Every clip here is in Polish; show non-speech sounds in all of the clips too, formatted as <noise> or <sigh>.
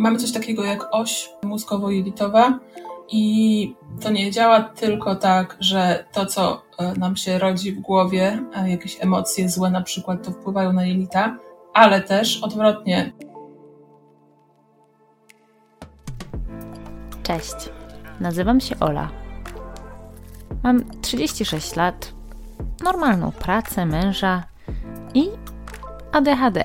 mamy coś takiego jak oś mózgowo-jelitowa i to nie działa tylko tak, że to, co e, nam się rodzi w głowie, e, jakieś emocje złe na przykład, to wpływają na jelita, ale też odwrotnie. Cześć, nazywam się Ola. Mam 36 lat, normalną pracę, męża i ADHD.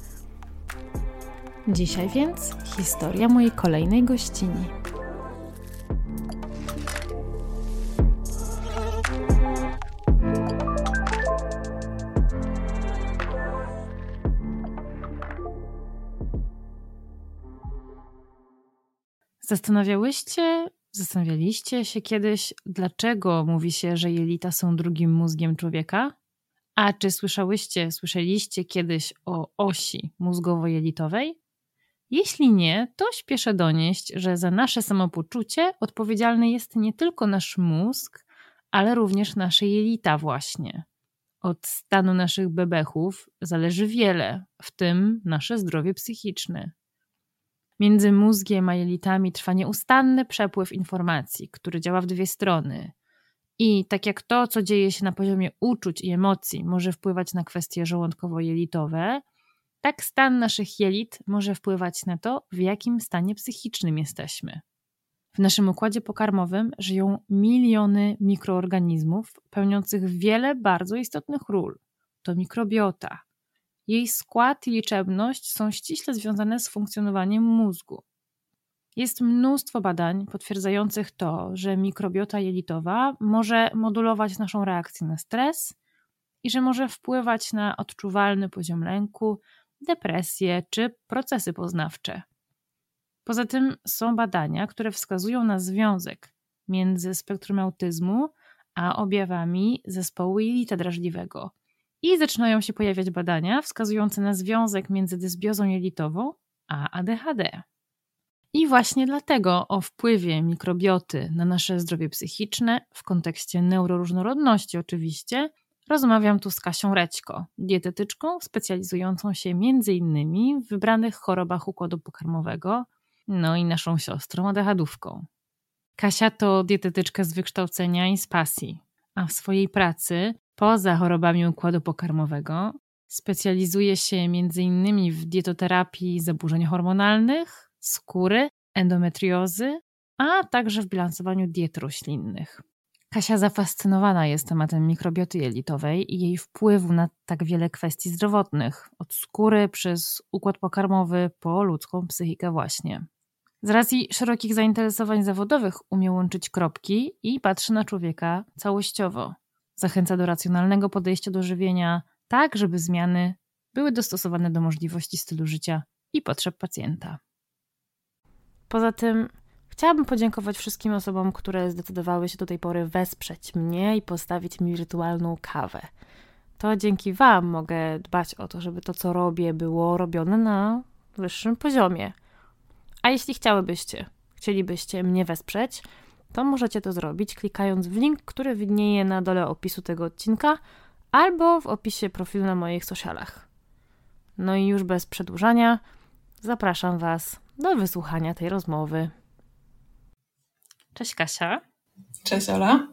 Dzisiaj więc historia mojej kolejnej gościni. Zastanawiałyście, zastanawialiście się kiedyś, dlaczego mówi się, że jelita są drugim mózgiem człowieka? A czy słyszałyście, słyszeliście kiedyś o osi mózgowo-jelitowej? Jeśli nie, to śpieszę donieść, że za nasze samopoczucie odpowiedzialny jest nie tylko nasz mózg, ale również nasze jelita właśnie. Od stanu naszych bebechów zależy wiele, w tym nasze zdrowie psychiczne. Między mózgiem a jelitami trwa nieustanny przepływ informacji, który działa w dwie strony. I tak jak to, co dzieje się na poziomie uczuć i emocji, może wpływać na kwestie żołądkowo-jelitowe, tak stan naszych jelit może wpływać na to, w jakim stanie psychicznym jesteśmy. W naszym układzie pokarmowym żyją miliony mikroorganizmów pełniących wiele bardzo istotnych ról. To mikrobiota. Jej skład i liczebność są ściśle związane z funkcjonowaniem mózgu. Jest mnóstwo badań potwierdzających to, że mikrobiota jelitowa może modulować naszą reakcję na stres i że może wpływać na odczuwalny poziom lęku, depresje czy procesy poznawcze. Poza tym są badania, które wskazują na związek między spektrum autyzmu a objawami zespołu jelita drażliwego. I zaczynają się pojawiać badania wskazujące na związek między dysbiozą jelitową a ADHD. I właśnie dlatego o wpływie mikrobioty na nasze zdrowie psychiczne, w kontekście neuroróżnorodności oczywiście, Rozmawiam tu z Kasią Rećko, dietetyczką specjalizującą się m.in. w wybranych chorobach układu pokarmowego, no i naszą siostrą adechadówką. Kasia to dietetyczka z wykształcenia i z pasji, a w swojej pracy, poza chorobami układu pokarmowego, specjalizuje się m.in. w dietoterapii zaburzeń hormonalnych, skóry, endometriozy, a także w bilansowaniu diet roślinnych. Kasia zafascynowana jest tematem mikrobioty jelitowej i jej wpływu na tak wiele kwestii zdrowotnych, od skóry przez układ pokarmowy po ludzką psychikę właśnie. Z racji szerokich zainteresowań zawodowych umie łączyć kropki i patrzy na człowieka całościowo. Zachęca do racjonalnego podejścia do żywienia, tak żeby zmiany były dostosowane do możliwości stylu życia i potrzeb pacjenta. Poza tym Chciałabym podziękować wszystkim osobom, które zdecydowały się do tej pory wesprzeć mnie i postawić mi wirtualną kawę. To dzięki Wam mogę dbać o to, żeby to, co robię, było robione na wyższym poziomie. A jeśli chciałybyście, chcielibyście mnie wesprzeć, to możecie to zrobić klikając w link, który widnieje na dole opisu tego odcinka albo w opisie profilu na moich socialach. No i już bez przedłużania, zapraszam Was do wysłuchania tej rozmowy. Cześć Kasia. Cześć Ola.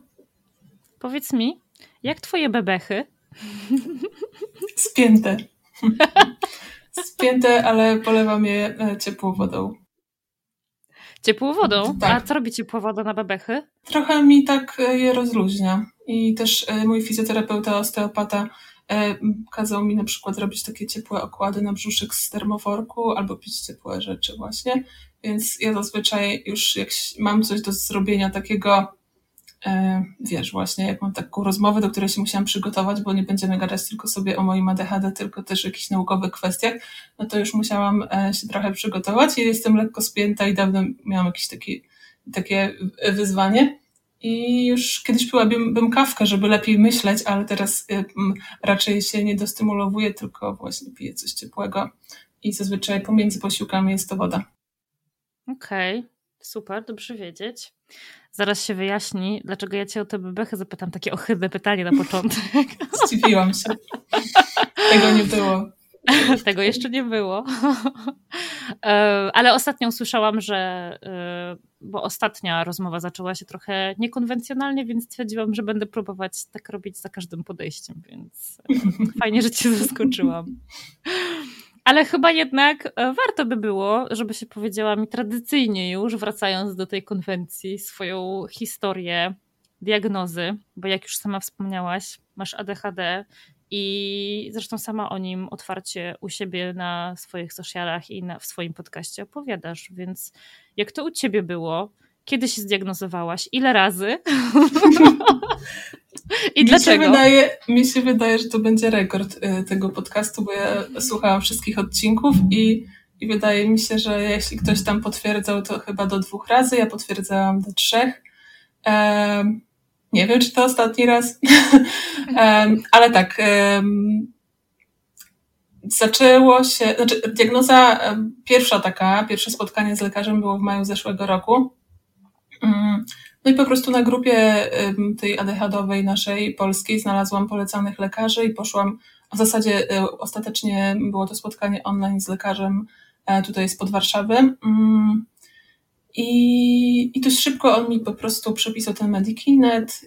Powiedz mi, jak twoje bebechy? Spięte. <laughs> Spięte, ale polewam je e, ciepłą wodą. Ciepłą wodą? Tak. A co robi ciepła woda na bebechy? Trochę mi tak e, je rozluźnia. I też e, mój fizjoterapeuta, osteopata kazał mi na przykład robić takie ciepłe okłady na brzuszek z termoforku albo pić ciepłe rzeczy właśnie. Więc ja zazwyczaj już jak mam coś do zrobienia takiego E, wiesz, właśnie jak mam taką rozmowę, do której się musiałam przygotować, bo nie będziemy gadać tylko sobie o moim ADHD, tylko też o jakichś naukowych kwestiach, no to już musiałam e, się trochę przygotować i jestem lekko spięta i dawno miałam jakieś taki, takie wyzwanie. I już kiedyś piłabym bym kawkę, żeby lepiej myśleć, ale teraz e, raczej się nie dostymulowuję, tylko właśnie piję coś ciepłego i zazwyczaj pomiędzy posiłkami jest to woda. Okej, okay. super, dobrze wiedzieć. Zaraz się wyjaśni, dlaczego ja cię o te bebechy zapytam. Takie ohydne pytanie na początek. <laughs> Zdziwiłam się. Tego nie było. <laughs> Tego jeszcze nie było. <laughs> E, ale ostatnio usłyszałam, że e, bo ostatnia rozmowa zaczęła się trochę niekonwencjonalnie, więc stwierdziłam, że będę próbować tak robić za każdym podejściem, więc e, fajnie, że cię zaskoczyłam. Ale chyba jednak e, warto by było, żeby się powiedziała mi tradycyjnie już, wracając do tej konwencji, swoją historię diagnozy, bo jak już sama wspomniałaś, masz ADHD i zresztą sama o nim otwarcie u siebie na swoich socialach i na, w swoim podcaście opowiadasz, więc jak to u ciebie było? Kiedy się zdiagnozowałaś? Ile razy? <laughs> I mi dlaczego? Się wydaje, mi się wydaje, że to będzie rekord y, tego podcastu, bo ja słuchałam wszystkich odcinków i, i wydaje mi się, że jeśli ktoś tam potwierdzał, to chyba do dwóch razy, ja potwierdzałam do trzech. Um, nie wiem, czy to ostatni raz, <laughs> um, ale tak. Um, zaczęło się, znaczy diagnoza pierwsza taka, pierwsze spotkanie z lekarzem było w maju zeszłego roku. Mm, no i po prostu na grupie tej ADHD-owej naszej polskiej znalazłam polecanych lekarzy i poszłam, w zasadzie y, ostatecznie było to spotkanie online z lekarzem e, tutaj spod Warszawy. Mm, I, I dość szybko on mi po prostu przepisał ten Medikinet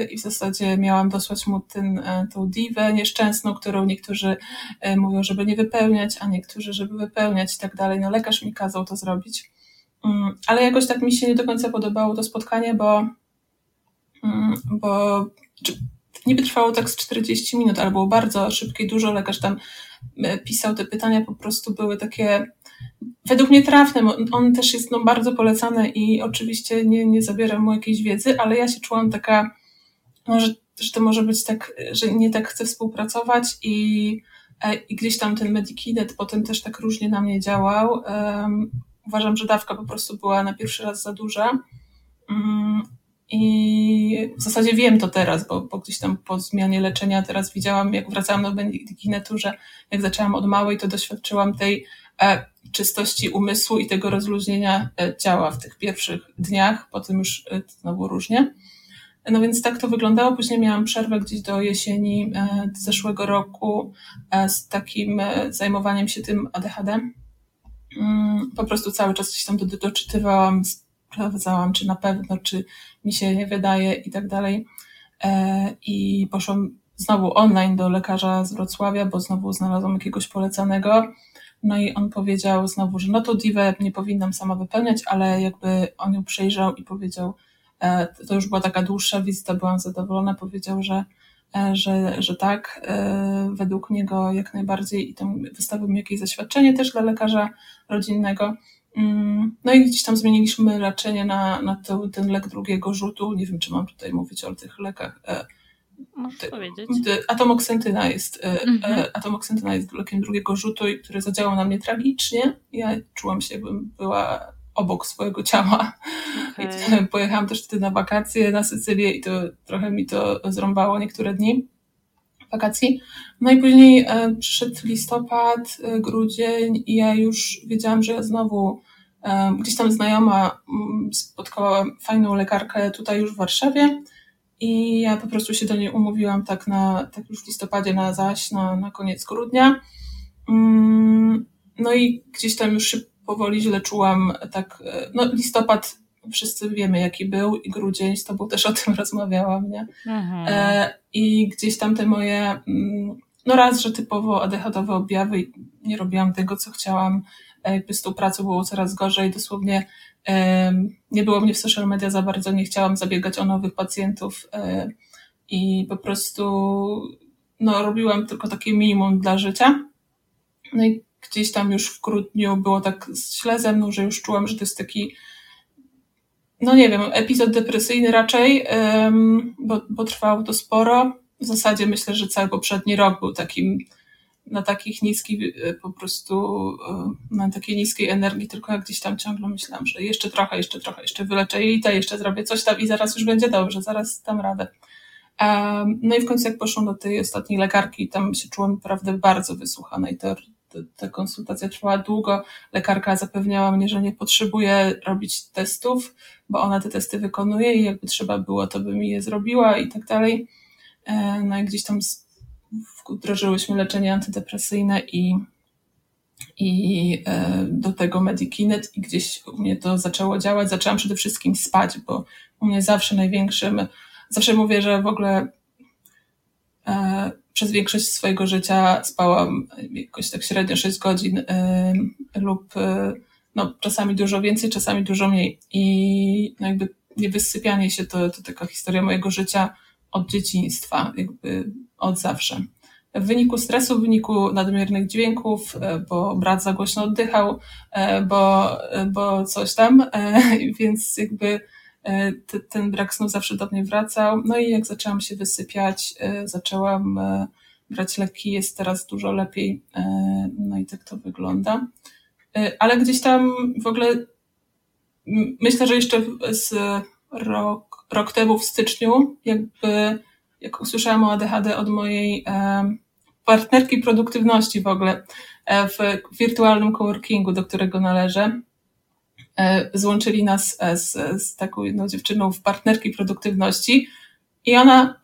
y, i w zasadzie miałam dosłać mu ten, e, tą diwę nieszczęsną, którą niektórzy e, mówią, żeby nie wypełniać, a niektórzy, żeby wypełniać i tak dalej. No lekarz mi kazał to zrobić. Mm, ale jakoś tak mi się nie do końca podobało to spotkanie, bo, mm, bo niby trwało tak z 40 minut, ale było bardzo szybkie, dużo lekarz tam e, pisał, te pytania po prostu były takie według mnie trafne. On też jest no, bardzo polecany i oczywiście nie, nie zabieram mu jakiejś wiedzy, ale ja się czułam taka, no, że, że to może być tak, że nie tak chcę współpracować i, e, i gdzieś tam ten Medikinet potem też tak różnie na mnie działał. Uważam, że dawka po prostu była na pierwszy raz za duża. Mm, I w zasadzie wiem to teraz, bo, bo gdzieś tam po zmianie leczenia teraz widziałam, jak wracałam do że jak zaczęłam od małej, to doświadczyłam tej e, czystości umysłu i tego rozluźnienia e, ciała w tych pierwszych dniach, potem już e, znowu różnie. No więc tak to wyglądało. Później miałam przerwę gdzieś do jesieni zeszłego roku z takim zajmowaniem się tym ADHD. Mm, po prostu cały czas coś tam do, doczytywałam, sprawdzałam, czy na pewno, czy mi się nie wydaje i tak dalej. E, I poszłam znowu online do lekarza z Wrocławia, bo znowu znalazłam jakiegoś polecanego. No i on powiedział znowu, że no to diwę nie powinnam sama wypełniać, ale jakby on ją przejrzał i powiedział, e, to już była taka dłuższa wizyta, byłam zadowolona, powiedział, że E, że, że tak, e, według niego jak najbardziej i tam wystawił mi jakieś zaświadczenie też dla lekarza rodzinnego. Mm, no i gdzieś tam zmieniliśmy leczenie na, na to, ten lek drugiego rzutu. Nie wiem, czy mam tutaj mówić o tych lekach. E, Możesz Ty, powiedzieć. Atomoksentyna jest, mhm. atomoksentyna jest lekiem drugiego rzutu, który zadziałał na mnie tragicznie. Ja czułam się, jakbym była obok swojego ciała. Okay. I <laughs> pojechałam też wtedy na wakacje na Sycylię i to trochę mi to zrąbało niektóre dni wakacji. No i później e, przyszedł listopad, e, grudzień i ja już wiedziałam, że ja znowu e, gdzieś tam znajoma m, spotkała fajną lekarkę tutaj już w Warszawie i ja po prostu się do niej umówiłam tak na, tak już w listopadzie na zaś, na, na koniec grudnia. Mm, no i gdzieś tam już szybko powoli źle czułam, tak, no listopad wszyscy wiemy jaki był i grudzień, z tobą też o tym <laughs> rozmawiałam, nie? E, I gdzieś tam te moje, mm, no raz, że typowo ADHD-owe objawy, nie robiłam tego, co chciałam, jakby z tą pracą było coraz gorzej, dosłownie nie było mnie w social media za bardzo, nie chciałam zabiegać o nowych pacjentów i po prostu no, robiłam tylko takie minimum dla życia. No i gdzieś tam już w grudniu było tak źle ze mną, że już czułam, że to jest taki, no nie wiem, epizod depresyjny raczej, bo, bo trwało to sporo. W zasadzie myślę, że cały poprzedni rok był takim na takich niskich, e, po prostu e, na takiej niskiej energii, tylko jak gdzieś tam ciągle myślałam, że jeszcze trochę, jeszcze trochę, jeszcze wyleczę to jeszcze zrobię coś tam i zaraz już będzie dobrze, zaraz dam radę. No i w końcu jak poszłam do tej ostatniej lekarki, tam się czułam naprawdę bardzo wysłuchana i to ta konsultacja trwała długo. Lekarka zapewniała mnie, że nie potrzebuje robić testów, bo ona te testy wykonuje i jakby trzeba było, to by mi je zrobiła i tak dalej. E, no i gdzieś tam wdrożyłyśmy leczenie antydepresyjne i, i e, do tego Medikinet i gdzieś u mnie to zaczęło działać. Zaczęłam przede wszystkim spać, bo u mnie zawsze największym, zawsze mówię, że w ogóle e, przez większość swojego życia spałam jakoś tak średnio 6 godzin lub no, czasami dużo więcej, czasami dużo mniej. I no jakby niewysypianie się to, to taka historia mojego życia od dzieciństwa, jakby od zawsze. W wyniku stresu, w wyniku nadmiernych dźwięków, e, bo brat za głośno oddychał, e, bo, bo coś tam, e, <laughs> więc jakby ten brak snu zawsze do mnie wracał. No i jak zaczęłam się wysypiać, zaczęłam brać leki, jest teraz dużo lepiej. No i tak to wygląda. Ale gdzieś tam w ogóle myślę, że jeszcze z rok, rok temu w styczniu, jakby jak usłyszałam o ADHD od mojej partnerki produktywności w ogóle e, w wirtualnym coworkingu, do którego należę, e, złączyli nas e, z, z taką jedną dziewczyną w partnerki produktywności i ona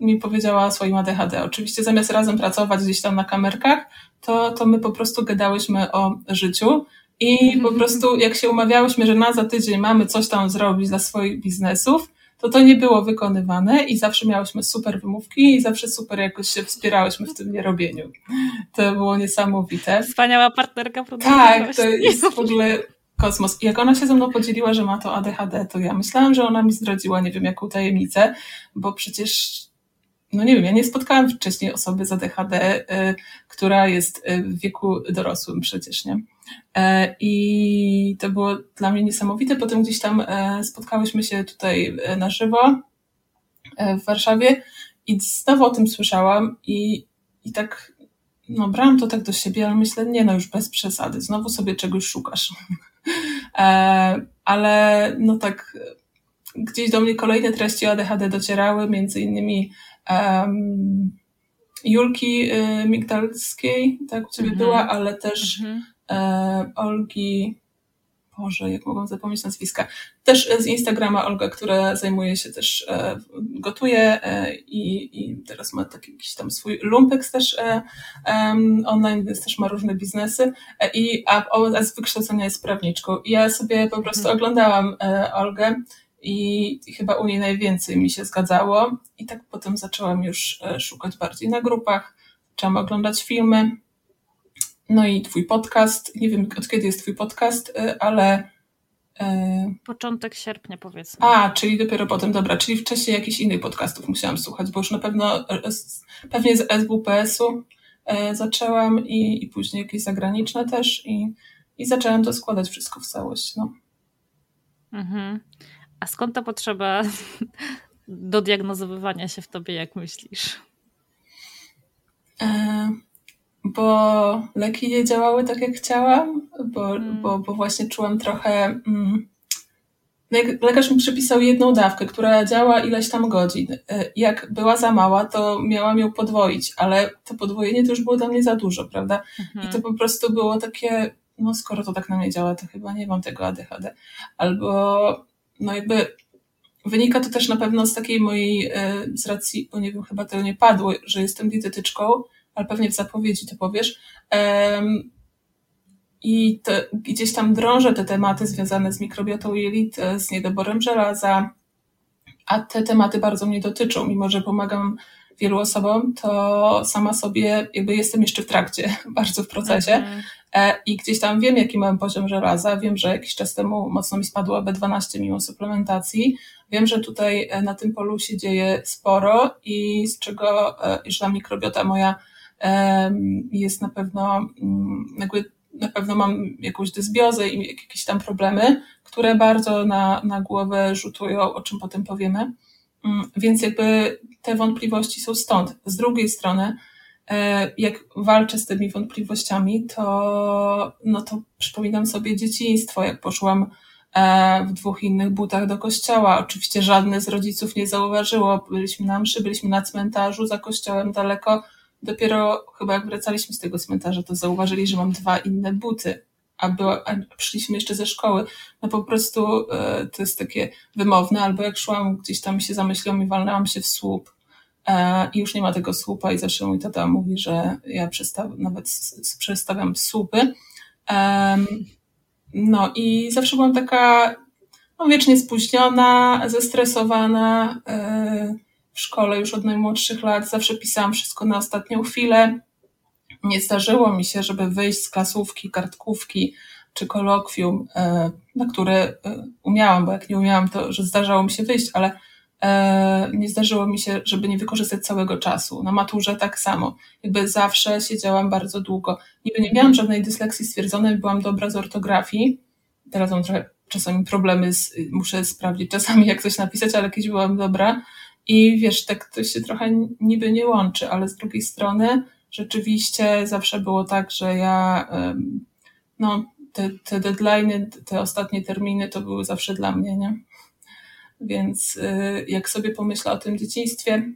mi powiedziała o swoim ADHD. Oczywiście zamiast razem pracować gdzieś tam na kamerkach, to, to my po prostu gadałyśmy o życiu i po prostu jak się umawiałyśmy, że na za tydzień mamy coś tam zrobić dla swoich biznesów, to to nie było wykonywane i zawsze miałyśmy super wymówki i zawsze super jakoś się wspierałyśmy w tym nierobieniu. To było niesamowite. Wspaniała partnerka Tak, to jest w ogóle kosmos. I jak ona się ze mną podzieliła, że ma to ADHD, to ja myślałam, że ona mi zdradziła nie wiem jaką tajemnicę, bo przecież no nie wiem, ja nie spotkałam wcześniej osoby z ADHD, y, która jest y, w wieku dorosłym przecież, nie? E, I to było dla mnie niesamowite. Potem gdzieś tam e, spotkałyśmy się tutaj e, na żywo w Warszawie i znowu o tym słyszałam i, i tak, no brałam to tak do siebie, ale myślę, nie no już bez przesady, znowu sobie czegoś szukasz. Ale no tak, gdzieś do mnie kolejne treści o ADHD docierały, między innymi um, Julki y, Migdalskiej, tak u Ciebie mm -hmm. była, ale też mm -hmm e, Olgi, Boże, jak mogłam zapomnieć nazwiska, też z Instagrama Olga, która zajmuje się też, e, gotuje e, i, i teraz ma taki jakiś tam swój lumpeks też e, online, więc też ma różne biznesy e, i a, a z wykształcenia jest prawniczką. I ja sobie po prostu mhm. oglądałam e, Olgę i, i chyba u niej najwięcej mi się zgadzało i tak potem zaczęłam już e, szukać bardziej na grupach, zaczęłam oglądać filmy, no i twój podcast. Nie wiem, od kiedy jest twój podcast, y, ale. Y, Początek sierpnia, powiedzmy. A, czyli dopiero potem, dobra, czyli wcześniej jakichś innych podcastów musiałam słuchać, bo już na pewno y, pewnie z SWPS-u zaczęłam i, i później jakieś zagraniczne też i, i zaczęłam to składać wszystko w całość. No. Mhm. A skąd ta potrzeba <laughs> do diagnozowywania się w tobie, jak myślisz? E bo leki nie działały tak, jak chciałam, bo, hmm. bo, bo właśnie czułam trochę. Mm, lekarz mi przepisał jedną dawkę, która działa ileś tam godzin. Y, jak była za mała, to miałam ją podwoić, ale to podwojenie to już było dla mnie za dużo, prawda? Mhm. I to po prostu było takie, no skoro to tak na mnie działa, to chyba nie mam tego ADHD. Albo, no jakby wynika to też na pewno z takiej mojej, y, z racji, bo nie wiem, chyba to nie padło, że jestem dietetyczką, ale pewnie w zapowiedzi to powiesz. I to, gdzieś tam drążę te tematy związane z mikrobiotą jelit, z niedoborem żelaza, a te tematy bardzo mnie dotyczą, mimo że pomagam wielu osobom, to sama sobie jakby jestem jeszcze w trakcie, <laughs> bardzo w procesie mhm. e, i gdzieś tam wiem, jaki mam poziom żelaza, wiem, że jakiś czas temu mocno mi spadło B12 mimo suplementacji, wiem, że tutaj e, na tym polu się dzieje sporo i z czego, e, że ta mikrobiota moja jest na pewno, mm, jakby na pewno mam jakąś dysbiozę i jakieś tam problemy, które bardzo na, na głowę rzutują, o czym potem powiemy. Mm, więc jakby te wątpliwości są stąd. Z drugiej strony, e, jak walczę z tymi wątpliwościami, to, no to przypominam sobie dzieciństwo, jak poszłam e, w dwóch innych butach do kościoła. Oczywiście żadne z rodziców nie zauważyło. Byliśmy na mszy, byliśmy na cmentarzu za kościołem daleko. Dopiero chyba jak wracaliśmy z tego cmentarza, to zauważyli, że mam dwa inne buty a, była, a przyszliśmy jeszcze ze szkoły, no po prostu e, to jest takie wymowne, albo jak szłam gdzieś tam się zamyśliłam i walnęłam się w słup e, i już nie ma tego słupa i zawsze mój tata mówi, że ja przestaw, nawet przestawiam słupy. E, no i zawsze byłam taka no, wiecznie spóźniona, zestresowana e, w szkole już od najmłodszych lat, zawsze pisałam wszystko na ostatnią chwilę, nie zdarzyło mi się, żeby wyjść z klasówki, kartkówki czy kolokwium, e, na które e, umiałam, bo jak nie umiałam, to że zdarzało mi się wyjść, ale e, nie zdarzyło mi się, żeby nie wykorzystać całego czasu. Na maturze tak samo. Jakby zawsze siedziałam bardzo długo. Niby nie miałam żadnej dysleksji stwierdzonej, byłam dobra z ortografii. Teraz mam trochę czasami problemy, z, muszę sprawdzić czasami jak coś napisać, ale kiedyś byłam dobra. I wiesz, tak to się trochę niby nie łączy, ale z drugiej strony rzeczywiście zawsze było tak, że ja, no, te, te deadlines, te ostatnie terminy to były zawsze dla mnie, nie? Więc y, jak sobie pomyślę o tym dzieciństwie,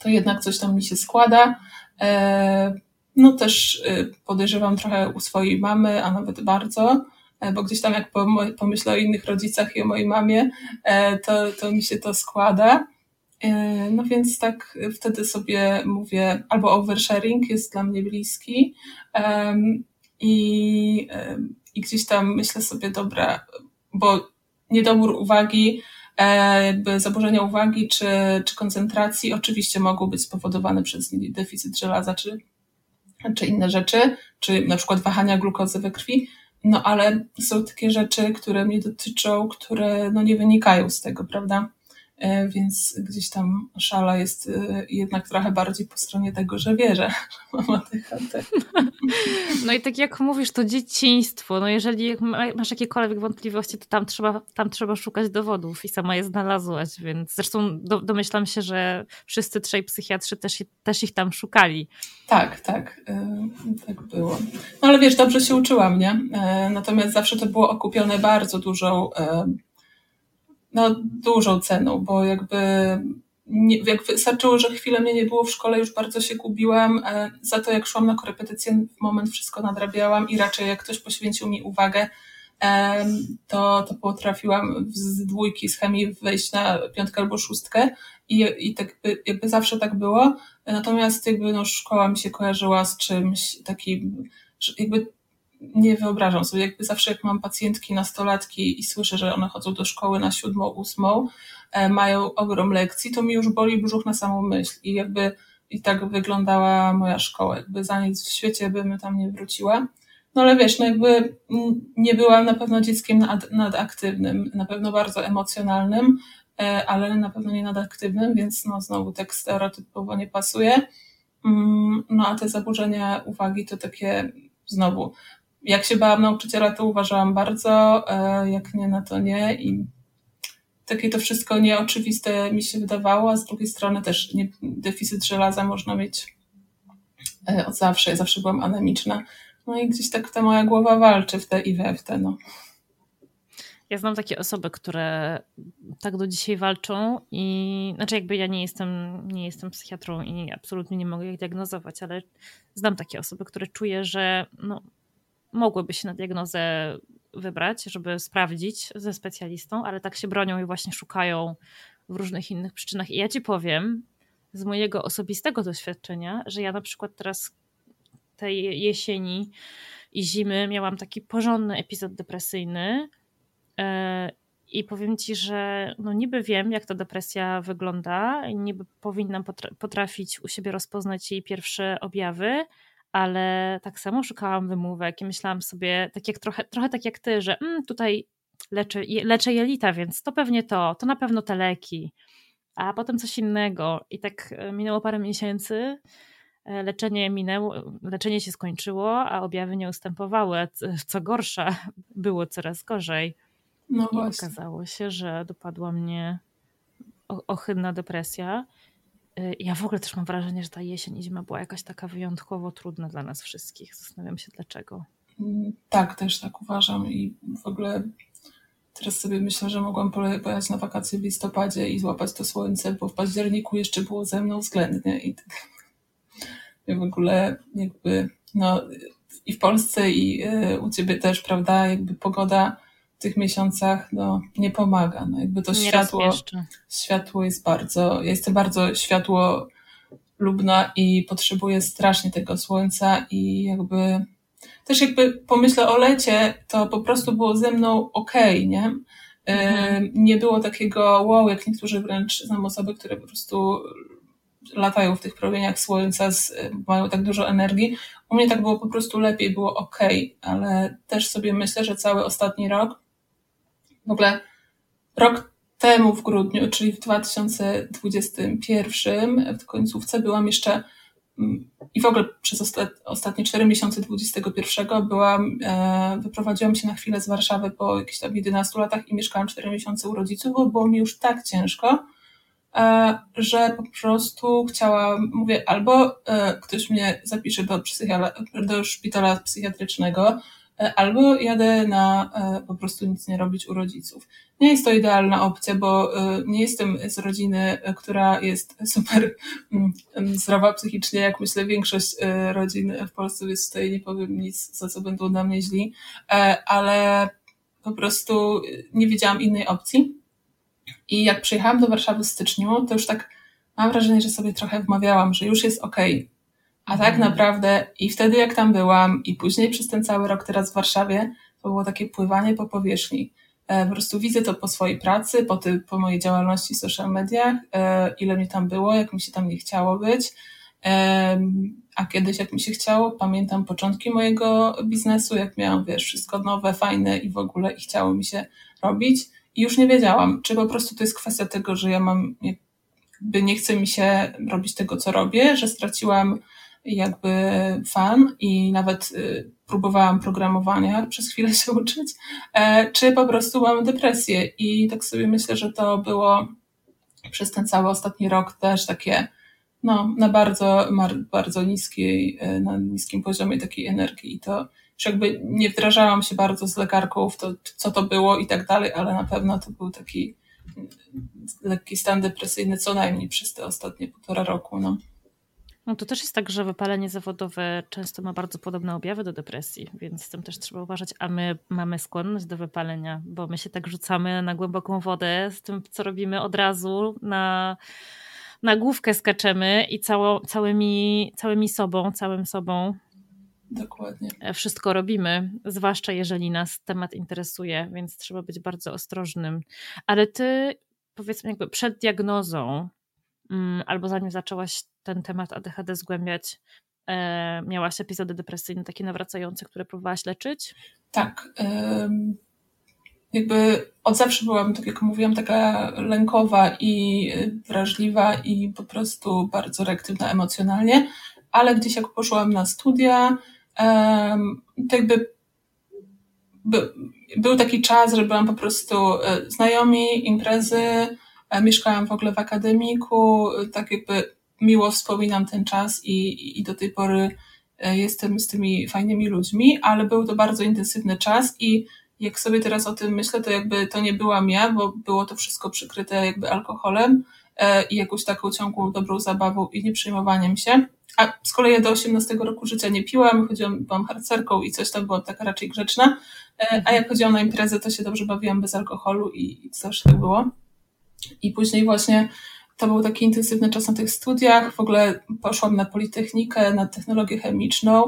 to jednak coś tam mi się składa. E, no też y, podejrzewam trochę u swojej mamy, a nawet bardzo, e, bo gdzieś tam jak pomyślę o innych rodzicach i o mojej mamie, e, to, to mi się to składa. E, no więc tak wtedy sobie mówię, albo oversharing jest dla mnie bliski i, i gdzieś tam myślę sobie, dobra, bo niedobór uwagi, e, jakby zaburzenia uwagi czy, czy koncentracji oczywiście mogą być spowodowane przez deficyt żelaza czy, czy inne rzeczy, czy na przykład wahania glukozy we krwi, no ale są takie rzeczy, które mnie dotyczą, które no nie wynikają z tego, prawda? E, więc gdzieś tam szala jest e, jednak trochę bardziej po stronie tego, że wierzę, że mam ADHD. No i tak jak mówisz, to dzieciństwo. No jeżeli masz jakiekolwiek wątpliwości, to tam trzeba, tam trzeba szukać dowodów i sama je znalazłaś, więc zresztą do, domyślam się, że wszyscy trzej psychiatrzy też, też ich tam szukali. Tak, tak, e, tak było. No ale wiesz, dobrze się uczyłam, nie? Natomiast zawsze to było okupione bardzo dużą no, dużą ceną, bo jakby nie, jak wystarczyło, że chwilę mnie nie było w szkole, już bardzo się gubiłam. E, za to, jak szłam na korepetycję, w moment wszystko nadrabiałam i raczej jak ktoś poświęcił mi uwagę, to, to potrafiłam z dwójki z chemii wejść na piątkę albo szóstkę i, i tak jakby zawsze tak było. Natomiast jakby no, szkoła mi się kojarzyła z czymś takim, jakby nie wyobrażam sobie, jakby zawsze jak mam pacjentki, nastolatki i słyszę, że one chodzą do szkoły na siódmą, ósmą, e, mają ogrom lekcji, to mi już boli brzuch na samą myśl i jakby i tak wyglądała moja szkoła, jakby za nic w świecie bym tam nie wróciła. No ale wiesz, no jakby nie byłam na pewno dzieckiem nad, nadaktywnym, na pewno bardzo emocjonalnym, e, ale na pewno nie nadaktywnym, więc no znowu tak stereotypowo nie pasuje. Mm, no a te zaburzenia uwagi to takie znowu jak się bałam nauczyciela, to uważałam bardzo, e, jak nie, no to nie. I takie to wszystko nieoczywiste mi się wydawało, a z drugiej strony też nie, deficyt żelaza można mieć e, od zawsze. Ja zawsze byłam anemiczna. No i gdzieś tak ta moja głowa walczy w te i we w te, no. Ja znam takie osoby, które tak do dzisiaj walczą i znaczy jakby ja nie jestem, nie jestem psychiatrą i absolutnie nie mogę ich diagnozować, ale znam takie osoby, które czuję, że no, mogłyby się na diagnozę wybrać, żeby sprawdzić ze specjalistą, ale tak się bronią i właśnie szukają w różnych innych przyczynach. I ja ci powiem z mojego osobistego doświadczenia, że ja na przykład teraz tej jesieni i zimy miałam taki porządny epizod depresyjny. E, I powiem ci, że no niby wiem, jak ta depresja wygląda, niby powinnam potrafić u siebie rozpoznać jej pierwsze objawy, ale tak samo szukałam wymówek i myślałam sobie, tak jak trochę, trochę tak jak ty, że mm, tutaj leczę, leczę jelita, więc to pewnie to, to na pewno te leki, a potem coś innego. I tak e, minęło parę miesięcy, e, leczenie minęło, leczenie się skończyło, a objawy nie ustępowały. Co gorsza, <laughs> było coraz gorzej. No I okazało się, że dopadła mnie ohydna depresja. Y, ja w ogóle też mam wrażenie, że ta jesień i zima była jakaś taka wyjątkowo trudna dla nas wszystkich. Zastanawiam się dlaczego. Mm, tak, też tak uważam i w ogóle teraz sobie myślę, że mogłam pojechać na wakacje w listopadzie i złapać to słońce, bo w październiku jeszcze było ze mną względnie i tak. w ogóle jakby no i w Polsce i y, u Ciebie też, prawda, jakby pogoda tych miesiącach no, nie pomaga. No, jakby to nie światło, światło jest bardzo, ja jestem bardzo światło lubna i potrzebuję strasznie tego słońca i jakby też jakby pomyślę o lecie, to po prostu było ze mną okej, okay, nie? Mhm. Nie było takiego wow, jak niektórzy wręcz znam osoby, które po prostu latają w tych promieniach słońca, z, mają tak dużo energii. U mnie tak było po prostu lepiej, było ok, ale też sobie myślę, że cały ostatni rok w ogóle rok temu w grudniu, czyli w 2021, w końcówce byłam jeszcze mm, i w ogóle przez ostatnie 4 miesiące 2021 byłam, e, wyprowadziłam się na chwilę z Warszawy po jakichś tam 11 latach i mieszkałam 4 miesiące u rodziców, bo było mi już tak ciężko, e, że po prostu chciałam, mówię, albo e, ktoś mnie zapisze do, do szpitala psychiatrycznego, albo jadę na e, po prostu nic nie robić u rodziców. Nie jest to idealna opcja, bo e, nie jestem z rodziny, która jest <laughs> super mm, zdrowa psychicznie, jak myślę większość rodzin w Polsce, więc tutaj nie powiem nic, za co będą na mnie źli, ale po prostu nie wiedziałam innej opcji. I jak przyjechałam do Warszawy w styczniu, to już tak mam wrażenie, że sobie trochę wmawiałam, że już jest okej, okay a tak naprawdę i wtedy jak tam byłam i później przez ten cały rok teraz w Warszawie, to było takie pływanie po powierzchni. E, po prostu widzę to po swojej pracy, po, ty, po mojej działalności w social mediach, e, ile mi tam było, jak mi się tam nie chciało być. A kiedyś jak mi się chciało, pamiętam początki mojego biznesu, jak miałam, wiesz, wszystko nowe, fajne i w ogóle i chciało mi się robić. I już nie wiedziałam, czy po prostu to jest kwestia tego, że ja mam, jakby nie chce mi się robić tego, co robię, że straciłam jakby fan i nawet y, próbowałam programowania przez chwilę się uczyć, e, czy po prostu mam depresję. I tak sobie myślę, że to było przez ten cały ostatni rok też takie no, na bardzo, bardzo niskiej, e, na niskim poziomie takiej energii. I to już jakby nie wdrażałam się bardzo z lekarką w to, co to było i tak dalej, ale na pewno to był taki lekki stan depresyjny co najmniej przez te ostatnie półtora roku. No. No to też jest tak, że wypalenie zawodowe często ma bardzo podobne objawy do depresji, więc z tym też trzeba uważać, a my mamy skłonność do wypalenia, bo my się tak rzucamy na głęboką wodę z tym, co robimy od razu, na, na główkę skaczemy i cało, całymi, całymi sobą, całym sobą Dokładnie. Wszystko robimy, zwłaszcza jeżeli nas temat interesuje, więc trzeba być bardzo ostrożnym. Ale ty, powiedzmy, jakby przed diagnozą, mm, albo zanim zaczęłaś ten temat ADHD zgłębiać, e, miałaś epizody depresyjne takie nawracające, które próbowałaś leczyć? Tak. Jakby od zawsze byłam, tak jak mówiłam, taka lękowa i wrażliwa i po prostu bardzo reaktywna emocjonalnie, ale gdzieś jak poszłam na studia, to jakby był taki czas, że byłam po prostu e, znajomi, imprezy, e, mieszkałam w ogóle w akademiku, tak jakby miło wspominam ten czas i, i do tej pory e, jestem z tymi fajnymi ludźmi, ale był to bardzo intensywny czas i jak sobie teraz o tym myślę, to jakby to nie byłam ja, bo było to wszystko przykryte jakby alkoholem e, i jakąś taką ciągłą dobrą zabawą i nieprzejmowaniem się. A z kolei ja do 18 roku życia nie piłam, chodziłam, byłam harcerką i coś tam byłam taka raczej grzeczna, e, a jak chodziłam na imprezę, to się dobrze bawiłam bez alkoholu i, zawsze tak było. I później właśnie to był taki intensywny czas na tych studiach. W ogóle poszłam na Politechnikę, na technologię chemiczną,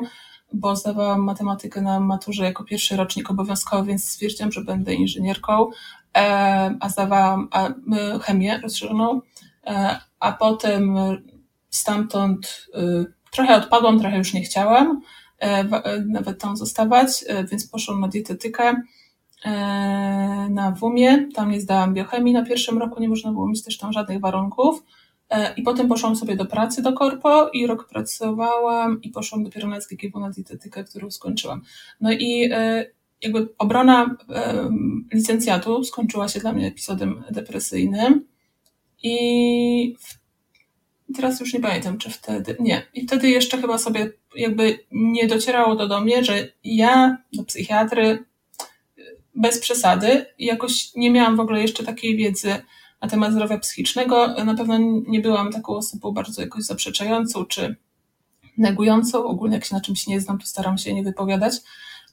bo zdawałam matematykę na maturze jako pierwszy rocznik obowiązkowy, więc stwierdziłam, że będę inżynierką. a zdawałam chemię rozszerzoną, a potem stamtąd trochę odpadłam, trochę już nie chciałam nawet tam zostawać, więc poszłam na dietetykę na WUMie, tam nie zdałam biochemii na pierwszym roku, nie można było mieć też tam żadnych warunków. I potem poszłam sobie do pracy do korpo i rok pracowałam i poszłam dopiero na SGGW na dietetykę, którą skończyłam. No i jakby obrona licencjatu skończyła się dla mnie epizodem depresyjnym i teraz już nie pamiętam, czy wtedy, nie. I wtedy jeszcze chyba sobie jakby nie docierało to do mnie, że ja do psychiatry bez przesady jakoś nie miałam w ogóle jeszcze takiej wiedzy na temat zdrowia psychicznego. Na pewno nie byłam taką osobą bardzo jakoś zaprzeczającą czy negującą. Ogólnie jak się na czymś nie znam, to staram się nie wypowiadać.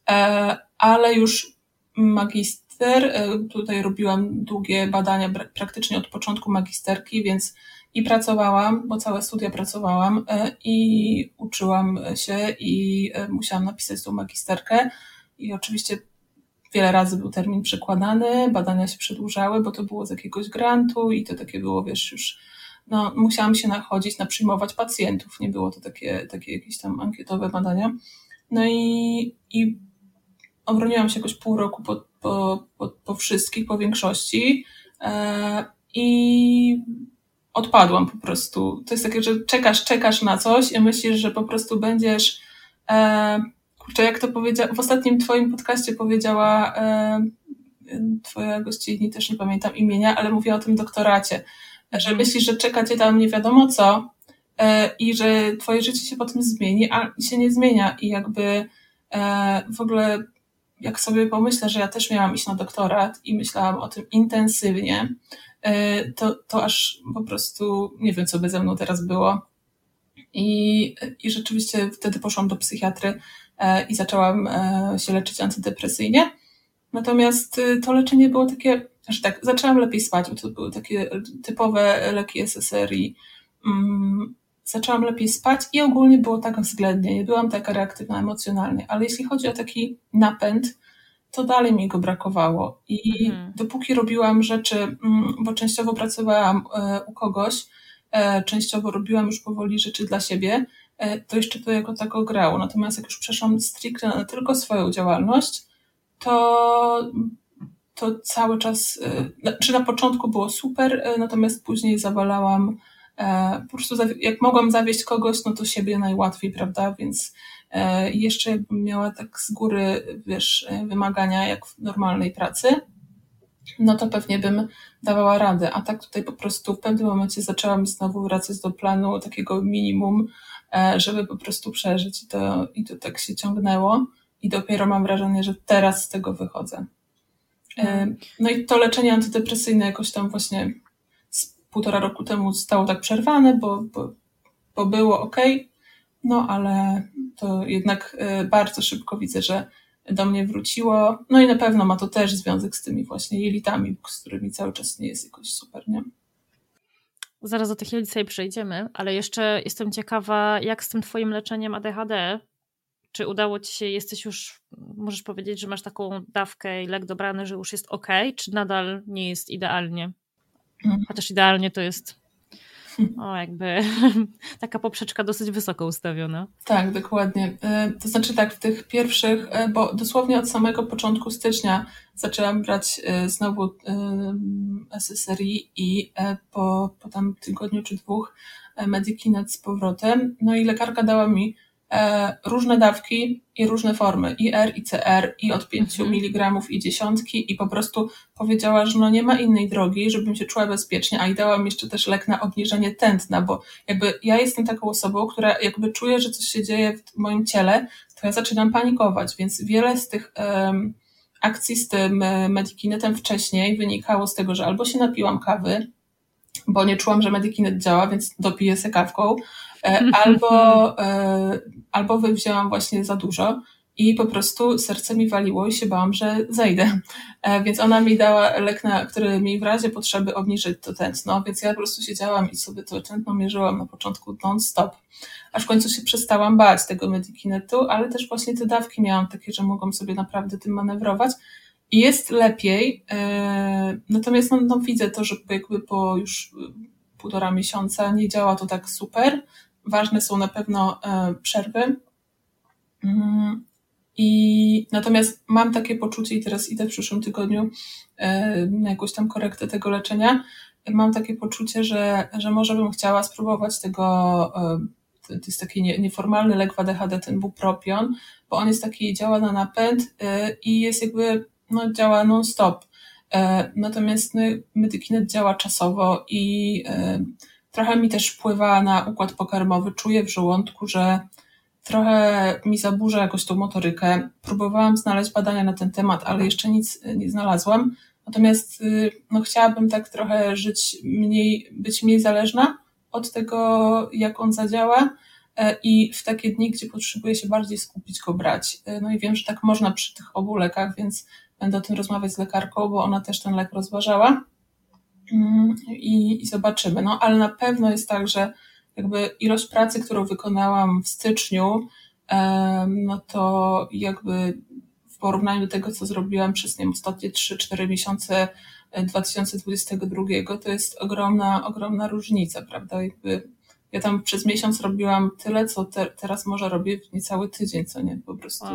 E, ale już magister, e, tutaj robiłam długie badania praktycznie od początku magisterki, więc i pracowałam, bo całe studia pracowałam e, i uczyłam się i musiałam napisać tą magisterkę i oczywiście wiele razy był termin przekładany, badania się przedłużały, bo to było z jakiegoś grantu i to takie było, wiesz, już no, musiałam się nachodzić na przyjmować pacjentów, nie było to takie, takie jakieś tam ankietowe badania. No i, i obroniłam się jakoś pół roku po, po, po, po wszystkich, po większości e, i odpadłam po prostu. To jest takie, że czekasz, czekasz na coś i myślisz, że po prostu będziesz e, kurczę, jak to powiedziała, w ostatnim twoim podcaście powiedziała e, twoja gościni, też nie pamiętam imienia, ale mówiła o tym doktoracie, że mhm. myślisz, że czeka cię tam nie wiadomo co e, i że twoje życie się potem zmieni, a się nie zmienia i jakby e, w ogóle jak sobie pomyślę, że ja też miałam iść na doktorat i myślałam o tym intensywnie, e, to, to aż po prostu nie wiem, co by ze mną teraz było. I, I rzeczywiście wtedy poszłam do psychiatry i zaczęłam e, się leczyć antydepresyjnie. Natomiast y, to leczenie było takie, że tak, zaczęłam lepiej spać, bo to były takie typowe leki SSRI. Mm, zaczęłam lepiej spać i ogólnie było tak względnie, nie byłam taka reaktywna emocjonalnie, ale jeśli chodzi o taki napęd, to dalej mi go brakowało. I mhm. dopóki robiłam rzeczy, mm, bo częściowo pracowałam e, u kogoś, częściowo robiłam już powoli rzeczy dla siebie, E, to jeszcze to jako tako grało. Natomiast jak już przeszłam stricte na tylko swoją działalność, to, to cały czas, e, czy na początku było super, e, natomiast później zawalałam, po prostu jak mogłam zawieść kogoś, no to siebie najłatwiej, prawda, więc jeszcze jakbym miała tak z góry, wiesz, wymagania jak w normalnej pracy, no to pewnie bym dawała radę, a tak tutaj po prostu w pewnym momencie zaczęłam znowu wracać do planu takiego minimum, E, żeby po prostu przeżyć. I to, I to tak się ciągnęło. I dopiero mam wrażenie, że teraz z tego wychodzę. E, no i to leczenie antydepresyjne jakoś tam właśnie z półtora roku temu zostało tak przerwane, bo, bo, bo było ok, no ale to jednak e, bardzo szybko widzę, że do mnie wróciło. No i na pewno ma to też związek z tymi właśnie jelitami, z którymi cały czas nie jest jakoś super, nie? Zaraz do jelit sobie przejdziemy, ale jeszcze jestem ciekawa, jak z tym twoim leczeniem ADHD? Czy udało ci się, jesteś już, możesz powiedzieć, że masz taką dawkę i lek dobrany, że już jest ok, czy nadal nie jest idealnie? Chociaż idealnie to jest o, jakby <laughs> taka poprzeczka dosyć wysoko ustawiona. Tak, dokładnie. E, to znaczy tak, w tych pierwszych, e, bo dosłownie od samego początku stycznia zaczęłam brać e, znowu SSRI i po, po tam tygodniu czy dwóch Medikinet z powrotem. No i lekarka dała mi różne dawki i różne formy, i R, i CR, i od 5 mhm. mg, i dziesiątki, i po prostu powiedziała, że no nie ma innej drogi, żebym się czuła bezpiecznie, a i dała mi jeszcze też lek na obniżenie tętna, bo jakby ja jestem taką osobą, która jakby czuje, że coś się dzieje w moim ciele, to ja zaczynam panikować, więc wiele z tych um, akcji z tym e, Medikinetem wcześniej wynikało z tego, że albo się napiłam kawy, bo nie czułam, że Medikinet działa, więc dopiję se kawką, E, albo, e, albo wzięłam właśnie za dużo i po prostu serce mi waliło i się bałam, że zejdę. E, więc ona mi dała lek, na, który mi w razie potrzeby obniżyć to tętno, więc ja po prostu siedziałam i sobie to tętno mierzyłam na początku non-stop, aż w końcu się przestałam bać tego medikinetu, ale też właśnie te dawki miałam takie, że mogłam sobie naprawdę tym manewrować i jest lepiej. Natomiast no, no, widzę to, że jakby po już półtora miesiąca nie działa to tak super. Ważne są na pewno przerwy. Mm, I natomiast mam takie poczucie, i teraz idę w przyszłym tygodniu na jakąś tam korektę tego leczenia. Mam takie poczucie, że, że może bym chciała spróbować tego to jest taki nieformalny lek w ADHD, ten bupropion, bo on jest taki, działa na napęd i jest jakby, no działa non-stop. Natomiast no, medykinet działa czasowo i trochę mi też wpływa na układ pokarmowy. Czuję w żołądku, że trochę mi zaburza jakoś tą motorykę. Próbowałam znaleźć badania na ten temat, ale jeszcze nic nie znalazłam. Natomiast no, chciałabym tak trochę żyć mniej, być mniej zależna od tego, jak on zadziała e, i w takie dni, gdzie potrzebuję się bardziej skupić, go brać. E, no i wiem, że tak można przy tych obu lekach, więc będę o tym rozmawiać z lekarką, bo ona też ten lek rozważała i, i zobaczymy. No ale na pewno jest tak, że jakby ilość pracy, którą wykonałam w styczniu, e, no to jakby w porównaniu do tego, co zrobiłam przez nie ostatnie 3-4 miesiące 2022 to jest ogromna, ogromna różnica, prawda? Jakby ja tam przez miesiąc robiłam tyle, co te, teraz może robię w niecały tydzień, co nie? Po prostu.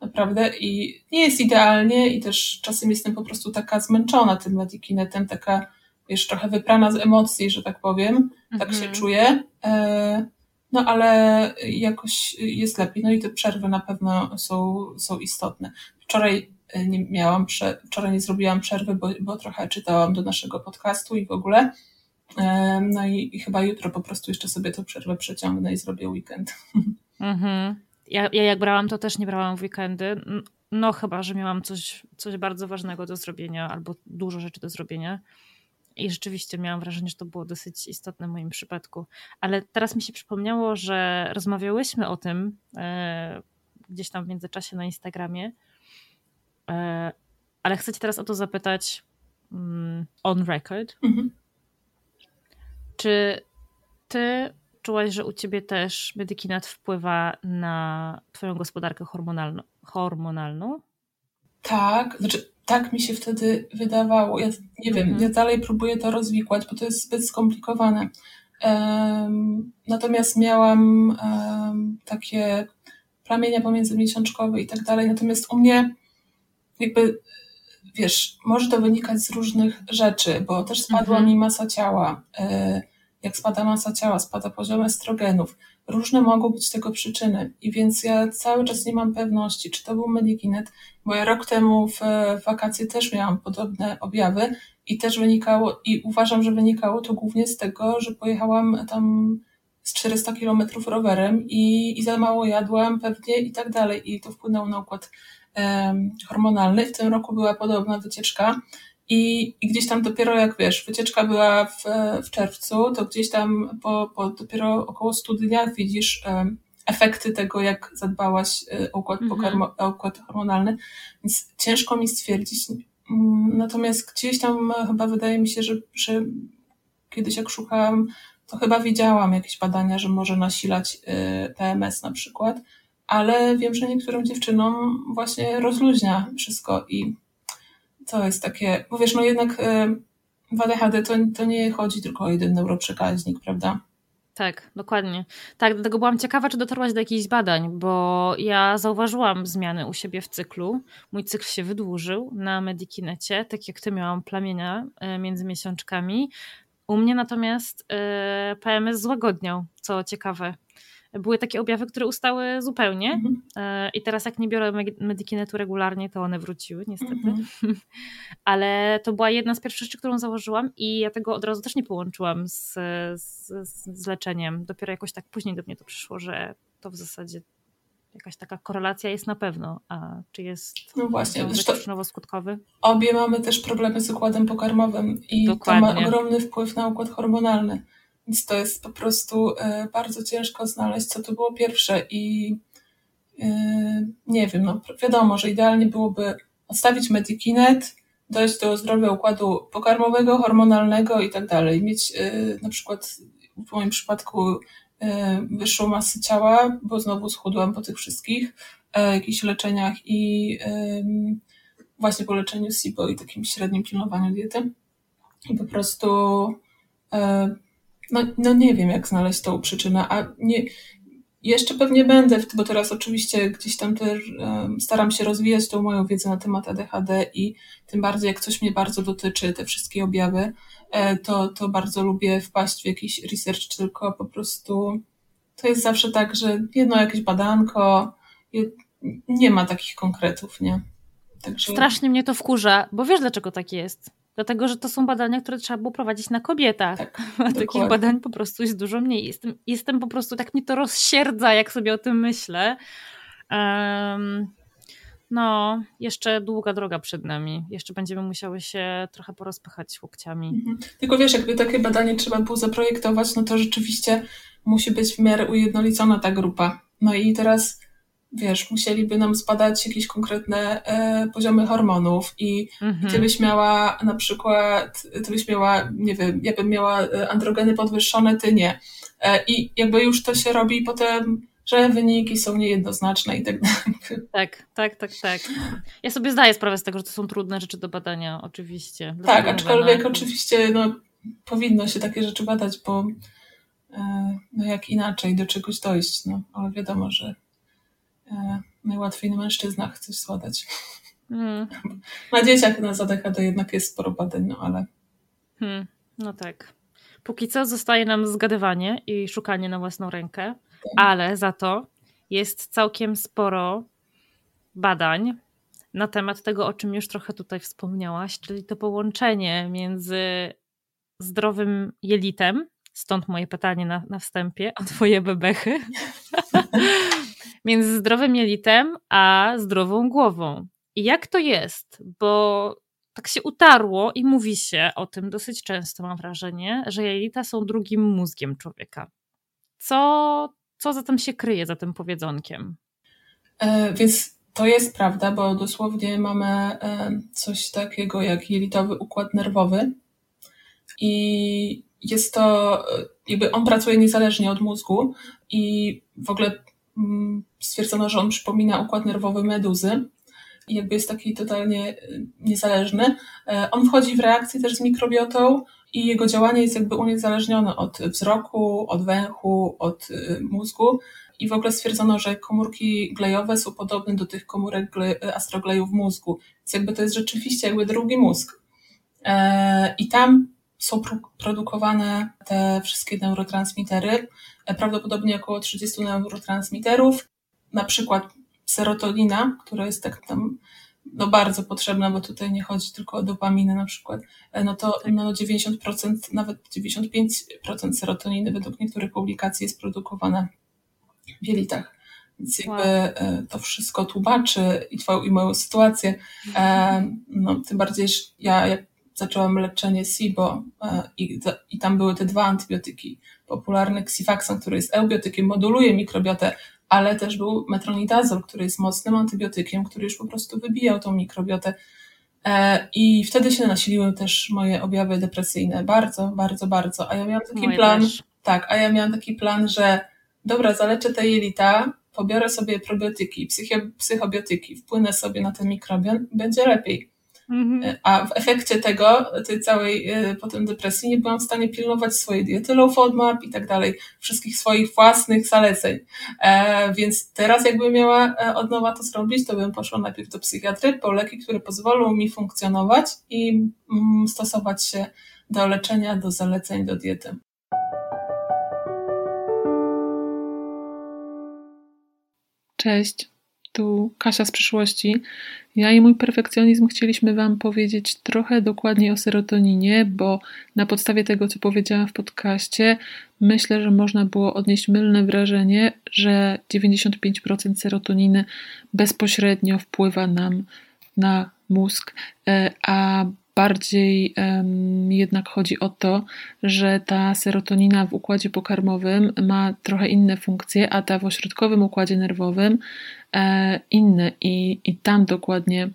Naprawdę i nie jest idealnie i też czasem jestem po prostu taka zmęczona tym medikinetem, taka wiesz, trochę wyprana z emocji, że tak powiem, tak się mhm. czuję. E, no ale jakoś jest lepiej. No i te przerwy na pewno są, są istotne. Wczoraj nie miałam, prze, wczoraj nie zrobiłam przerwy, bo, bo trochę czytałam do naszego podcastu i w ogóle. No i, i chyba jutro po prostu jeszcze sobie tę przerwę przeciągnę i zrobię weekend. <laughs> Mhm. Ja, ja jak brałam, to też nie brałam w weekendy. No chyba, że miałam coś, coś bardzo ważnego do zrobienia albo dużo rzeczy do zrobienia. I rzeczywiście miałam wrażenie, że to było dosyć istotne w moim przypadku. Ale teraz mi się przypomniało, że rozmawiałyśmy o tym e, gdzieś tam w międzyczasie na Instagramie, E, ale chcę cię teraz o to zapytać mm, on record. Mhm. Czy ty czułaś, że u ciebie też medykinat wpływa na twoją gospodarkę hormonalną? hormonalną? Tak, znaczy tak mi się wtedy wydawało. Ja nie wiem, mhm. ja dalej próbuję to rozwikłać, bo to jest zbyt skomplikowane. Um, natomiast miałam um, takie plamienia pomiędzy miesiączkowe i tak dalej. Natomiast u mnie jakby, wiesz, może to wynikać z różnych rzeczy, bo też spadła mhm. mi masa ciała. E, jak spada masa ciała, spada poziom estrogenów. Różne mogą być tego przyczyny. I więc ja cały czas nie mam pewności, czy to był Medikinet, bo ja rok temu w, wakacje też miałam podobne objawy i też wynikało, i uważam, że wynikało to głównie z tego, że pojechałam tam z 400 kilometrów rowerem i, i za mało jadłam pewnie i tak dalej. I to wpłynęło na układ hormonalny. W tym roku była podobna wycieczka i, i gdzieś tam dopiero jak wiesz, wycieczka była w, w czerwcu, to gdzieś tam po, po dopiero około 100 dniach widzisz efekty tego, jak zadbałaś e, o układ, mhm. o układ hormonalny, więc ciężko mi stwierdzić. Mm, natomiast gdzieś tam chyba wydaje mi się, że, że kiedyś jak szukałam, to chyba widziałam jakieś badania, że może nasilać e, PMS na przykład ale wiem, że niektórym dziewczynom właśnie rozluźnia wszystko i to jest takie, bo wiesz, no jednak y, w ADHD to, to nie chodzi tylko o jeden neuroprzekaźnik, prawda? Tak, dokładnie. Tak, dlatego byłam ciekawa, czy dotarłaś do jakichś badań, bo ja zauważyłam zmiany u siebie w cyklu. Mój cykl się wydłużył na Medikinecie, tak jak ty miałam plamienia y, między miesiączkami. U mnie natomiast y, PMS złagodniał, co ciekawe były takie objawy, które ustały zupełnie. Mhm. E, I teraz, jak nie biorę Medikinetu regularnie, to one wróciły, niestety. Mhm. <laughs> Ale to była jedna z pierwszych rzeczy, którą założyłam, i ja tego od razu też nie połączyłam z, z, z leczeniem. Dopiero jakoś tak później do mnie to przyszło, że to w zasadzie jakaś taka korelacja jest na pewno, a czy jest no właśnie, przyczynowo-skutkowy? Obie mamy też problemy z układem pokarmowym i Dokładnie. to ma ogromny wpływ na układ hormonalny. Więc to jest po prostu e, bardzo ciężko znaleźć, co to było pierwsze i e, nie wiem, no wiadomo, że idealnie byłoby odstawić Medikinet, dojść do zdrowia układu pokarmowego, hormonalnego i tak dalej. Mieć e, na przykład w moim przypadku wyższą masę ciała, bo znowu schudłam po tych wszystkich jakichś leczeniach i właśnie po leczeniu SIBO i takim średnim pilnowaniu diety. I po prostu no, no nie wiem, jak znaleźć tą przyczynę, a nie, jeszcze pewnie będę, bo teraz oczywiście gdzieś tam też staram się rozwijać tą moją wiedzę na temat ADHD i tym bardziej jak coś mnie bardzo dotyczy, te wszystkie objawy, e, to, to bardzo lubię wpaść w jakiś research, tylko po prostu to jest zawsze tak, że jedno jakieś badanko, nie ma takich konkretów, nie? Także... Strasznie mnie to wkurza, bo wiesz dlaczego tak jest? Dlatego, że to są badania, które trzeba było prowadzić na kobietach. Tak, <laughs> A takich badań po prostu jest dużo mniej. Jestem, jestem po prostu, tak mnie to rozsierdza, jak sobie o tym myślę. Um, no, jeszcze długa droga przed nami. Jeszcze będziemy musiały się trochę porozpychać łokciami. Mhm. Tylko wiesz, jakby takie badanie trzeba było zaprojektować, no to rzeczywiście musi być w miarę ujednolicona ta grupa. No i teraz wiesz, musieliby nam zbadać jakieś konkretne e, poziomy hormonów i, mhm. ty byś miała na przykład, ty byś miała, nie wiem, ja bym miała e, androgeny podwyższone, ty nie. E, I jakby już to się robi potem, że wyniki są niejednoznaczne i tak dalej. Tak, tak, tak, tak. Ja sobie zdaję sprawę z tego, że to są trudne rzeczy do badania, oczywiście. tak, aczkolwiek oczywiście no, powinno się takie rzeczy badać, bo e, no jak inaczej do czegoś dojść, no, ale wiadomo, że najłatwiej na mężczyznach coś zbadać. Hmm. Na dzieciach na to jednak jest sporo badań, no ale... Hmm. No tak. Póki co zostaje nam zgadywanie i szukanie na własną rękę, tak. ale za to jest całkiem sporo badań na temat tego, o czym już trochę tutaj wspomniałaś, czyli to połączenie między zdrowym jelitem, stąd moje pytanie na, na wstępie o twoje bebechy, <laughs> między zdrowym jelitem a zdrową głową. I jak to jest? Bo tak się utarło i mówi się o tym dosyć często, mam wrażenie, że jelita są drugim mózgiem człowieka. Co, co za tym się kryje, za tym powiedzonkiem? E, więc to jest prawda, bo dosłownie mamy e, coś takiego jak jelitowy układ nerwowy i jest to, e, jakby on pracuje niezależnie od mózgu i w ogóle stwierdzono, że on przypomina układ nerwowy meduzy i jakby jest taki totalnie y, niezależny. E, on wchodzi w reakcję też z mikrobiotą i jego działanie jest jakby uniezależnione od wzroku, od węchu, od y, mózgu. I w ogóle stwierdzono, że komórki glejowe są podobne do tych komórek astroglejów w mózgu. Więc jakby to jest rzeczywiście jakby drugi mózg. E, I tam są produkowane te wszystkie neurotransmitery, prawdopodobnie około 30 neurotransmiterów, na przykład serotonina, która jest tak tam no bardzo potrzebna, bo tutaj nie chodzi tylko o dopaminę na przykład, e, no to no 90%, nawet 95% serotoniny według niektórych publikacji jest produkowane w jelitach. Więc jakby wow. to wszystko tłumaczy i twoją i moją sytuację. No, tym bardziej, że ja jak zaczęłam leczenie SIBO e, i, i tam były te dwa antybiotyki. Popularny Xifaxan, który jest eubiotykiem, moduluje mikrobiotę, ale też był metronidazol, który jest mocnym antybiotykiem, który już po prostu wybijał tą mikrobiotę. E, I wtedy się nasiliły też moje objawy depresyjne. Bardzo, bardzo, bardzo. A ja miałam taki moje plan, też. tak, a ja miałam taki plan, że dobra, zaleczę te jelita, pobiorę sobie probiotyki, psychobiotyki, wpłynę sobie na ten mikrobiom, będzie lepiej. Mhm. E, a w efekcie tego, tej całej e, potem depresji, nie byłam w stanie pilnować swojej diety, low FODMAP i tak dalej, wszystkich swoich własnych zaleceń. E, więc teraz jakbym miała e, od nowa to zrobić, to bym poszła najpierw do psychiatry po leki, które pozwolą mi funkcjonować i mm, stosować się do leczenia, do zaleceń, do diety. Cześć tu Kasia z przyszłości. Ja i mój perfekcjonizm chcieliśmy Wam powiedzieć trochę dokładniej o serotoninie, bo na podstawie tego, co powiedziałam w podcaście, myślę, że można było odnieść mylne wrażenie, że 95% serotoniny bezpośrednio wpływa nam na mózg, e, a Bardziej um, jednak chodzi o to, że ta serotonina w układzie pokarmowym ma trochę inne funkcje, a ta w ośrodkowym układzie nerwowym e, inne i, i tam dokładnie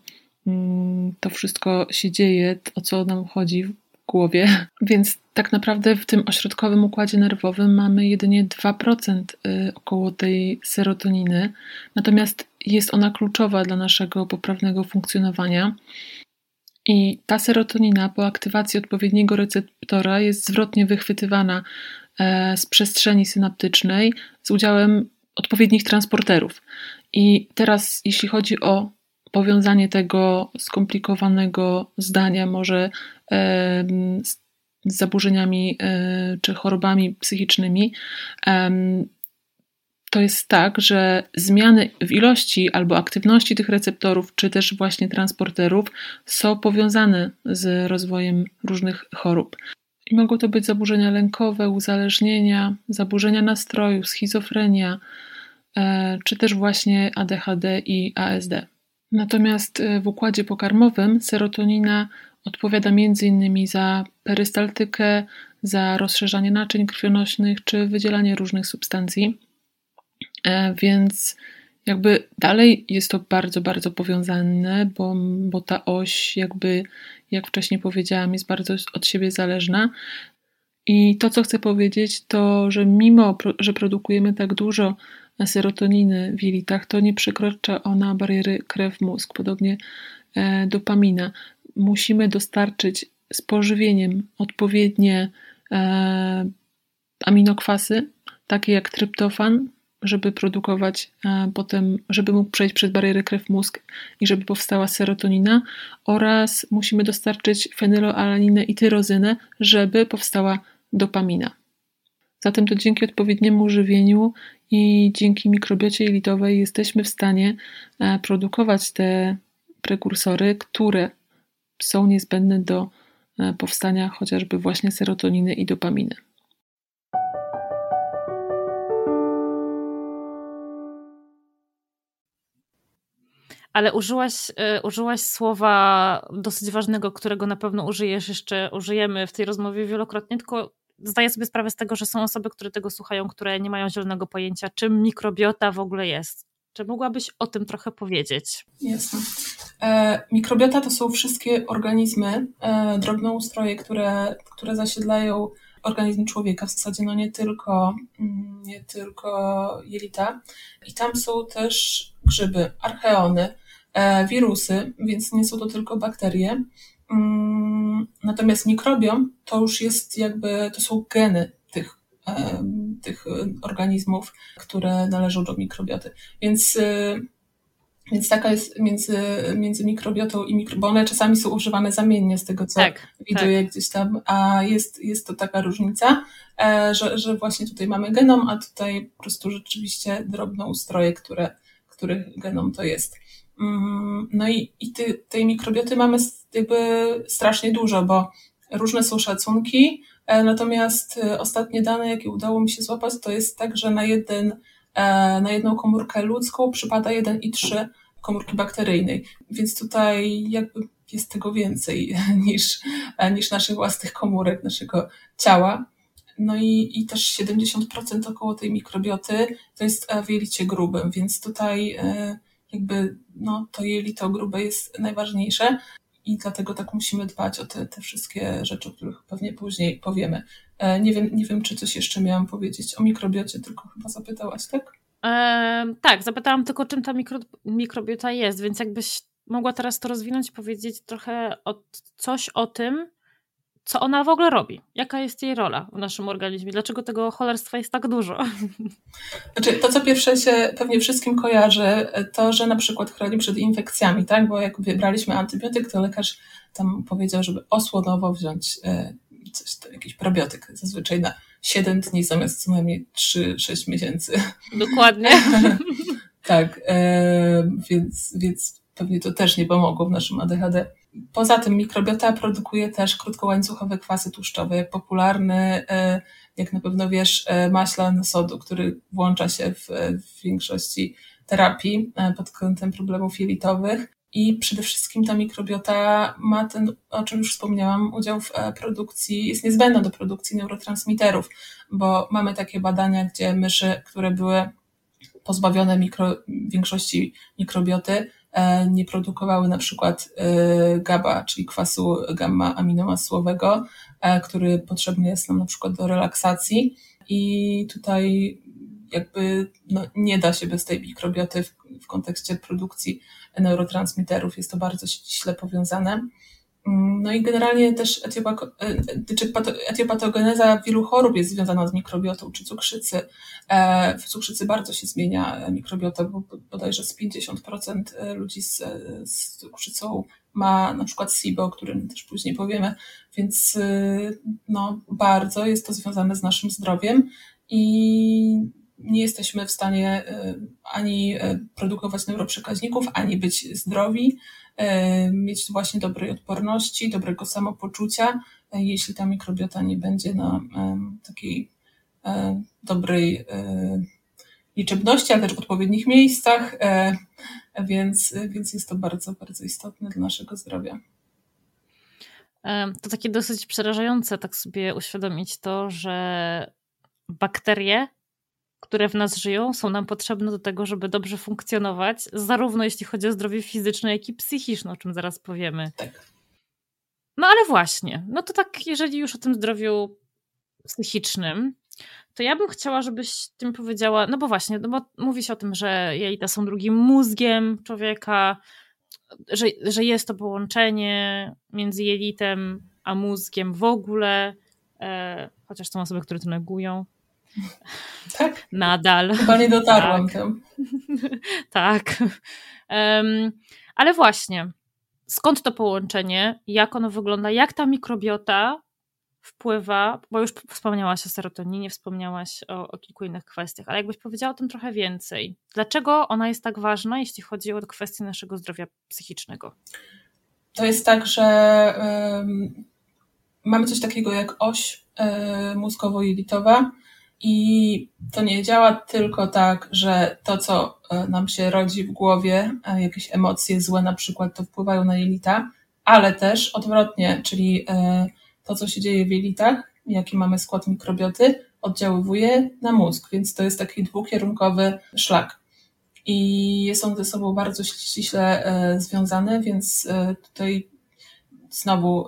mm, to wszystko się dzieje, o co nam chodzi w głowie. <laughs> Więc tak naprawdę w tym ośrodkowym układzie nerwowym mamy jedynie 2% y, około tej serotoniny, natomiast jest ona kluczowa dla naszego poprawnego funkcjonowania. I ta serotonina po aktywacji odpowiedniego receptora jest zwrotnie wychwytywana e, z przestrzeni synaptycznej z udziałem odpowiednich transporterów. I teraz, jeśli chodzi o powiązanie tego skomplikowanego zdania, może z zaburzeniami e, czy chorobami psychicznymi, to jest tak, że zmiany w ilości albo aktywności tych receptorów, czy też właśnie transporterów są powiązane z rozwojem różnych chorób. I mogą to być zaburzenia lękowe, uzależnienia, zaburzenia nastroju, schizofrenia, e, czy też właśnie ADHD i ASD. Natomiast e, w układzie pokarmowym serotonina odpowiada m.in. za perystaltykę, za rozszerzanie naczyń krwionośnych czy wydzielanie różnych substancji. E, więc jakby dalej jest to bardzo, bardzo powiązane, bo, bo ta oś, jakby, jak wcześniej powiedziałam, jest bardzo od siebie zależna. I to, co chcę powiedzieć, to, że mimo, że produkujemy tak dużo serotoniny w jelitach, to nie przekracza ona bariery krew-mózg, podobnie e, dopamina. Musimy dostarczyć z pożywieniem odpowiednie e, aminokwasy, takie jak tryptofan, żeby produkować e, potem, żeby mógł przejść przez barierę krew-mózg i żeby powstała serotonina oraz musimy dostarczyć fenyloalaninę i tyrozynę, żeby powstała dopamina. Zatem to dzięki odpowiedniemu żywieniu i dzięki mikrobiocie jelitowej jesteśmy w stanie e, produkować te prekursory, które są niezbędne do e, powstania chociażby właśnie serotoniny i dopaminy. Ale użyłaś, y, użyłaś słowa dosyć ważnego, którego na pewno użyjesz jeszcze, użyjemy w tej rozmowie wielokrotnie, tylko zdaję sobie sprawę z tego, że są osoby, które tego słuchają, które nie mają zielonego pojęcia, czym mikrobiota w ogóle jest. Czy mogłabyś o tym trochę powiedzieć? Jasne. E, mikrobiota to są wszystkie organizmy, e, drobnoustroje, które, które zasiedlają organizm człowieka, w zasadzie no nie tylko, mm, nie tylko jelita. I tam są też grzyby, archeony, wirusy, więc nie są to tylko bakterie. Mm, natomiast mikrobiom to już jest jakby, to są geny tych, e, tych organizmów, które należą do mikrobioty. Więc, e, więc taka jest między, między mikrobiotą i mikro, bo one czasami są używane zamiennie z tego, co tak, widuję tak. gdzieś tam, a jest, jest to taka różnica, że, że właśnie tutaj mamy genom, a tutaj po prostu rzeczywiście drobne ustroje, które, których genom to jest. Mm, no i, i ty, tej mikrobioty mamy jakby strasznie dużo, bo różne są szacunki, e, natomiast e, ostatnie dane, jakie udało mi się złapać, to jest tak, że na, jeden, e, na jedną komórkę ludzką przypada 1,3 komórki bakteryjnej, więc tutaj jakby jest tego więcej <laughs> niż, niż naszych własnych komórek, naszego ciała. No i, i też 70% około tej mikrobioty to jest w jelicie grubym, więc tutaj jakby no, to jelito grube jest najważniejsze i dlatego tak musimy dbać o te, te wszystkie rzeczy, o których pewnie później powiemy. E, nie wiem, nie wiem, czy coś jeszcze miałam powiedzieć o mikrobiocie, tylko chyba zapytałaś, tak? Tak, zapytałam tylko, czym ta mikro, mikrobiota jest, więc jakbyś mogła teraz to rozwinąć powiedzieć trochę o, coś o tym, co ona w ogóle robi? Jaka jest jej rola w naszym organizmie? Dlaczego tego cholerstwa jest tak dużo? <laughs> Znaczy, to, co pierwsze się pewnie wszystkim kojarzy, to, że na przykład chroni przed infekcjami, tak? Bo jak wybraliśmy antybiotyk, to lekarz tam powiedział, żeby osłonowo wziąć e, coś, to jakiś probiotyk, zazwyczaj na 7 dni zamiast co najmniej 3-6 miesięcy. <laughs> Dokładnie. <laughs> tak, e, więc, więc pewnie to też nie pomogło w naszym ADHD. Poza tym mikrobiota produkuje też krótkołańcuchowe kwasy tłuszczowe, popularny, e, jak na pewno wiesz, e, maślan sodu, który włącza się w, w większości terapii e, pod kątem problemów jelitowych. I przede wszystkim ta mikrobiota ma ten, o czym już wspomniałam, udział w produkcji, jest niezbędna do produkcji neurotransmiterów, bo mamy takie badania, gdzie myszy, które były pozbawione mikro, większości mikrobioty, nie produkowały na przykład GABA, czyli kwasu gamma-aminomasłowego, który potrzebny jest nam na przykład do relaksacji. I tutaj jakby no, nie da się bez tej mikrobioty w, w kontekście produkcji neurotransmiterów. Jest to bardzo ściśle powiązane. Mm, no i generalnie też e, etiopatogeneza wielu chorób jest związana z mikrobiotą, czy cukrzycy. E, w cukrzycy bardzo się zmienia mikrobiota, bo bodajże z 50% e, ludzi z, z cukrzycą ma na przykład SIBO, o którym też później powiemy, więc no, bardzo jest to związane z naszym zdrowiem i nie jesteśmy w stanie ani produkować neuroprzekaźników, ani być zdrowi, E, mieć właśnie dobrej odporności, dobrego samopoczucia, e, jeśli ta mikrobiota nie będzie na takiej e, dobrej liczebności, ale też w odpowiednich miejscach, więc, więc jest to bardzo, bardzo istotne dla naszego zdrowia. To takie dosyć przerażające, tak sobie uświadomić to, że bakterie które w nas żyją, są nam potrzebne do tego, żeby dobrze funkcjonować, zarówno jeśli chodzi o zdrowie fizyczne, jak i psychiczne, o czym zaraz powiemy. Tak. No ale właśnie, no to tak, jeżeli już o tym zdrowiu psychicznym, to ja bym chciała, żebyś tym powiedziała, no bo właśnie, no bo mówi się o tym, że jelita są drugim mózgiem człowieka, że, że jest to połączenie między jelitem a mózgiem w ogóle, e, chociaż są osoby, które to negują. Tak? Nadal. Chyba nie dotarłam tak. tam. <laughs> tak. Um, ale właśnie, skąd to połączenie? Jak ono wygląda? Jak ta mikrobiota wpływa, bo już wspomniałaś o serotoninie, wspomniałaś o, o, kilku innych kwestiach, ale jakbyś powiedziała o tym trochę więcej. Dlaczego ona jest tak ważna, jeśli chodzi o kwestię naszego zdrowia psychicznego? To jest tak, że mamy coś takiego jak oś y, mózgowo-jelitowa, i to nie działa tylko tak, że to, co e, nam się rodzi w głowie, e, jakieś emocje złe na przykład, to wpływają na jelita, ale też odwrotnie, czyli e, to, co się dzieje w jelitach, jaki mamy skład mikrobioty, oddziaływuje na mózg, więc to jest taki dwukierunkowy szlak. I są ze sobą bardzo ściśle związane, więc tutaj znowu,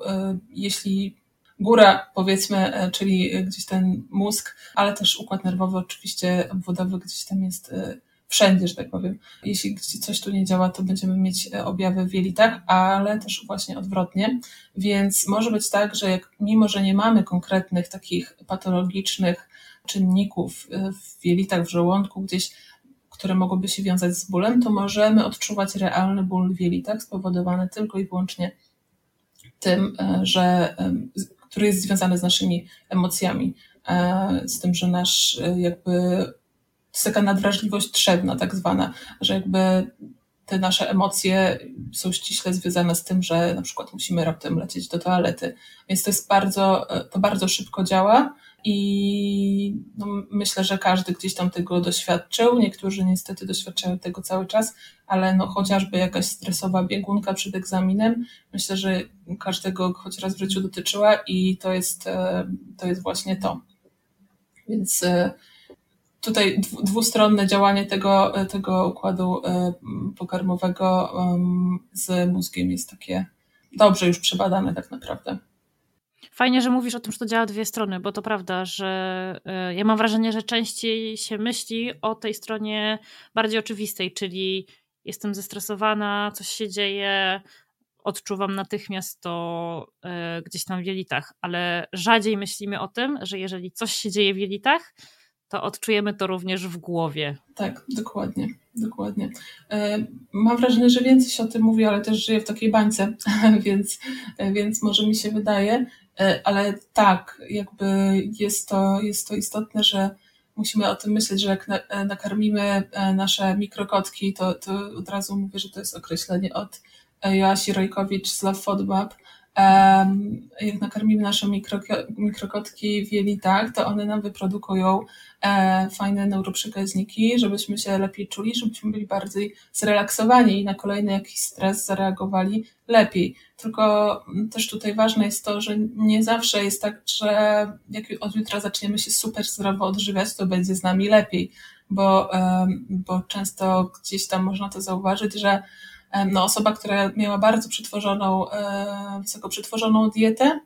jeśli góra, powiedzmy, e, czyli gdzieś ten mózg, ale też układ nerwowy, oczywiście obwodowy gdzieś tam jest e, wszędzie, że tak powiem. Jeśli coś tu nie działa, to będziemy mieć e, objawy w jelitach, ale też właśnie odwrotnie. Więc może być tak, że jak, mimo, że nie mamy konkretnych takich patologicznych czynników w jelitach, w żołądku, gdzieś które mogłyby się wiązać z bólem, to możemy odczuwać realny ból w jelitach spowodowany tylko i wyłącznie tym, że który jest związany z naszymi emocjami, e, z tym, że nasz e, jakby to jest taka nadwrażliwość trzewna, tak zwana, że jakby te nasze emocje są ściśle związane z tym, że na przykład musimy raptem lecieć do toalety. Więc to jest bardzo, e, to bardzo szybko działa i no, myślę, że każdy gdzieś tam tego doświadczył. Niektórzy niestety doświadczają tego cały czas, ale no, chociażby jakaś stresowa biegunka przed egzaminem, myślę, że każdego choć raz w życiu dotyczyła i to jest, e, to jest właśnie to. Więc e, tutaj dwustronne działanie tego, tego układu e, pokarmowego z mózgiem jest takie dobrze już przebadane tak naprawdę. Fajnie, że mówisz o tym, że to działa dwie strony, bo to prawda, że e, ja mam wrażenie, że częściej się myśli o tej stronie bardziej oczywistej, czyli jestem zestresowana, coś się dzieje, odczuwam natychmiast to e, gdzieś tam w jelitach, ale rzadziej myślimy o tym, że jeżeli coś się dzieje w jelitach, to odczujemy to również w głowie. Tak, dokładnie, dokładnie. E, mam wrażenie, że więcej się o tym mówi, ale też żyję w takiej bańce, <laughs> więc, więc może mi się wydaje, ale tak, jakby jest to, jest to istotne, że musimy o tym myśleć, że jak e, nakarmimy e, nasze mikrokotki, to, to od razu mówię, że to jest określenie od Joasi Rojkowicz z Love FODMAP, jak nakarmimy nasze mikrokotki w jelitach, to one nam wyprodukują e, fajne neuroprzekaźniki, żebyśmy się lepiej czuli, żebyśmy byli bardziej zrelaksowani i na kolejny jakiś stres zareagowali lepiej. Tylko też tutaj ważne jest to, że nie zawsze jest tak, że jak od jutra zaczniemy się super zdrowo odżywiać, to będzie z nami lepiej, bo, bo często gdzieś tam można to zauważyć, że no, osoba, która miała bardzo przetworzoną, wysoko przetworzoną dietę,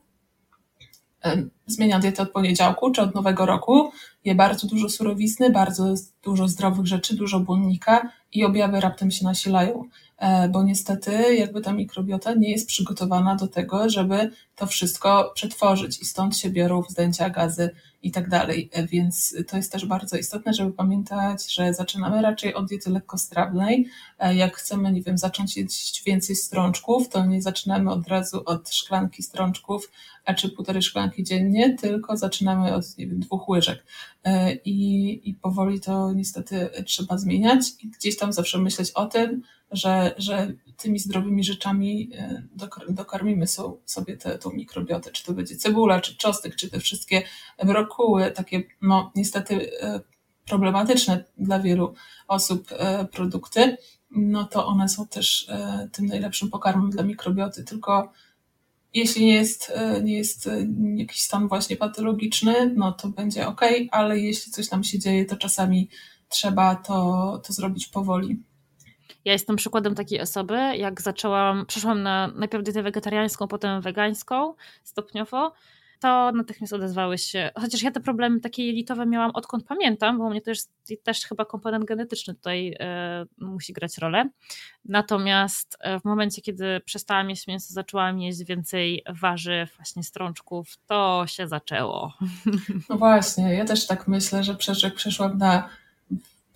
zmienia dietę od poniedziałku czy od nowego roku, je bardzo dużo surowizny, bardzo dużo zdrowych rzeczy, dużo błonnika i objawy raptem się nasilają. E, bo niestety jakby ta mikrobiota nie jest przygotowana do tego, żeby to wszystko przetworzyć i stąd się biorą wzdęcia, gazy i tak dalej. E, więc to jest też bardzo istotne, żeby pamiętać, że zaczynamy raczej od diety lekkostrawnej. E, jak chcemy, nie wiem, zacząć jeść więcej strączków, to nie zaczynamy od razu od szklanki strączków, a czy półtorej szklanki dziennie, tylko zaczynamy od, nie wiem, dwóch łyżek. I, I powoli to niestety trzeba zmieniać i gdzieś tam zawsze myśleć o tym, że, że tymi zdrowymi rzeczami e, dokarmimy sobie tę tą mikrobiotę, czy to będzie cebula, czy czosnek, czy te wszystkie brokuły, takie no niestety e, problematyczne dla wielu osób e, produkty, no to one są też tym najlepszym pokarmem dla mikrobioty, tylko jeśli nie jest, nie jest jakiś stan właśnie patologiczny, no to będzie ok, ale jeśli coś nam się dzieje, to czasami trzeba to, to zrobić powoli. Ja jestem przykładem takiej osoby, jak zaczęłam, przeszłam na najpierw dietę wegetariańską, potem wegańską stopniowo, to natychmiast odezwały się, chociaż ja te problemy takie jelitowe miałam odkąd pamiętam, bo u mnie jest też chyba komponent genetyczny tutaj e, musi grać rolę. Natomiast e, w momencie, kiedy przestałam jeść mięso, zaczęłam jeść więcej warzyw, właśnie strączków, to się zaczęło. <laughs> No właśnie, ja też tak myślę, że jak przeszłam na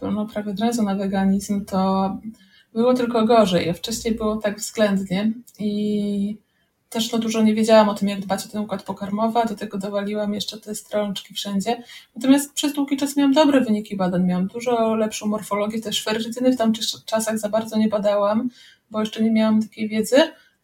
no, prawie od razu na weganizm, to było tylko gorzej. Wcześniej było tak względnie i też no dużo nie wiedziałam o tym, jak dbać o ten układ pokarmowy, a do tego dowaliłam jeszcze te strączki wszędzie. Natomiast przez długi czas miałam dobre wyniki badań, miałam dużo lepszą morfologię, też ferrytyny w tamtych czasach za bardzo nie badałam, bo jeszcze nie miałam takiej wiedzy,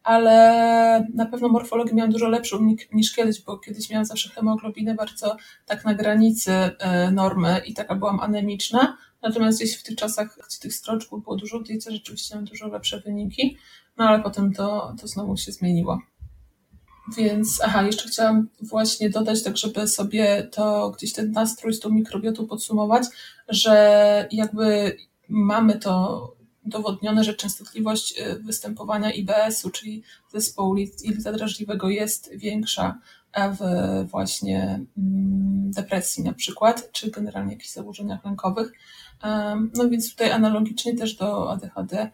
ale na pewno morfologię miałam dużo lepszą niż kiedyś, bo kiedyś miałam zawsze hemoglobinę bardzo tak na granicy e, normy i taka byłam anemiczna, Natomiast gdzieś w tych czasach, gdzie tych stroczków było dużo, diecie rzeczywiście miałam dużo lepsze wyniki, no ale potem to, to znowu się zmieniło. Więc, aha, jeszcze chciałam właśnie dodać, tak żeby sobie to gdzieś ten nastrój z tą mikrobiotą podsumować, że jakby mamy to udowodnione, że częstotliwość y, występowania IBS-u, czyli zespołu jelita drażliwego jest większa w właśnie mm, depresji na przykład, czy generalnie jakichś zaburzeniach lękowych. No więc tutaj analogicznie też do ADHD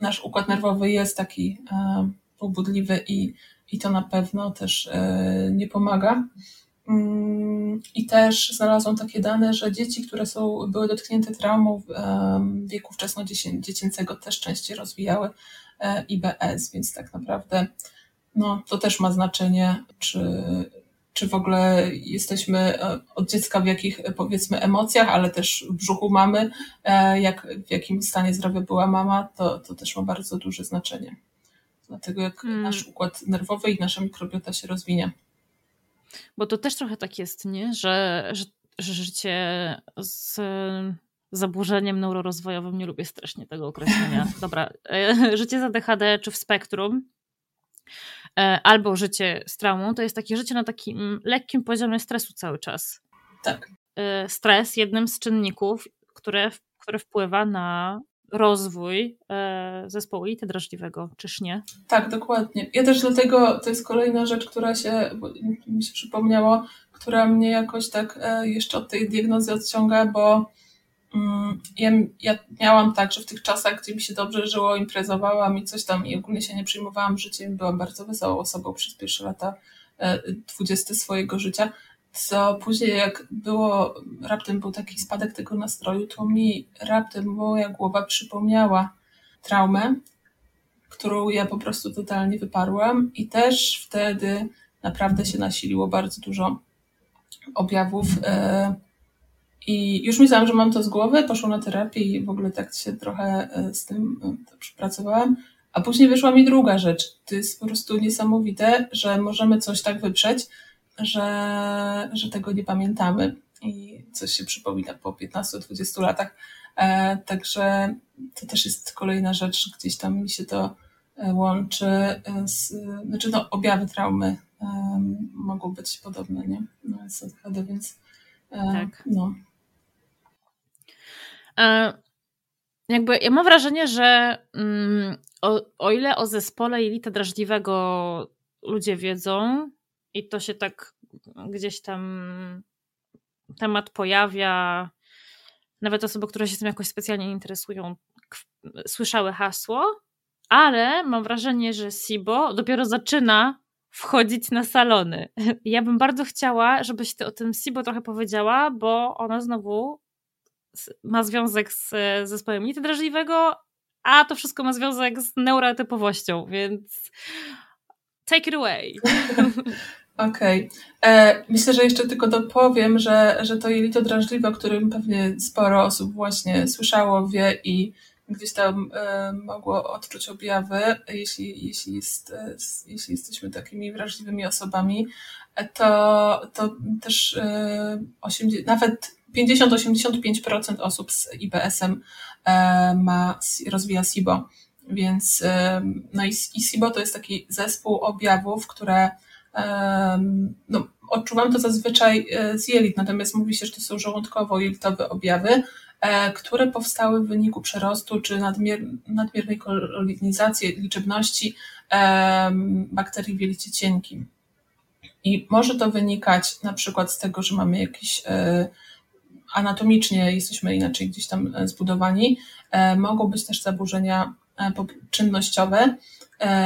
nasz układ nerwowy jest taki pobudliwy i, i to na pewno też e, nie pomaga. Mm, I też znalazłam takie dane, że dzieci, które są, były dotknięte traumą w wieku wczesnodziecięcego też częściej rozwijały e, IBS, więc tak naprawdę no, to też ma znaczenie, czy, czy w ogóle jesteśmy e, od dziecka w jakich powiedzmy emocjach, ale też w brzuchu mamy, jak, w jakim stanie zdrowia była mama, to, to też ma bardzo duże znaczenie. Dlatego jak hmm. nasz układ nerwowy i nasza mikrobiota się rozwinie. Bo to też trochę tak jest, nie? Że, że, że życie z zaburzeniem neurorozwojowym, nie lubię strasznie tego określenia. <laughs> Dobra, e, życie z ADHD czy w spektrum E, albo życie z traumą, to jest takie życie na takim lekkim poziomie stresu cały czas. Tak. E, stres jednym z czynników, które, które wpływa na rozwój e, zespołu jelita drażliwego, czyż nie? Tak, dokładnie. Ja też dlatego, to jest kolejna rzecz, która się, mi się przypomniało, która mnie jakoś tak jeszcze od tej diagnozy odciąga, bo Mm, ja, ja, miałam tak, że w tych czasach, gdzie mi się dobrze żyło, imprezowałam i coś tam i ogólnie się nie przyjmowałam życiem, byłam bardzo wesołą osobą przez pierwsze lata e, dwudzieste swojego życia, co później jak było, raptem był taki spadek tego nastroju, to mi raptem moja głowa przypomniała traumę, którą ja po prostu totalnie wyparłam i też wtedy naprawdę się nasiliło bardzo dużo objawów e, i już myślałam, że mam to z głowy, poszłam na terapię i w ogóle tak się trochę e, z tym e, przepracowałam. A później wyszła mi druga rzecz. To jest po prostu niesamowite, że możemy coś tak wyprzeć, że, że tego nie pamiętamy i coś się przypomina po 15-20 latach. E, także to też jest kolejna rzecz, gdzieś tam mi się to e, łączy. Z, znaczy, no, objawy traumy e, mogą być podobne, nie? No, ADHD, więc e, tak. no. E, jakby ja mam wrażenie, że mm, o, o, ile o zespole jelita drażliwego ludzie wiedzą i to się tak gdzieś tam temat pojawia, nawet osoby, które się tym jakoś specjalnie interesują, słyszały hasło, ale mam wrażenie, że SIBO dopiero zaczyna wchodzić na salony. <laughs> Ja bym bardzo chciała, żebyś ty o tym SIBO trochę powiedziała, bo ono znowu ma związek z zespołem nity drażliwego, a to wszystko ma związek z neurotypowością, więc take it away. <laughs> Okej. Okay. E, myślę, że jeszcze tylko dopowiem, że, że to jelito drażliwe, o którym pewnie sporo osób właśnie słyszało, wie i gdzieś tam e, mogło odczuć objawy, jeśli, jeśli, jest, e, jeśli jesteśmy takimi wrażliwymi osobami, e, to, to też e, 80, nawet 50-85% osób z IBS-em e, ma, rozwija SIBO. Więc e, no i, i SIBO to jest taki zespół objawów, które no, odczuwam to zazwyczaj z jelit, natomiast mówi się, że to są żołądkowo-jelitowe objawy, E, które powstały w wyniku przerostu czy nadmier nadmiernej kolonizacji liczebności bakterii w jelicie cienkim. I może to wynikać na przykład z tego, że mamy jakiś e, anatomicznie jesteśmy inaczej gdzieś tam e, zbudowani. Mogą być też zaburzenia czynnościowe,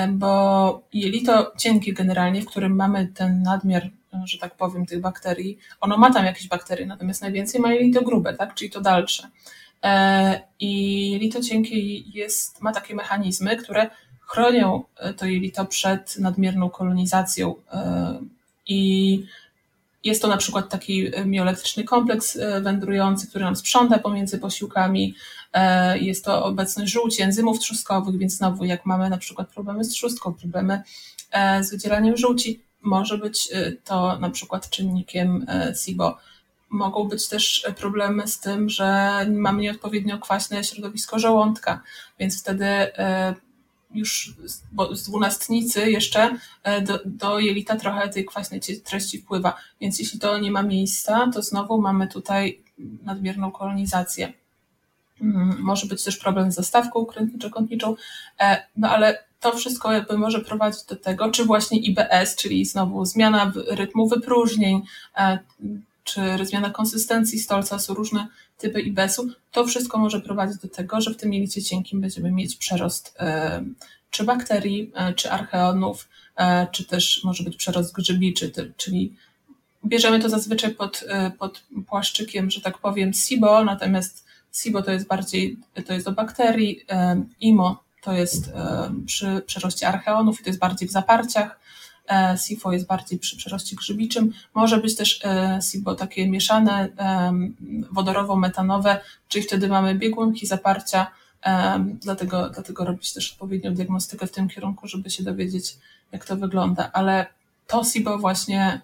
bo jelito cienkie generalnie, w którym mamy ten nadmiar że tak powiem, tych bakterii. Ono ma tam jakieś bakterie, natomiast najwięcej ma jelito grube, tak? czyli to dalsze. E, I jelito cienkie jest, ma takie mechanizmy, które chronią e, to jelito przed nadmierną kolonizacją. E, I jest to na przykład taki mioelektryczny kompleks wędrujący, który nam sprząta pomiędzy posiłkami. Jest to obecność żółci, enzymów trzustkowych, więc znowu jak mamy na przykład problemy z trzustką, problemy z wydzielaniem żółci, może być y, to na przykład czynnikiem SIBO. Mogą być też problemy z tym, że mamy nieodpowiednio kwaśne środowisko żołądka, więc wtedy już z dwunastnicy jeszcze do, do jelita trochę tej kwaśnej treści wpływa. Więc jeśli to nie ma miejsca, to znowu mamy tutaj nadmierną kolonizację. Mm, może być też problem z zastawką krętniczo-kątniczą, e, no ale to wszystko jakby może prowadzić do tego, czy właśnie IBS, czyli znowu zmiana rytmu wypróżnień, e, czy zmiana konsystencji stolca, są różne typy IBS-u, to wszystko może prowadzić do tego, że w tym jelicie cienkim będziemy mieć przerost e, czy bakterii, czy archeonów, czy też może być przerost grzybiczy, czyli bierzemy to zazwyczaj pod, pod płaszczykiem, że tak powiem, SIBO, natomiast SIBO to jest bardziej, to jest do bakterii, IMO to jest przy przeroście archeonów i to jest bardziej w zaparciach, e, SIFO jest bardziej przy przeroście grzybiczym. Może być też e, SIBO takie mieszane, wodorowo-metanowe, czyli wtedy mamy biegunki zaparcia, dlatego, dlatego robić też odpowiednią diagnostykę w tym kierunku, żeby się dowiedzieć, jak to wygląda. Ale to SIBO właśnie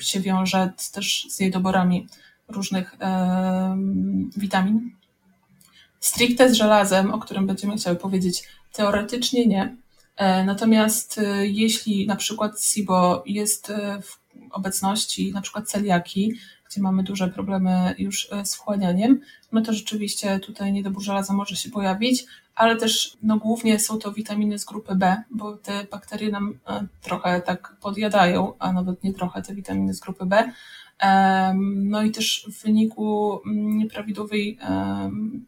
się wiąże też z niedoborami różnych witamin, Stricte z żelazem, o którym będziemy chciały powiedzieć, teoretycznie nie. E, natomiast e, jeśli na przykład SIBO jest e, w obecności na przykład celiaki, gdzie mamy duże problemy już z wchłanianiem, no to rzeczywiście tutaj niedobór żelaza może się pojawić, ale też no głównie są to witaminy z grupy B, bo te bakterie nam trochę tak podjadają, a nawet nie trochę te witaminy z grupy B, no i też w wyniku mm, nieprawidłowej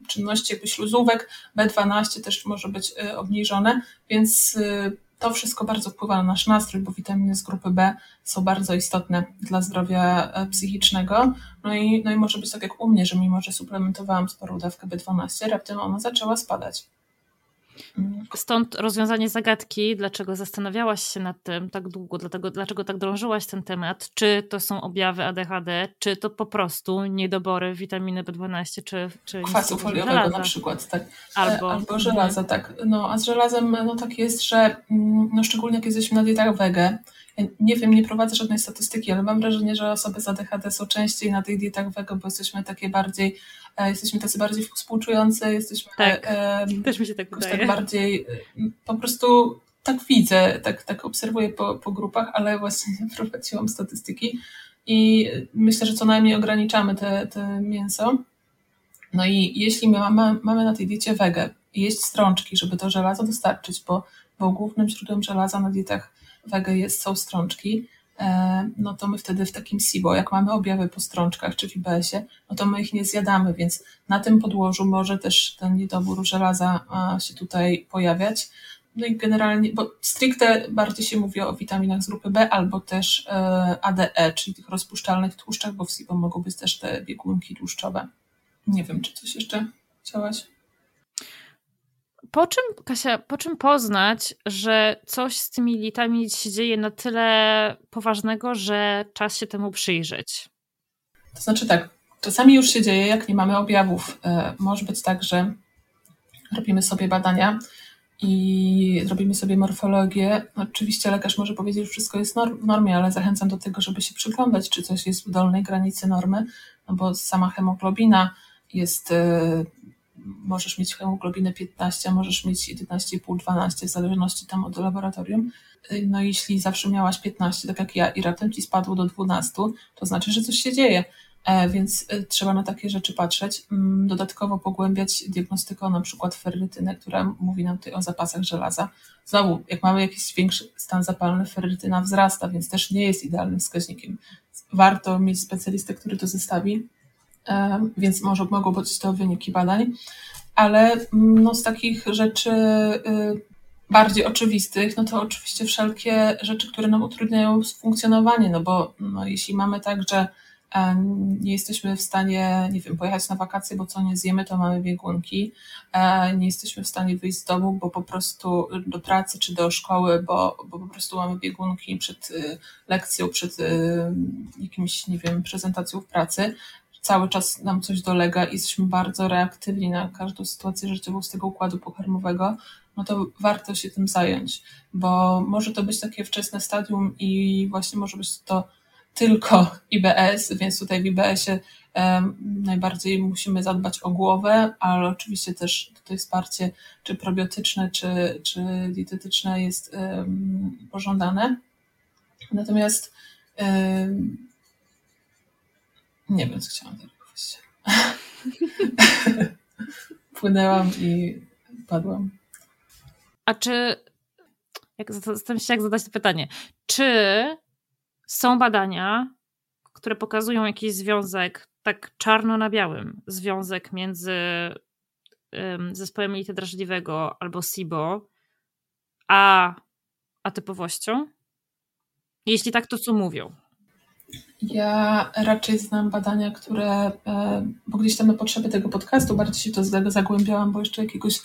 czynności jakby śluzówek B12 też może być e, obniżone, więc e, to wszystko bardzo wpływa na nasz nastrój, bo witaminy z grupy B są bardzo istotne dla zdrowia e, psychicznego. No i, no i może być tak jak u mnie, że mimo, że suplementowałam sporą dawkę B12, raptem ona zaczęła spadać. Stąd rozwiązanie zagadki, dlaczego zastanawiałaś się nad tym tak długo, dlatego, dlaczego tak drążyłaś ten temat, czy to są objawy ADHD, czy to po prostu niedobory witaminy B12, czy, czy kwasu foliowego żelaza. na przykład, tak. Albo, Albo żelaza, tak. No, a z żelazem no, tak jest, że mm, no, szczególnie jak jesteśmy na dietach wege, nie wiem, nie prowadzę żadnej statystyki, ale mam wrażenie, że osoby z ADHD są częściej na tych dietach wege, bo jesteśmy takie bardziej, e, jesteśmy tacy bardziej współczujący, jesteśmy tak, e, też mi się tak, wydaje. tak bardziej, po prostu tak widzę, tak, tak obserwuję po, po grupach, ale właśnie <laughs> nie prowadziłam statystyki i myślę, że co najmniej ograniczamy te, te mięso. No i jeśli my mamy, mamy na tej diecie wege jeść strączki, żeby to żelazo dostarczyć, bo, bo głównym źródłem żelaza na dietach wege jest, są strączki, e, no to my wtedy w takim SIBO, jak mamy objawy po strączkach czy w IBS-ie, no to my ich nie zjadamy, więc na tym podłożu może też ten niedobór żelaza się tutaj pojawiać. No i generalnie, bo stricte bardziej się mówi o witaminach z grupy B albo też e, ADE, czyli tych rozpuszczalnych tłuszczach, bo w SIBO mogą być też te biegunki tłuszczowe. Nie wiem, czy coś jeszcze chciałaś? Po czym, Kasia, po czym poznać, że coś z tymi litami się dzieje na tyle poważnego, że czas się temu przyjrzeć? To znaczy tak, czasami już się dzieje, jak nie mamy objawów. E, może być tak, że robimy sobie badania i zrobimy sobie morfologię. Oczywiście lekarz może powiedzieć, że wszystko jest w normie, ale zachęcam do tego, żeby się przyglądać, czy coś jest w dolnej granicy normy, no bo sama hemoglobina jest, e, możesz mieć hemoglobinę 15, możesz mieć 11,5, 12, w zależności tam od laboratorium. E, no jeśli zawsze miałaś 15, tak jak ja, i raptem ci spadło do 12, to znaczy, że coś się dzieje. E, więc trzeba na takie rzeczy patrzeć. Mm, dodatkowo pogłębiać diagnostykę na przykład ferrytynę, która mówi nam tutaj o zapasach żelaza. Znowu, jak mamy jakiś większy stan zapalny, ferrytyna wzrasta, więc też nie jest idealnym wskaźnikiem. Warto mieć specjalistę, który to zestawi, więc może mogą być to wyniki badań, ale no, z takich rzeczy y, bardziej oczywistych, no to oczywiście wszelkie rzeczy, które nam utrudniają funkcjonowanie, no bo no, jeśli mamy tak, że nie jesteśmy w stanie, nie wiem, pojechać na wakacje, bo co nie zjemy, to mamy biegunki. E, nie jesteśmy w stanie wyjść z domu, bo po prostu do pracy czy do szkoły, bo, bo po prostu mamy biegunki przed y, lekcją, przed y, jakimś, nie wiem, prezentacją w pracy cały czas nam coś dolega i jesteśmy bardzo reaktywni na każdą sytuację życiową z tego układu pokarmowego, no to warto się tym zająć, bo może to być takie wczesne stadium i właśnie może być to tylko <laughs> IBS, więc tutaj w IBS-ie um, najbardziej musimy zadbać o głowę, ale oczywiście też tutaj wsparcie czy probiotyczne, czy, czy dietetyczne jest um, pożądane. Natomiast um, nie wiem, co chciałam powiedzieć. <laughs> Płynęłam i padłam. A czy, jak, zastanawiam się, jak zadać to pytanie, czy są badania, które pokazują jakiś związek, tak czarno na białym, związek między um, zespołem jelita drażliwego albo SIBO a atypowością? Jeśli tak, to co mówią? Ja raczej znam badania, które, e, bo gdzieś tam na potrzeby tego podcastu bardziej się to zagłębiałam, bo jeszcze jakiegoś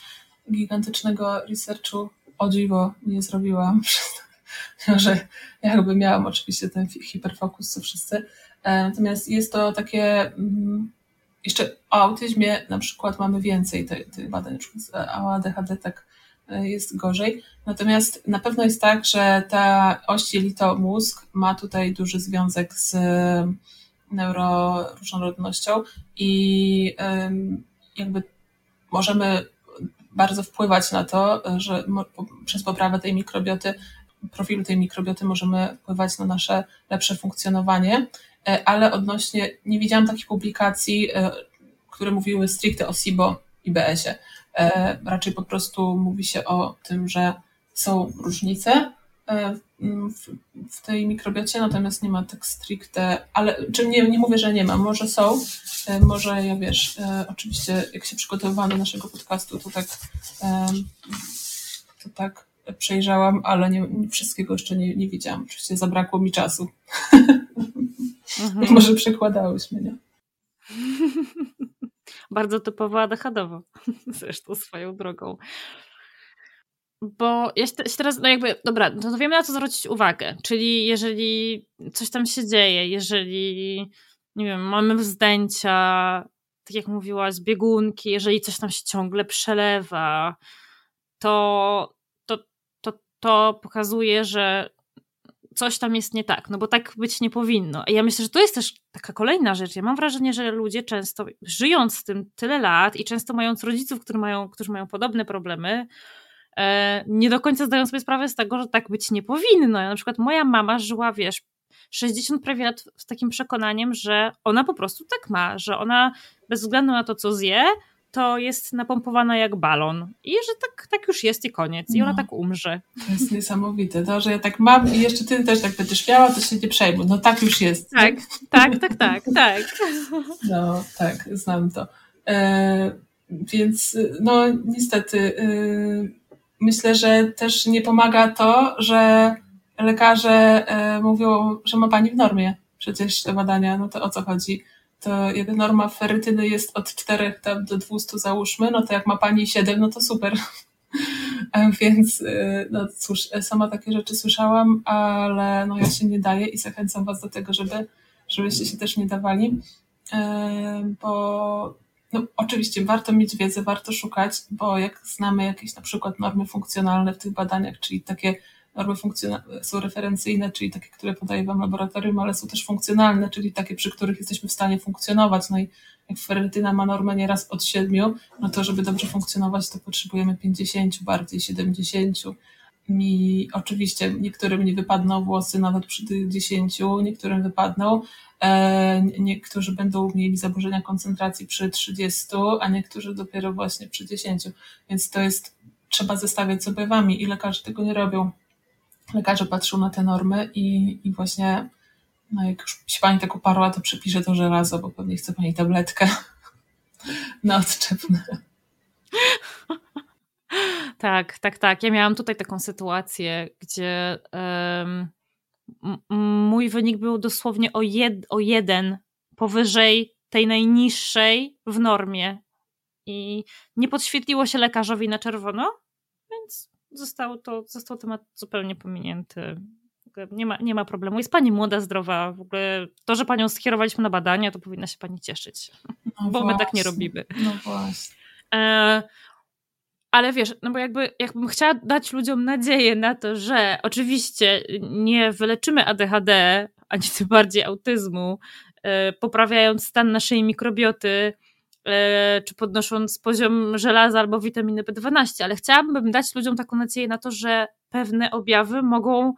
gigantycznego researchu o dziwo nie zrobiłam. <laughs> że jakby miałam oczywiście ten hiperfokus, co wszyscy. E, natomiast jest to takie, mm, jeszcze o autyzmie na przykład mamy więcej tych, badań, na przykład o ADHD tak e, jest gorzej. Natomiast na pewno jest tak, że ta oś jelito-mózg ma tutaj duży związek z neuroróżnorodnością i jakby możemy bardzo wpływać na to, że przez poprawę tej mikrobioty profilu tej mikrobioty możemy wpływać na nasze lepsze funkcjonowanie, e, ale odnośnie, nie widziałam takich publikacji, które mówiły stricte o SIBO i BS-ie. E, raczej po prostu mówi się o tym, że są różnice w, w tej mikrobiocie, natomiast nie ma tak stricte, ale czy nie, nie mówię, że nie ma, może są, może ja wiesz, oczywiście jak się przygotowywałam do naszego podcastu, to tak to tak przejrzałam, ale nie, nie wszystkiego jeszcze nie, nie widziałam. Oczywiście zabrakło mi czasu. Mhm. <laughs> Może przekładałyśmy, nie? <laughs> Bardzo typowo adechadowo. <laughs> Zresztą swoją drogą. Bo ja się teraz, no jakby, dobra, no to wiemy na co zwrócić uwagę. Czyli jeżeli coś tam się dzieje, jeżeli, nie wiem, mamy wzdęcia, tak jak mówiłaś, biegunki, jeżeli coś tam się ciągle przelewa, to to pokazuje, że coś tam jest nie tak, no bo tak być nie powinno. A ja myślę, że to jest też taka kolejna rzecz. Ja mam wrażenie, że ludzie często, żyjąc z tym tyle lat i często mając rodziców, którzy mają, którzy mają podobne problemy, e, nie do końca zdają sobie sprawę z tego, że tak być nie powinno. Ja, na przykład moja mama żyła, wiesz, 60 prawie lat z takim przekonaniem, że ona po prostu tak ma, że ona bez względu na to, co zje, to jest napompowana jak balon. I że tak, tak już jest i koniec. I ona no. tak umrze. To jest niesamowite. To, że ja tak mam i jeszcze ty też tak będziesz miała, to się nie przejmuj. No tak już jest. Tak, tak, tak, tak, tak. <laughs> No tak, znam to. E, więc no niestety e, myślę, że też nie pomaga to, że lekarze e, mówią, że ma pani w normie przecież te badania, no to o co chodzi? To jakby norma ferytyny jest od 4 tam do 200 załóżmy, no to jak ma pani 7, no to super. <laughs> Więc y, no cóż, sama takie rzeczy słyszałam, ale no ja się nie daję i zachęcam was do tego, żeby, żebyście się też nie dawali, bo no, oczywiście warto mieć wiedzę, warto szukać, bo jak znamy jakieś na przykład normy funkcjonalne w tych badaniach, czyli takie normy są referencyjne, czyli takie, które podaje Wam laboratorium, ale są też funkcjonalne, czyli takie, przy których jesteśmy w stanie funkcjonować. No i jak ferytyna ma normę nieraz od 7, no to żeby dobrze funkcjonować, to potrzebujemy 50, bardziej 70. I oczywiście niektórym nie wypadną włosy nawet przy tych 10, niektórym wypadną. E, niektórzy będą mieli zaburzenia koncentracji przy 30, a niektórzy dopiero właśnie przy 10. Więc to jest, trzeba zestawiać z objawami i lekarze tego nie robią lekarze patrzą na te normy i, i właśnie, no jak już się pani tak uparła, to przepisze to żelazo, bo pewnie chce pani tabletkę <laughs> na odczepne. <laughs> Tak, tak, tak. Ja miałam tutaj taką sytuację, gdzie um, mój wynik był dosłownie o, jed, o jeden powyżej tej najniższej w normie. I nie podświetliło się lekarzowi na czerwono, więc został, to, został temat zupełnie pominięty. Nie ma, nie ma problemu. Jest pani młoda, zdrowa. W ogóle to, że panią skierowaliśmy na badania, to powinna się pani cieszyć. No bo właśnie. my tak nie robimy. No właśnie. E, ale wiesz, no bo jakby, jakbym chciała dać ludziom nadzieję na to, że oczywiście nie wyleczymy ADHD, ani tym bardziej autyzmu, e, poprawiając stan naszej mikrobioty, czy podnosząc poziom żelaza albo witaminy B12, ale chciałabym dać ludziom taką nadzieję na to, że pewne objawy mogą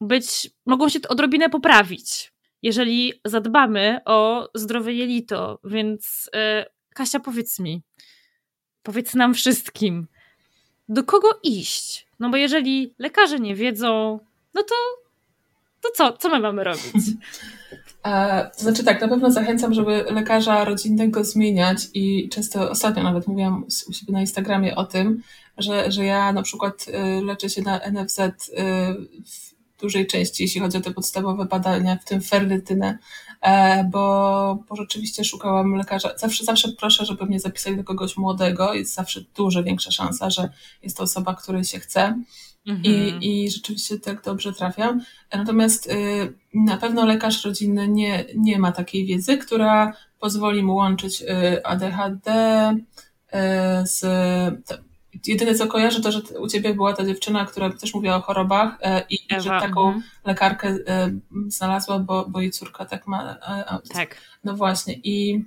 być, mogą się odrobinę poprawić, jeżeli zadbamy o zdrowe jelito. Więc e, Kasia, powiedz mi, powiedz nam wszystkim, do kogo iść? No bo jeżeli lekarze nie wiedzą, no to, to co? Co my mamy robić? <laughs> To znaczy tak, na pewno zachęcam, żeby lekarza rodzinnego zmieniać i często ostatnio nawet mówiłam u siebie na Instagramie o tym, że, że ja na przykład y, leczę się na NFZ y, w dużej części, jeśli chodzi o te podstawowe badania, w tym ferrytynę, e, bo, bo rzeczywiście szukałam lekarza. Zawsze, zawsze proszę, żeby mnie zapisali do kogoś młodego. Jest zawsze dużo większa szansa, że jest to osoba, której się chce. Mhm. I, I rzeczywiście tak dobrze trafiam. Natomiast y, na pewno lekarz rodzinny nie, nie ma takiej wiedzy, która pozwoli mu łączyć y, ADHD y, z. Jedyne co kojarzę, to że u ciebie była ta dziewczyna, która też mówiła o chorobach i Ewa, że taką mhm. lekarkę znalazła, bo, bo jej córka tak ma. Tak. No właśnie. I,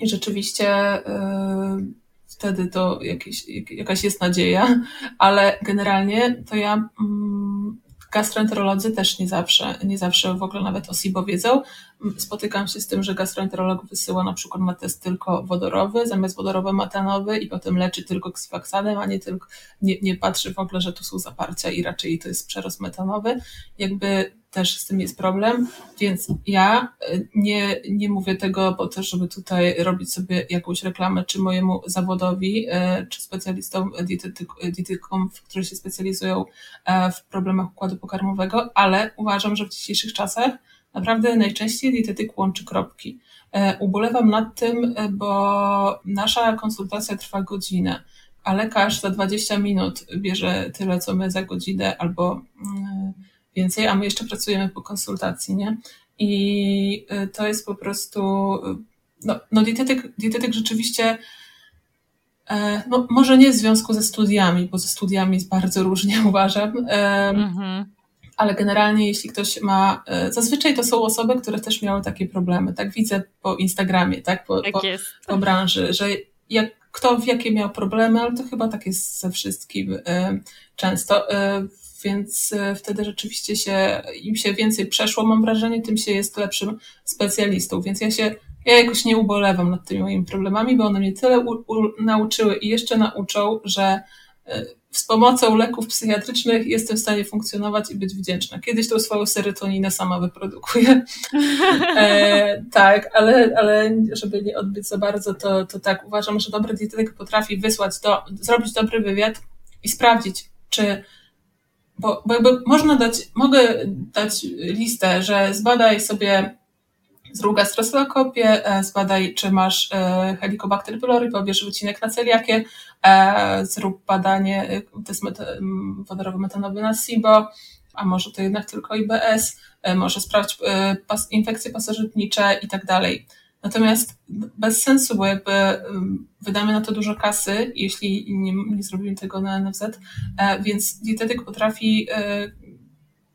i rzeczywiście wtedy to jakieś, jakaś jest nadzieja, ale generalnie to ja mm, gastroenterolodzy też nie zawsze, nie zawsze w ogóle nawet o SIBO wiedzą. Mm, spotykam się z tym, że gastroenterolog wysyła na przykład ma test tylko wodorowy, zamiast wodorowy matanowy i potem leczy tylko ksywaksanem, a nie tylko, nie, nie patrzy w ogóle, że tu są zaparcia i raczej to jest przerost metanowy. Jakby też z tym jest problem, więc ja y, nie, nie mówię tego, bo też, żeby tutaj robić sobie jakąś reklamę, czy mojemu zawodowi, y, czy specjalistom, dietetykom, którzy się specjalizują e, w problemach układu pokarmowego, ale uważam, że w dzisiejszych czasach naprawdę najczęściej dietetyk łączy kropki. Ubolewam nad tym, bo nasza konsultacja trwa godzinę, a lekarz za 20 minut bierze tyle, co my za godzinę, albo mm, więcej, a my jeszcze pracujemy po konsultacji, nie? I y, to jest po prostu, y, no, no dietetyk, dietetyk rzeczywiście, e, no, może nie w związku ze studiami, bo ze studiami jest bardzo różnie, <laughs> uważam. Mhm. Ale generalnie, jeśli ktoś ma, e, zazwyczaj to są osoby, które też miały takie problemy. Tak widzę po Instagramie, tak, po, tak po, po branży, że jak kto w jakie miał problemy, ale to chyba tak jest ze wszystkim często. Więc wtedy rzeczywiście się, im się więcej przeszło, mam wrażenie, tym się jest lepszym specjalistą. Więc ja się, ja jakoś nie ubolewam nad tymi moimi problemami, bo one mnie tyle u, u, nauczyły i jeszcze nauczą, że z pomocą leków psychiatrycznych jestem w stanie funkcjonować i być wdzięczna. Kiedyś tą swoją serotoninę sama wyprodukuję. E, <laughs> tak, ale, ale żeby nie odbyć za bardzo, to, to tak uważam, że dobry dietetyk potrafi wysłać do, zrobić dobry wywiad i sprawdzić, czy bo, bo jakby można dać, mogę dać listę, że zbadaj sobie Zrób gastroskopię, e, zbadaj, czy masz e, Helicobacter pylori, pobierz wycinek na celiakię, e, zrób badanie, test wodorowo-metanowy na SIBO, a może to jednak tylko IBS, może sprawdź infekcje pasożytnicze i tak dalej. Natomiast bez sensu, bo jakby wydamy na to dużo kasy, jeśli nie, nie zrobimy tego na NFZ, więc dietetyk potrafi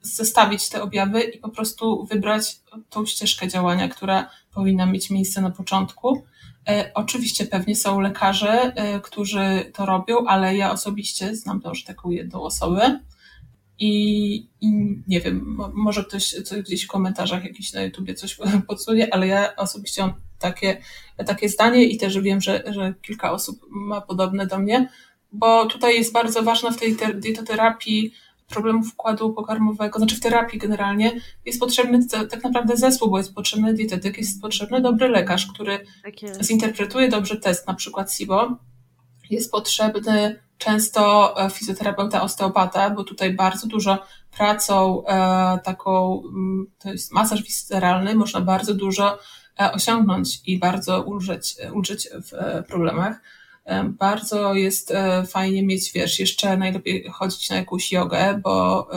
zestawić te objawy i po prostu wybrać tą ścieżkę działania, która powinna mieć miejsce na początku. E, oczywiście pewnie są lekarze, e, którzy to robią, ale ja osobiście znam też taką jedną osobę. I, I, nie wiem, może ktoś coś gdzieś w komentarzach jakiś na YouTubie coś podsunie, ale ja osobiście mam takie, takie zdanie i też wiem, że, że kilka osób ma podobne do mnie, bo tutaj jest bardzo ważna w tej dietoterapii problemów układu pokarmowego, znaczy w terapii generalnie, jest potrzebny tak naprawdę zespół, bo jest potrzebny dietetyk, jest potrzebny dobry lekarz, który tak zinterpretuje dobrze test, na przykład SIBO. Jest potrzebny często e, fizjoterapeuta, osteopata, bo tutaj bardzo dużo pracą e, taką, mm, to jest masaż visceralny, można bardzo dużo e, osiągnąć i bardzo ulżyć, ulżyć w problemach. Bardzo jest fajnie mieć, wiesz, jeszcze najlepiej chodzić na jakąś jogę, bo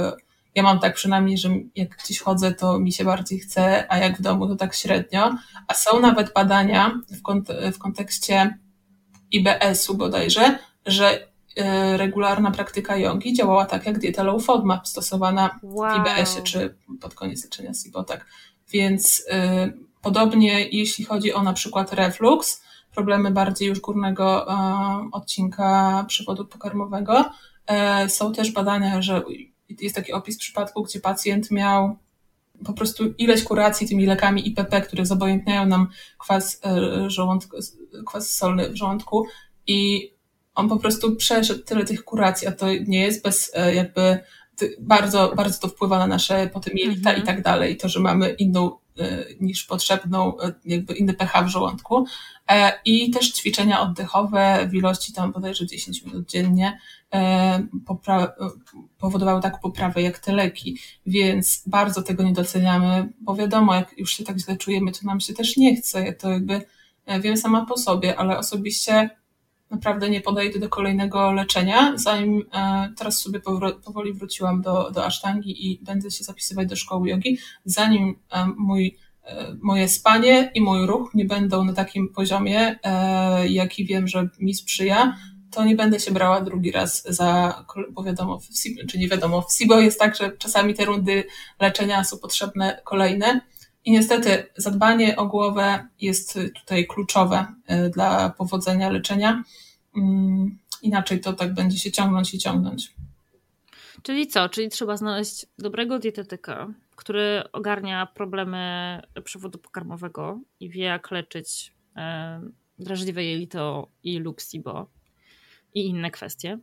ja mam tak przynajmniej, że jak gdzieś chodzę, to mi się bardziej chce, a jak w domu, to tak średnio. A są nawet badania w, kont w kontekście IBS-u bodajże, że e, regularna praktyka jogi działała tak jak dieta low FODMAP stosowana wow. w IBS-ie czy pod koniec leczenia SIBO, tak. Więc y, podobnie jeśli chodzi o na przykład reflux, problemy bardziej już górnego e, odcinka przewodu pokarmowego. E, są też badania, że jest taki opis przypadku, gdzie pacjent miał po prostu ileś kuracji tymi lekami IPP, które zobojętniają nam kwas, e, żołądku, kwas solny w żołądku i on po prostu przeszedł tyle tych kuracji, a to nie jest bez jakby bardzo, bardzo to wpływa na nasze potem jelita -hmm. i tak dalej. To, że mamy inną niż potrzebną, jakby inny pH w żołądku. E, i też ćwiczenia oddechowe w ilości tam bodajże 10 minut dziennie e, powodowały taką poprawę jak te leki, więc bardzo tego nie doceniamy, bo wiadomo, jak już się tak źle czujemy, to nam się też nie chce, to jakby e, wiem sama po sobie, ale osobiście naprawdę nie podejdę do kolejnego leczenia, zanim teraz sobie powoli wróciłam do, do asztangi i będę się zapisywać do szkoły jogi, zanim mój moje spanie i mój ruch nie będą na takim poziomie, e, jaki wiem, że mi sprzyja, to nie będę się brała drugi raz za, bo wiadomo, w SIBO, czy nie wiadomo, w SIBO jest tak, że czasami te rundy leczenia są potrzebne kolejne i niestety zadbanie o głowę jest tutaj kluczowe e, dla powodzenia leczenia. Mm, inaczej to tak będzie się ciągnąć i ciągnąć. Czyli co? Czyli trzeba znaleźć dobrego dietetyka, który ogarnia problemy przewodu pokarmowego i wie, jak leczyć e, drażliwe jelito i lub SIBO i inne kwestie.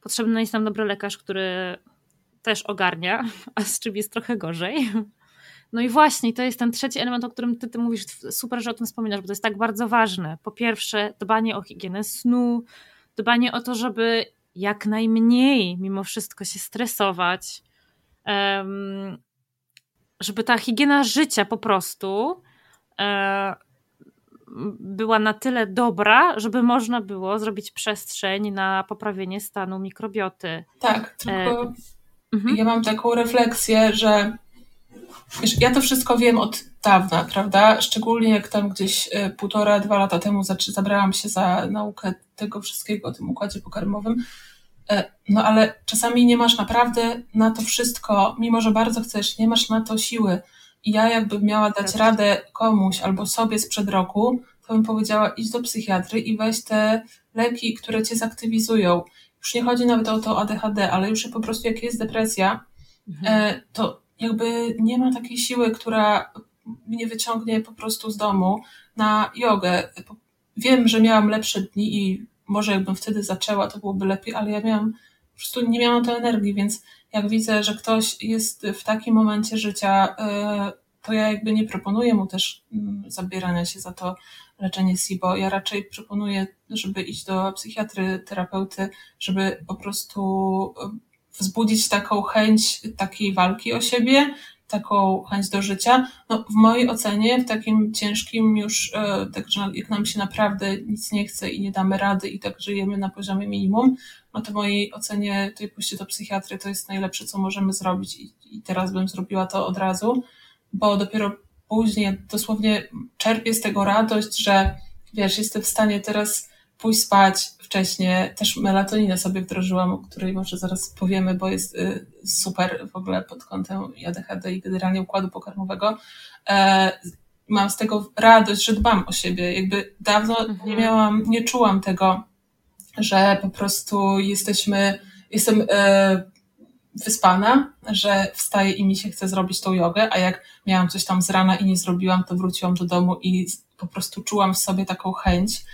Potrzebny jest nam dobry lekarz, który też ogarnia, <laughs> a z czym jest trochę gorzej. No i właśnie, to jest ten trzeci element, o którym ty, ty mówisz, super, że o tym wspominasz, bo to jest tak bardzo ważne. Po pierwsze, dbanie o higienę snu, dbanie o to, żeby jak najmniej mimo wszystko się stresować, żeby ta higiena życia po prostu e, była na tyle dobra, żeby można było zrobić przestrzeń na poprawienie stanu mikrobioty. Tak, tylko e... Mhm. ja mam taką refleksję, że wiesz, ja to wszystko wiem od dawna, prawda? Szczególnie jak tam gdzieś e, półtora, dwa lata temu zabrałam się za naukę tego wszystkiego o tym układzie pokarmowym, E, no ale czasami nie masz naprawdę na to wszystko, mimo że bardzo chcesz, nie masz na to siły. I ja jakbym miała dać radę komuś albo sobie sprzed roku, to bym powiedziała idź do psychiatry i weź te leki, które cię zaktywizują. Już nie chodzi nawet o to ADHD, ale już po prostu jak jest depresja, mhm. E, to jakby nie ma takiej siły, która mnie wyciągnie po prostu z domu na jogę. Wiem, że miałam lepsze dni i może jakbym wtedy zaczęła, to byłoby lepiej, ale ja miałam, po prostu nie miałam tej energii, więc jak widzę, że ktoś jest w takim momencie życia, e, to ja jakby nie proponuję mu też mm, zabierania się za to leczenie SIBO. Ja raczej proponuję, żeby iść do psychiatry, terapeuty, żeby po prostu e, wzbudzić taką chęć takiej walki o siebie, taką chęć do życia. No, w mojej ocenie, w takim ciężkim już, e, tak, że jak nam się naprawdę nic nie chce i nie damy rady i tak żyjemy na poziomie minimum, no to w mojej ocenie tutaj pójście do psychiatry to jest najlepsze, co możemy zrobić i, i teraz bym zrobiła to od razu, bo dopiero później dosłownie czerpię z tego radość, że wiesz, jestem w stanie teraz pójść spać wcześniej. Też melatoninę sobie wdrożyłam, o której może zaraz powiemy, bo jest y, super w ogóle pod kątem ADHD i generalnie układu pokarmowego. E, mam z tego radość, że dbam o siebie. Jakby dawno mhm. nie miałam, nie czułam tego, że po prostu jesteśmy, jestem e, wyspana, że wstaję i mi się chce zrobić tą jogę, a jak miałam coś tam z rana i nie zrobiłam, to wróciłam do domu i po prostu czułam w sobie taką chęć,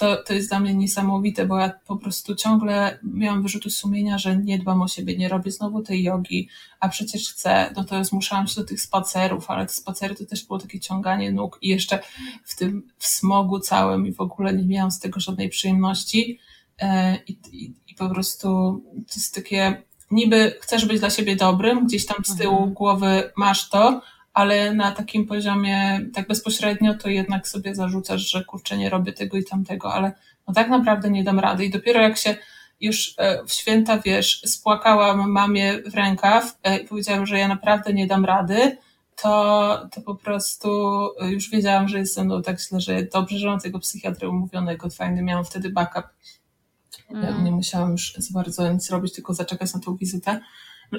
to, to jest dla mnie niesamowite, bo ja po prostu ciągle miałam wyrzuty sumienia, że nie dbam o siebie, nie robię znowu tej jogi, a przecież chcę, no to zmuszałam się do tych spacerów, ale te spacery to też było takie ciąganie nóg i jeszcze w tym w smogu całym i w ogóle nie miałam z tego żadnej przyjemności e, i, i, i po prostu to jest takie, niby chcesz być dla siebie dobrym, gdzieś tam z tyłu mhm. głowy masz to, ale na takim poziomie tak bezpośrednio to jednak sobie zarzucasz, że kurczę, nie robię tego i tamtego, ale no tak naprawdę nie dam rady. I dopiero jak się już e, w święta, wiesz, spłakałam mamie w rękaw e, i powiedziałam, że ja naprawdę nie dam rady, to, to po prostu już wiedziałam, że jest ze mną tak źle, że dobrze, że mam tego psychiatrę umówionego, fajny miałam wtedy backup. Mm. Nie musiałam już za bardzo nic robić, tylko zaczekać na tą wizytę.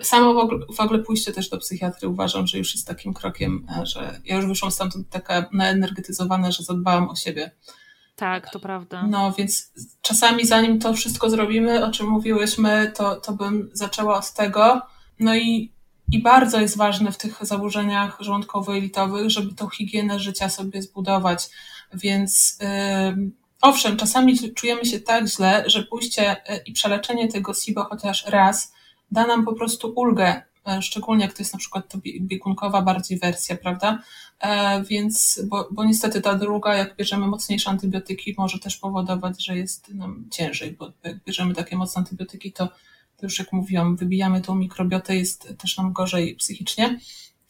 Samo w ogóle, w ogóle pójście też do psychiatry uważam, że już jest takim krokiem, e, że ja już wyszłam stamtąd taka naenergetyzowana, że zadbałam o siebie. Tak, to prawda. No więc czasami zanim to wszystko zrobimy, o czym mówiłyśmy, to, to bym zaczęła od tego. No i, i bardzo jest ważne w tych zaburzeniach żołądkowo-jelitowych, żeby tą higienę życia sobie zbudować. Więc yy, owszem, czasami czujemy się tak źle, że pójście e, i przeleczenie tego SIBO chociaż raz da nam po prostu ulgę, e, szczególnie jak to jest na przykład to biegunkowa bardziej wersja, prawda? E, więc, bo, bo niestety ta druga, jak bierzemy mocniejsze antybiotyki, może też powodować, że jest nam ciężej, bo jak bierzemy takie mocne antybiotyki, to, to już jak mówiłam, wybijamy tą mikrobiotę, jest też nam gorzej psychicznie.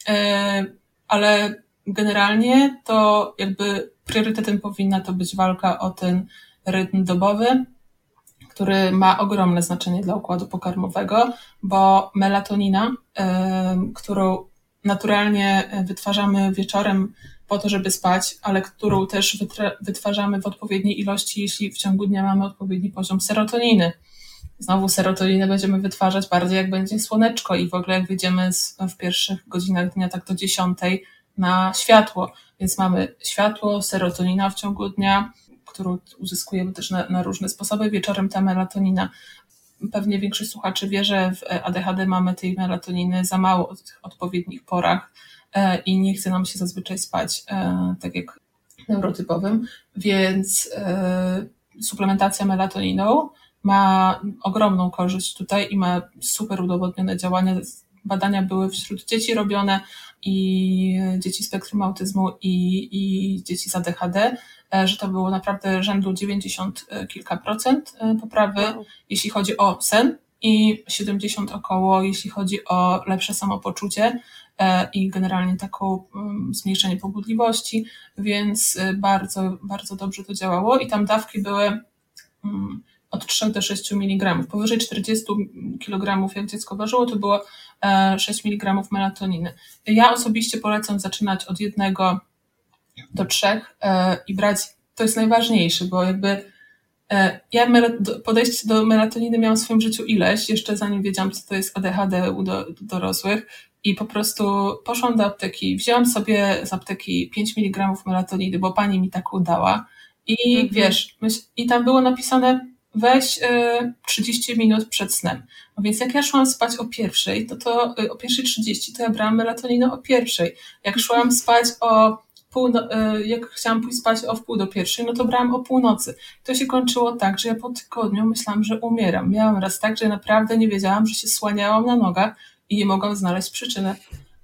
E, ale generalnie to jakby priorytetem powinna to być walka o ten rytm dobowy, który ma ogromne znaczenie dla układu pokarmowego, bo melatonina, którą naturalnie wytwarzamy wieczorem po to, żeby spać, ale którą też wytwarzamy w odpowiedniej ilości, jeśli w ciągu dnia mamy odpowiedni poziom serotoniny. Znowu serotoninę będziemy wytwarzać bardziej jak będzie słoneczko i w ogóle jak wyjdziemy w pierwszych godzinach dnia tak do dziesiątej na światło. Więc mamy światło, serotonina w ciągu dnia, którą uzyskujemy też na, na różne sposoby. Wieczorem ta melatonina. Pewnie większość słuchaczy wie, że w ADHD mamy tej melatoniny za mało w tych odpowiednich porach e, i nie chce nam się zazwyczaj spać, e, tak jak neurotypowym, więc e, suplementacja melatoniną ma ogromną korzyść tutaj i ma super udowodnione działania. Badania były wśród dzieci robione i dzieci spektrum autyzmu i, i dzieci z ADHD że to było naprawdę rzędu 90 e, kilka procent e, poprawy, jeśli chodzi o sen i 70 około, jeśli chodzi o lepsze samopoczucie i generalnie taką mm, zmniejszenie pobudliwości, więc bardzo, bardzo dobrze to działało i tam dawki były mm, od 3 do 6 mg. Powyżej 40 kg, jak dziecko ważyło, to było 6 mg melatoniny. Ja osobiście polecam zaczynać od jednego do trzech e, i brać, to jest najważniejsze, bo jakby e, ja podejście do melatoniny miałam w swoim życiu ileś, jeszcze zanim wiedziałam, co to jest ADHD u, do, dorosłych i po prostu poszłam do apteki, wzięłam sobie z apteki 5 mg melatoniny, bo pani mi tak udała. I mhm. wiesz, i tam było napisane weź y, 30 minut przed snem. No więc jak ja szłam spać o pierwszej, to to o pierwszej 30 to ja brałam melatoninę o pierwszej. Jak szłam spać o pół, y, jak chciałam pójść spać o wpół do pierwszej, no to brałam o północy. To się kończyło tak, że ja po tygodniu myślałam, że umieram. Miałam raz tak, że naprawdę nie wiedziałam, że się słaniałam na nogach i nie mogłam znaleźć przyczyny.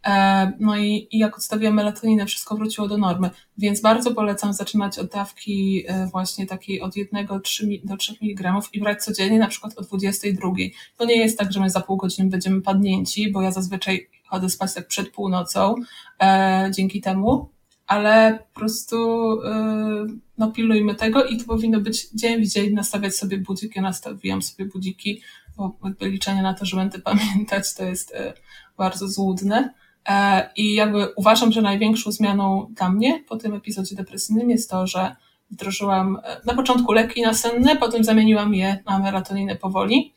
E, no i, i jak odstawiłam melatoninę, wszystko wróciło do normy, więc bardzo polecam zaczynać od dawki e, właśnie takiej od 1 do 3, do 3 mg i brać codziennie, na przykład o 22. To nie jest tak, że my za pół godziny będziemy padnięci, bo ja zazwyczaj chodzę spać tak przed północą e, dzięki temu, ale po prostu e, no pilnujmy tego i to powinno być dzień w dzień nastawiać sobie budzik. Ja nastawiłam sobie budziki, bo jakby liczenie na to, że będę <laughs> pamiętać, to jest e, bardzo złudne. E, I jakby uważam, że największą zmianą dla mnie po tym epizodzie depresyjnym jest to, że wdrożyłam e, na początku leki nasenne, potem zamieniłam je na melatoninę powoli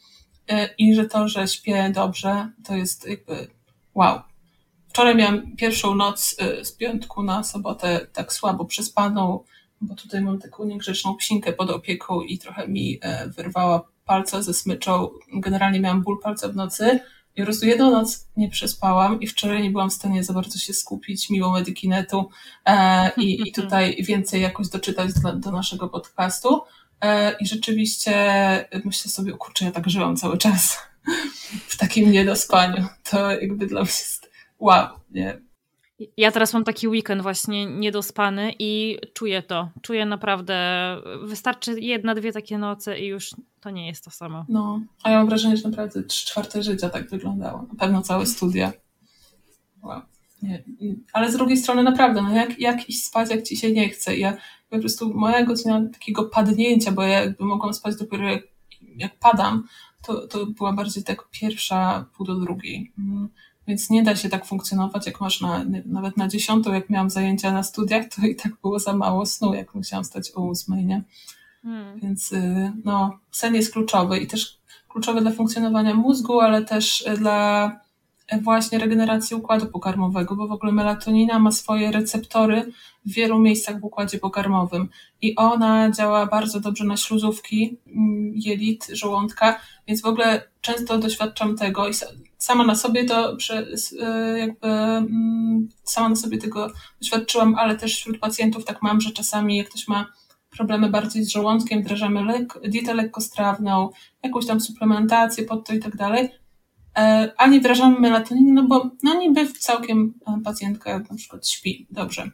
e, i że to, że śpię dobrze, to jest jakby wow. Wczoraj miałam pierwszą noc z piątku na sobotę tak słabo przespaną, bo tutaj mam taką niegrzeczną psinkę pod opieką i trochę mi wyrwała palca ze smyczą. Generalnie miałam ból palca w nocy, i po prostu jedną noc nie przespałam i wczoraj nie byłam w stanie za bardzo się skupić miło Medikinetu e, i, i <laughs> tutaj więcej jakoś doczytać do, do naszego podcastu. E, I rzeczywiście myślę sobie, kurczę, ja tak żyłam cały czas <laughs> w takim niedospaniu. To jakby dla mnie jest wow, nie? Ja teraz mam taki weekend właśnie niedospany i czuję to. Czuję naprawdę, wystarczy jedna, dwie takie noce i już to nie jest to samo. No, a ja mam wrażenie, że naprawdę trzy czwarte życia tak wyglądało. Na pewno całe studia. Wow. Nie. Ale z drugiej strony naprawdę, no jak, jak iść spać, jak ci się nie chce. Ja po prostu moja godzina takiego padnięcia, bo ja jakby mogłam spać dopiero jak, jak padam, to, to była bardziej tak pierwsza pół do drugiej. Więc nie da się tak funkcjonować, jak masz na, nawet na dziesiątą, jak miałam zajęcia na studiach, to i tak było za mało snu, jak musiałam stać o ósmej, nie? Hmm. Więc y, no, sen jest kluczowy i też kluczowy dla funkcjonowania mózgu, ale też y, dla y, właśnie regeneracji układu pokarmowego, bo w ogóle melatonina ma swoje receptory w wielu miejscach w układzie pokarmowym i ona działa bardzo dobrze na śluzówki mm, jelit, żołądka, więc w ogóle często doświadczam tego i sama na sobie to jakby mm, sama na sobie tego doświadczyłam, ale też wśród pacjentów tak mam, że czasami jak ktoś ma problemy bardziej z żołądkiem, wdrażamy lek, dietę lekkostrawną, jakąś tam suplementację pod to i tak dalej, e, a nie wdrażamy melatoniny, no bo no niby całkiem e, pacjentka na przykład śpi dobrze,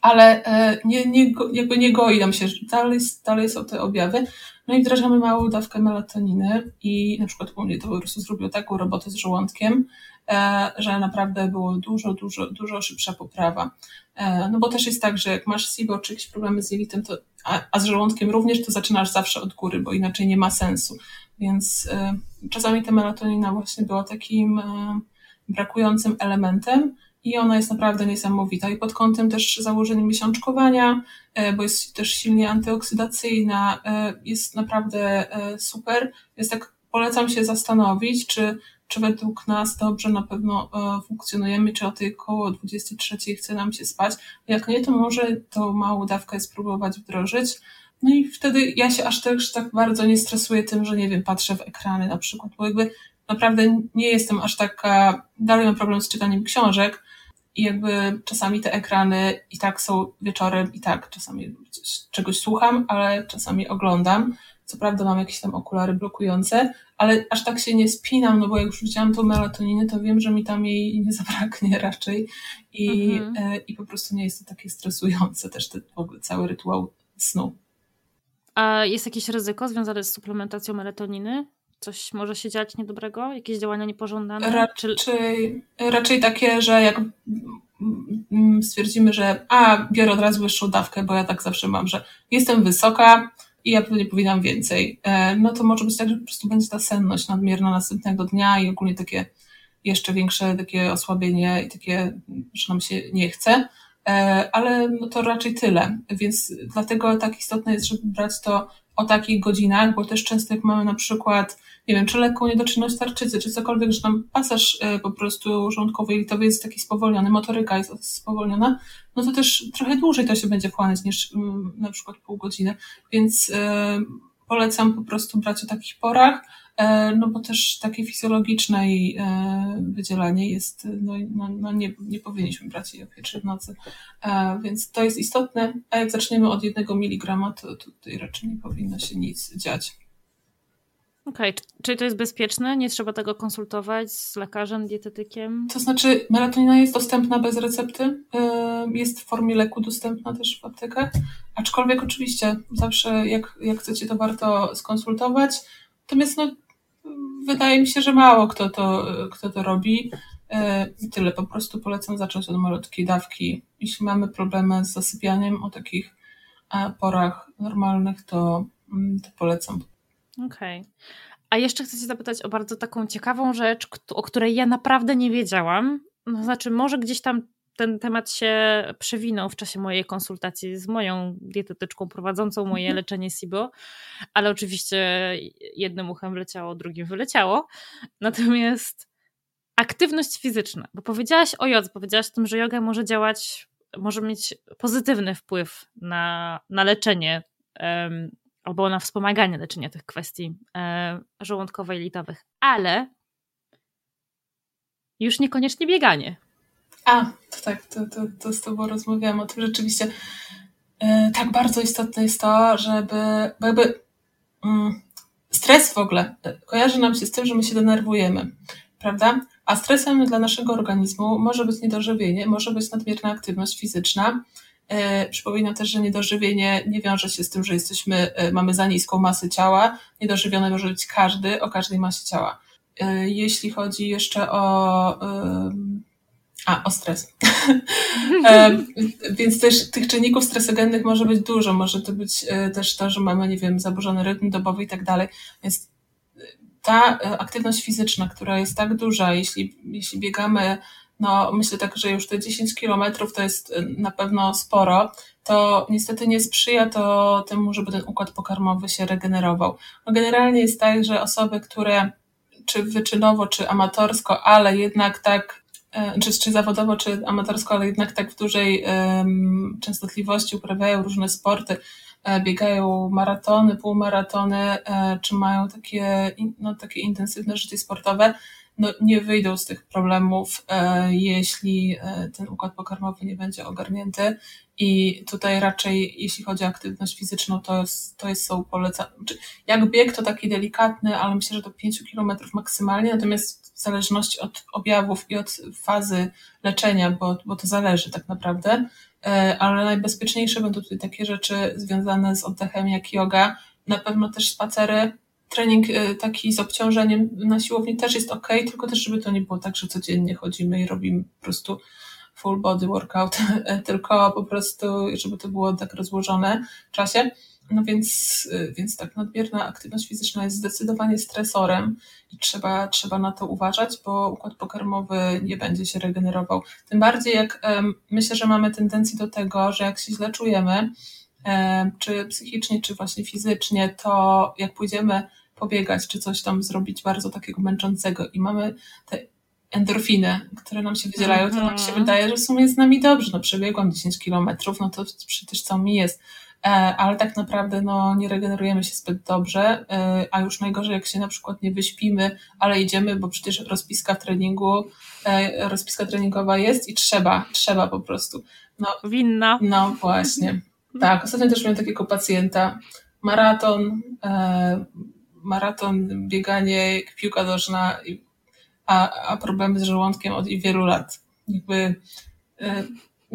ale e, nie, nie, jakby nie goi nam się, dalej, dalej są te objawy, no i wdrażamy małą dawkę melatoniny i na przykład u mnie to po prostu zrobiło taką robotę z żołądkiem, e, że naprawdę było dużo, dużo, dużo szybsza poprawa. E, no bo też jest tak, że jak masz SIBO czy jakieś problemy z jelitem, to, a, a z żołądkiem również, to zaczynasz zawsze od góry, bo inaczej nie ma sensu. Więc czasami ta melatonina właśnie była takim brakującym elementem, i ona jest naprawdę niesamowita. I pod kątem też założeń miesiączkowania, e, bo jest też silnie antyoksydacyjna, e, jest naprawdę e, super. Więc tak polecam się zastanowić, czy, czy według nas dobrze na pewno funkcjonujemy, czy o tej około 23 chce nam się spać. Jak nie, to może tą małą dawkę spróbować wdrożyć. No i wtedy ja się aż też tak bardzo nie stresuję tym, że nie wiem, patrzę w ekrany na przykład, bo jakby naprawdę nie jestem aż taka, dalej mam problem z czytaniem książek, i jakby czasami te ekrany i tak są wieczorem, i tak czasami czegoś słucham, ale czasami oglądam. Co prawda mam jakieś tam okulary blokujące, ale aż tak się nie spinam, no bo jak już wziąłem tą melatoninę, to wiem, że mi tam jej nie zabraknie <laughs> raczej i, mhm. e, i po prostu nie jest to takie stresujące też ten w ogóle cały rytuał snu. A jest jakieś ryzyko związane z suplementacją melatoniny? Coś może się dziać niedobrego? Jakieś działania niepożądane? Raczej, Czy... raczej takie, że jak stwierdzimy, że a, biorę od razu wyższą dawkę, bo ja tak zawsze mam, że jestem wysoka i ja pewnie powinnam więcej, e, no to może być tak, że po prostu będzie ta senność nadmierna następnego dnia i ogólnie takie jeszcze większe takie osłabienie i takie, że nam się nie chce, e, ale no to raczej tyle, więc dlatego tak istotne jest, żeby brać to o takich godzinach, bo też często jak mamy na przykład, nie wiem, czy lekką niedoczynność tarczycy, czy cokolwiek, że tam pasaż e, po prostu żołądkowo-jelitowy jest taki spowolniony, motoryka jest spowolniona, no to też trochę dłużej to się będzie wchłaniać niż mm, na przykład pół godziny, więc e, polecam po prostu brać o takich porach, no bo też takie fizjologiczne e, wydzielanie jest, no, no, no nie, nie powinniśmy brać jej o pierwszej w nocy, e, więc to jest istotne, a jak zaczniemy od jednego miligrama, to tutaj raczej nie powinno się nic dziać. Okej, okay. czyli to jest bezpieczne? Nie trzeba tego konsultować z lekarzem, dietetykiem? To znaczy, melatonina jest dostępna bez recepty, jest w formie leku dostępna też w aptekach, aczkolwiek oczywiście zawsze jak, jak chcecie, to warto skonsultować. Natomiast no, wydaje mi się, że mało kto to, kto to robi. E, I tyle, po prostu polecam zacząć od malutkiej dawki. Jeśli mamy problemy z zasypianiem o takich e, porach normalnych, to, mm, to polecam. Okej. Okay. A jeszcze chcę Cię zapytać o bardzo taką ciekawą rzecz, o której ja naprawdę nie wiedziałam. No, znaczy, może gdzieś tam ten temat się przewinął w czasie mojej konsultacji z moją dietetyczką prowadzącą moje mhm. leczenie SIBO, ale oczywiście jednym uchem wleciało, drugim wyleciało. Natomiast aktywność fizyczna, bo powiedziałaś o jodze, powiedziałaś o tym, że yoga może działać, może mieć pozytywny wpływ na, na leczenie um, albo na wspomaganie leczenia tych kwestii um, żołądkowo-jelitowych, ale już niekoniecznie bieganie. A, to tak, to, to, to z Tobą rozmawiałam o tym rzeczywiście. Yy, tak bardzo istotne jest to, żeby, bo jakby yy, stres w ogóle e, kojarzy nam się z tym, że my się denerwujemy, prawda? A stresem dla naszego organizmu może być niedożywienie, może być nadmierna aktywność fizyczna. Yy, przypominam też, że niedożywienie nie wiąże się z tym, że jesteśmy, mamy za niską masę ciała. Niedożywiony może być każdy o każdej masie ciała. Jeśli chodzi jeszcze o a, o stres. <laughs> Więc też tych czynników stresogennych może być dużo. Może to być e, też to, że mamy, nie wiem, zaburzony rytm dobowy i tak dalej. Więc e, ta e, aktywność fizyczna, która jest tak duża, jeśli, jeśli biegamy, no myślę tak, że już te 10 kilometrów to jest na pewno sporo, to niestety nie sprzyja to temu, żeby ten układ pokarmowy się regenerował. No generalnie jest tak, że osoby, które czy wyczynowo, czy amatorsko, ale jednak tak E, czy, czy zawodowo, czy amatorsko, ale jednak tak w dużej częstotliwości uprawiają różne sporty, e, biegają maratony, półmaratony, e, czy mają takie, no, takie intensywne życie sportowe, no, nie wyjdą z tych problemów, e, jeśli e, ten układ pokarmowy nie będzie ogarnięty. I tutaj raczej, jeśli chodzi o aktywność fizyczną, to jest, to jest są polecane. Jak bieg to taki delikatny, ale myślę, że do 5 km maksymalnie, natomiast w zależności od objawów i od fazy leczenia, bo, bo to zależy tak naprawdę, e, ale najbezpieczniejsze będą tutaj takie rzeczy związane z oddechem jak yoga, na pewno też spacery, trening y, taki z obciążeniem na siłowni też jest ok, tylko też, żeby to nie było tak, że codziennie chodzimy i robimy po prostu full body workout, <laughs> tylko po prostu, żeby to było tak rozłożone w czasie. No więc, y, więc tak, nadmierna aktywność fizyczna jest zdecydowanie stresorem i trzeba, trzeba na to uważać, bo układ pokarmowy nie będzie się regenerował. Tym bardziej jak myślę, że mamy tendencję do tego, że jak się źle czujemy, czy psychicznie, czy właśnie fizycznie, to jak pójdziemy pobiegać, czy coś tam zrobić bardzo takiego męczącego i mamy te endorfiny, które nam się wydzielają, to nam się mhm. wydaje, że w sumie jest z nami dobrze. No przebiegłam 10 kilometrów, no to przecież co mi jest. E, ale tak naprawdę no, nie regenerujemy się zbyt dobrze, e, a już najgorzej jak się na przykład nie wyśpimy, ale idziemy, bo przecież rozpiska w treningu, e, rozpiska treningowa jest i trzeba, trzeba po prostu. No, Winna. No właśnie. <laughs> Tak, ostatnio też miałem takiego pacjenta, maraton, maraton, bieganie, piłka nożna, a, a problemy z żołądkiem od wielu lat. Jakby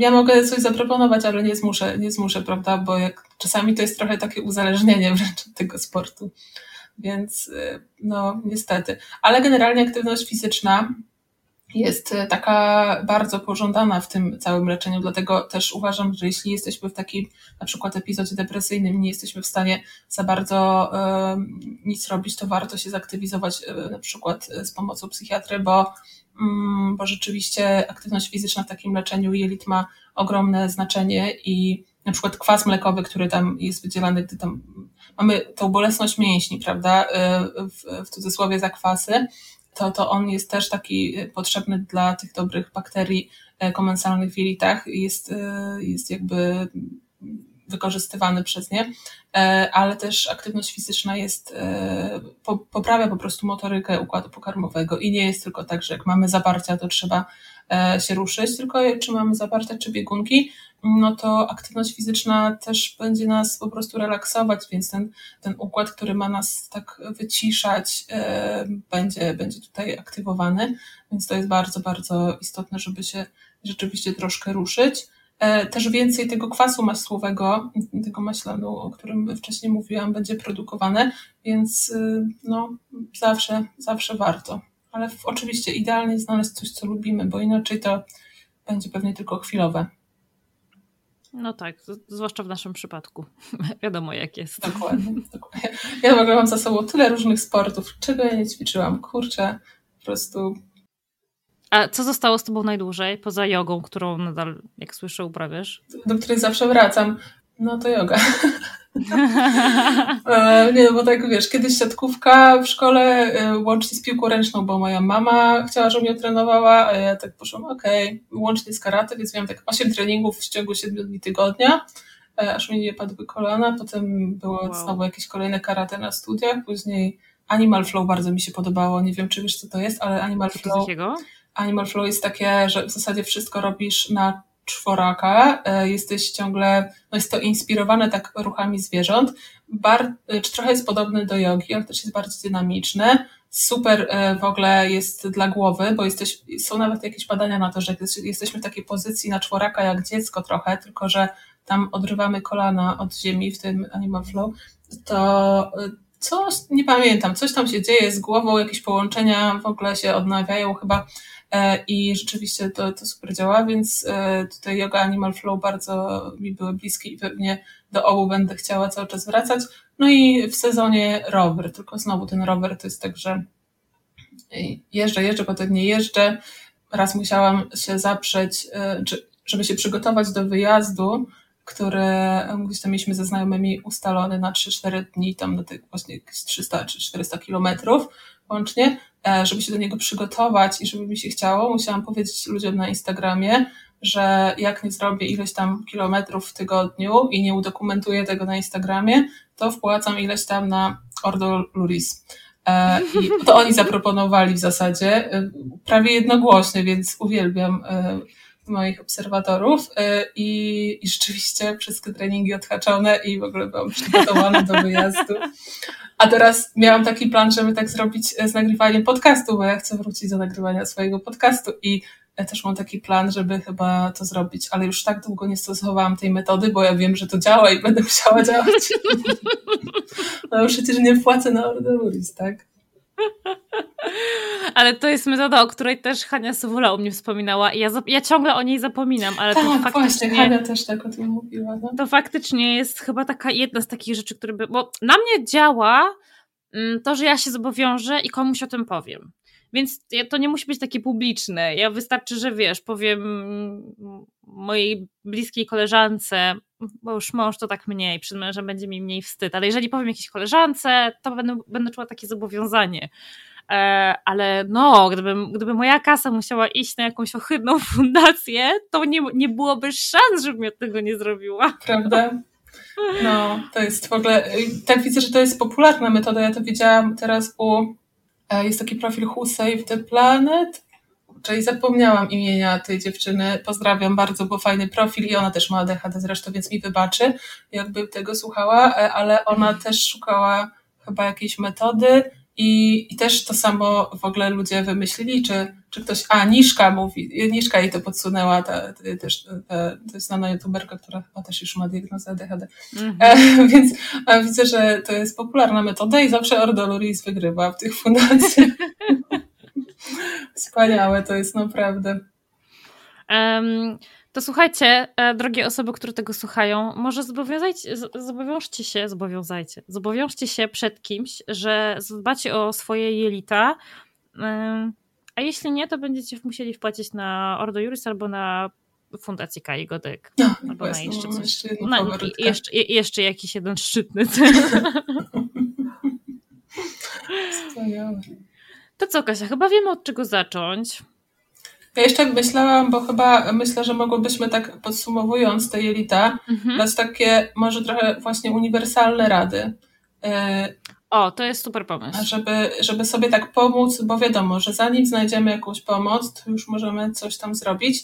ja mogę coś zaproponować, ale nie zmuszę, nie zmuszę, prawda, bo jak, czasami to jest trochę takie uzależnienie wręcz od tego sportu. Więc e, no niestety. Ale generalnie aktywność fizyczna jest e, taka bardzo pożądana w tym całym leczeniu, dlatego też uważam, że jeśli jesteśmy w takim na przykład epizodzie depresyjnym, nie jesteśmy w stanie za bardzo e, nic robić, to warto się zaktywizować e, na przykład z pomocą psychiatry, bo, bo rzeczywiście aktywność fizyczna w takim leczeniu jelit ma ogromne znaczenie i na przykład kwas mlekowy, który tam jest wydzielany, gdy tam mamy tą bolesność mięśni, prawda, w, w cudzysłowie zakwasy, to, to on jest też taki potrzebny dla tych dobrych bakterii komensalnych w jelitach. Jest, jest jakby wykorzystywany przez nie, e, ale też aktywność fizyczna jest, e, poprawia po prostu motorykę układu pokarmowego i nie jest tylko tak, że jak mamy zaparcia, to trzeba e, się ruszyć, tylko czy mamy zaparcia, czy biegunki, no to aktywność fizyczna też będzie nas po prostu relaksować, więc ten, ten układ, który ma nas tak wyciszać, będzie, będzie tutaj aktywowany, więc to jest bardzo, bardzo istotne, żeby się rzeczywiście troszkę ruszyć. E, też więcej tego kwasu masłowego, tego maślanu, o którym wcześniej mówiłam, będzie produkowane, więc y, no, zawsze, zawsze warto. Ale oczywiście idealnie znaleźć coś, co lubimy, bo inaczej to będzie pewnie tylko chwilowe. No tak, zwłaszcza w naszym przypadku. <laughs> Wiadomo jak jest. Dokładnie, dokładnie. Ja w ogóle mam za sobą tyle różnych sportów, czego ja nie ćwiczyłam. Kurczę, po prostu a co zostało z tobą najdłużej, poza jogą, którą nadal, jak słyszę, uprawiasz? Do której zawsze wracam. No to yoga. <laughs> E, nie, no bo tak wiesz, kiedyś siatkówka w szkole e, łącznie z piłką ręczną, bo moja mama chciała, żebym ją trenowała, a ja tak poszłam, okej, okay. łącznie z karate, więc miałam tak 8 treningów w ciągu 7 dni tygodnia, e, aż mi nie padły kolana, potem było wow. znowu jakieś kolejne karate na studiach, później Animal Flow bardzo mi się podobało, nie wiem czy wiesz co to jest, ale Animal Flow... Takiego? Animal Flow jest takie, że w zasadzie wszystko robisz na czworaka, e, jesteś ciągle, no jest to inspirowane tak ruchami zwierząt, Bar, e, czy trochę jest podobny do jogi, ale też jest bardzo dynamiczny, super e, w ogóle jest dla głowy, bo jesteś, są nawet jakieś badania na to, że jesteśmy w takiej pozycji na czworaka jak dziecko trochę, tylko że tam odrywamy kolana od ziemi w tym Animal Flow, to coś, nie pamiętam, coś tam się dzieje z głową, jakieś połączenia w ogóle się odnawiają. Chyba i rzeczywiście to, to super działa, więc e, tutaj yoga Animal Flow bardzo mi były bliskie i pewnie do obu będę chciała cały czas wracać. No i w sezonie rower, tylko znowu ten rower to jest tak, że jeżdżę, jeżdżę, potem nie jeżdżę. Raz musiałam się zaprzeć, e, żeby się przygotować do wyjazdu, który gdzieś tam mieliśmy ze znajomymi ustalony na 3-4 dni, tam na tych właśnie 300 czy 400 kilometrów łącznie, e, żeby się do niego przygotować i żeby mi się chciało, musiałam powiedzieć ludziom na Instagramie, że jak nie zrobię ileś tam kilometrów w tygodniu i nie udokumentuję tego na Instagramie, to wpłacam ileś tam na Ordo Luris. E, I to oni zaproponowali w zasadzie e, prawie jednogłośnie, więc uwielbiam moich obserwatorów i, i rzeczywiście wszystkie treningi odhaczone i w ogóle byłam przygotowana do wyjazdu. A teraz miałam taki plan, żeby tak zrobić e, z nagrywaniem podcastu, bo ja chcę wrócić do nagrywania swojego podcastu i ja też mam taki plan, żeby chyba to zrobić, ale już tak długo nie stosowałam tej metody, bo ja wiem, że to działa i będę musiała działać. <laughs> no przecież nie płacę na Orderuris, tak? <laughs> Ale to jest metoda, o której też Hania Sowola u mnie wspominała i ja, ja ciągle o niej zapominam, ale tak, to faktycznie... właśnie, Hania też tak o tym mówiła. No. To faktycznie jest chyba taka jedna z takich rzeczy, które by... Bo na mnie działa mm, to, że ja się zobowiążę i komuś o tym powiem. Więc to nie musi być takie publiczne. Ja wystarczy, że wiesz, powiem mojej bliskiej koleżance, bo już mąż to tak mniej, przed mężem będzie mi mniej wstyd, ale jeżeli powiem jakiejś koleżance, to będę, będę czuła takie zobowiązanie. E, ale no, gdyby, gdyby moja kasa musiała iść na jakąś ohydną <laughs> fundację, to nie, nie byłoby szans, żebym ja tego nie zrobiła. Prawda? <laughs> No, to jest w ogóle, tak widzę, że to jest popularna metoda. Ja to widziałam teraz u, e, jest taki profil Who Save the Planet, czyli zapomniałam imienia tej dziewczyny. Pozdrawiam bardzo, bo fajny profil i ona też ma ADHD zresztą, więc mi wybaczy, jakby tego słuchała, e, ale ona też szukała chyba jakiejś metody, i, I też to samo w ogóle ludzie wymyślili, czy, czy ktoś, a Niszka mówi, Niszka jej to podsunęła, ta, też, ta, to jest znana youtuberka, która chyba też już ma diagnozę ADHD. Mm -hmm. e, więc e, widzę, że to jest popularna metoda i zawsze Ordo Luris wygrywa w tych fundacjach. <laughs> Wspaniałe to jest naprawdę. Um, to słuchajcie, e, drogie osoby, które tego słuchają, może zobowiązajcie, zobowiążcie się, zobowiązajcie, zobowiążcie się przed kimś, że zadbacie o swoje jelita, a jeśli nie, to będziecie musieli wpłacić na Ordo Juris albo na Fundacji Kai Godek. No, albo na jeszcze coś. Jeszcze, no, jeszcze, jeszcze jakiś jeden szczytny <laughs> <laughs> cel. To co, Kasia, chyba wiemy od czego zacząć. Ja jeszcze myślałam, bo chyba myślę, że mogłybyśmy tak podsumowując te jelita, mhm. dać takie może trochę właśnie uniwersalne rady. E, o, to jest super pomysł. Żeby, żeby sobie tak pomóc, bo wiadomo, że zanim znajdziemy jakąś pomoc, to już możemy coś tam zrobić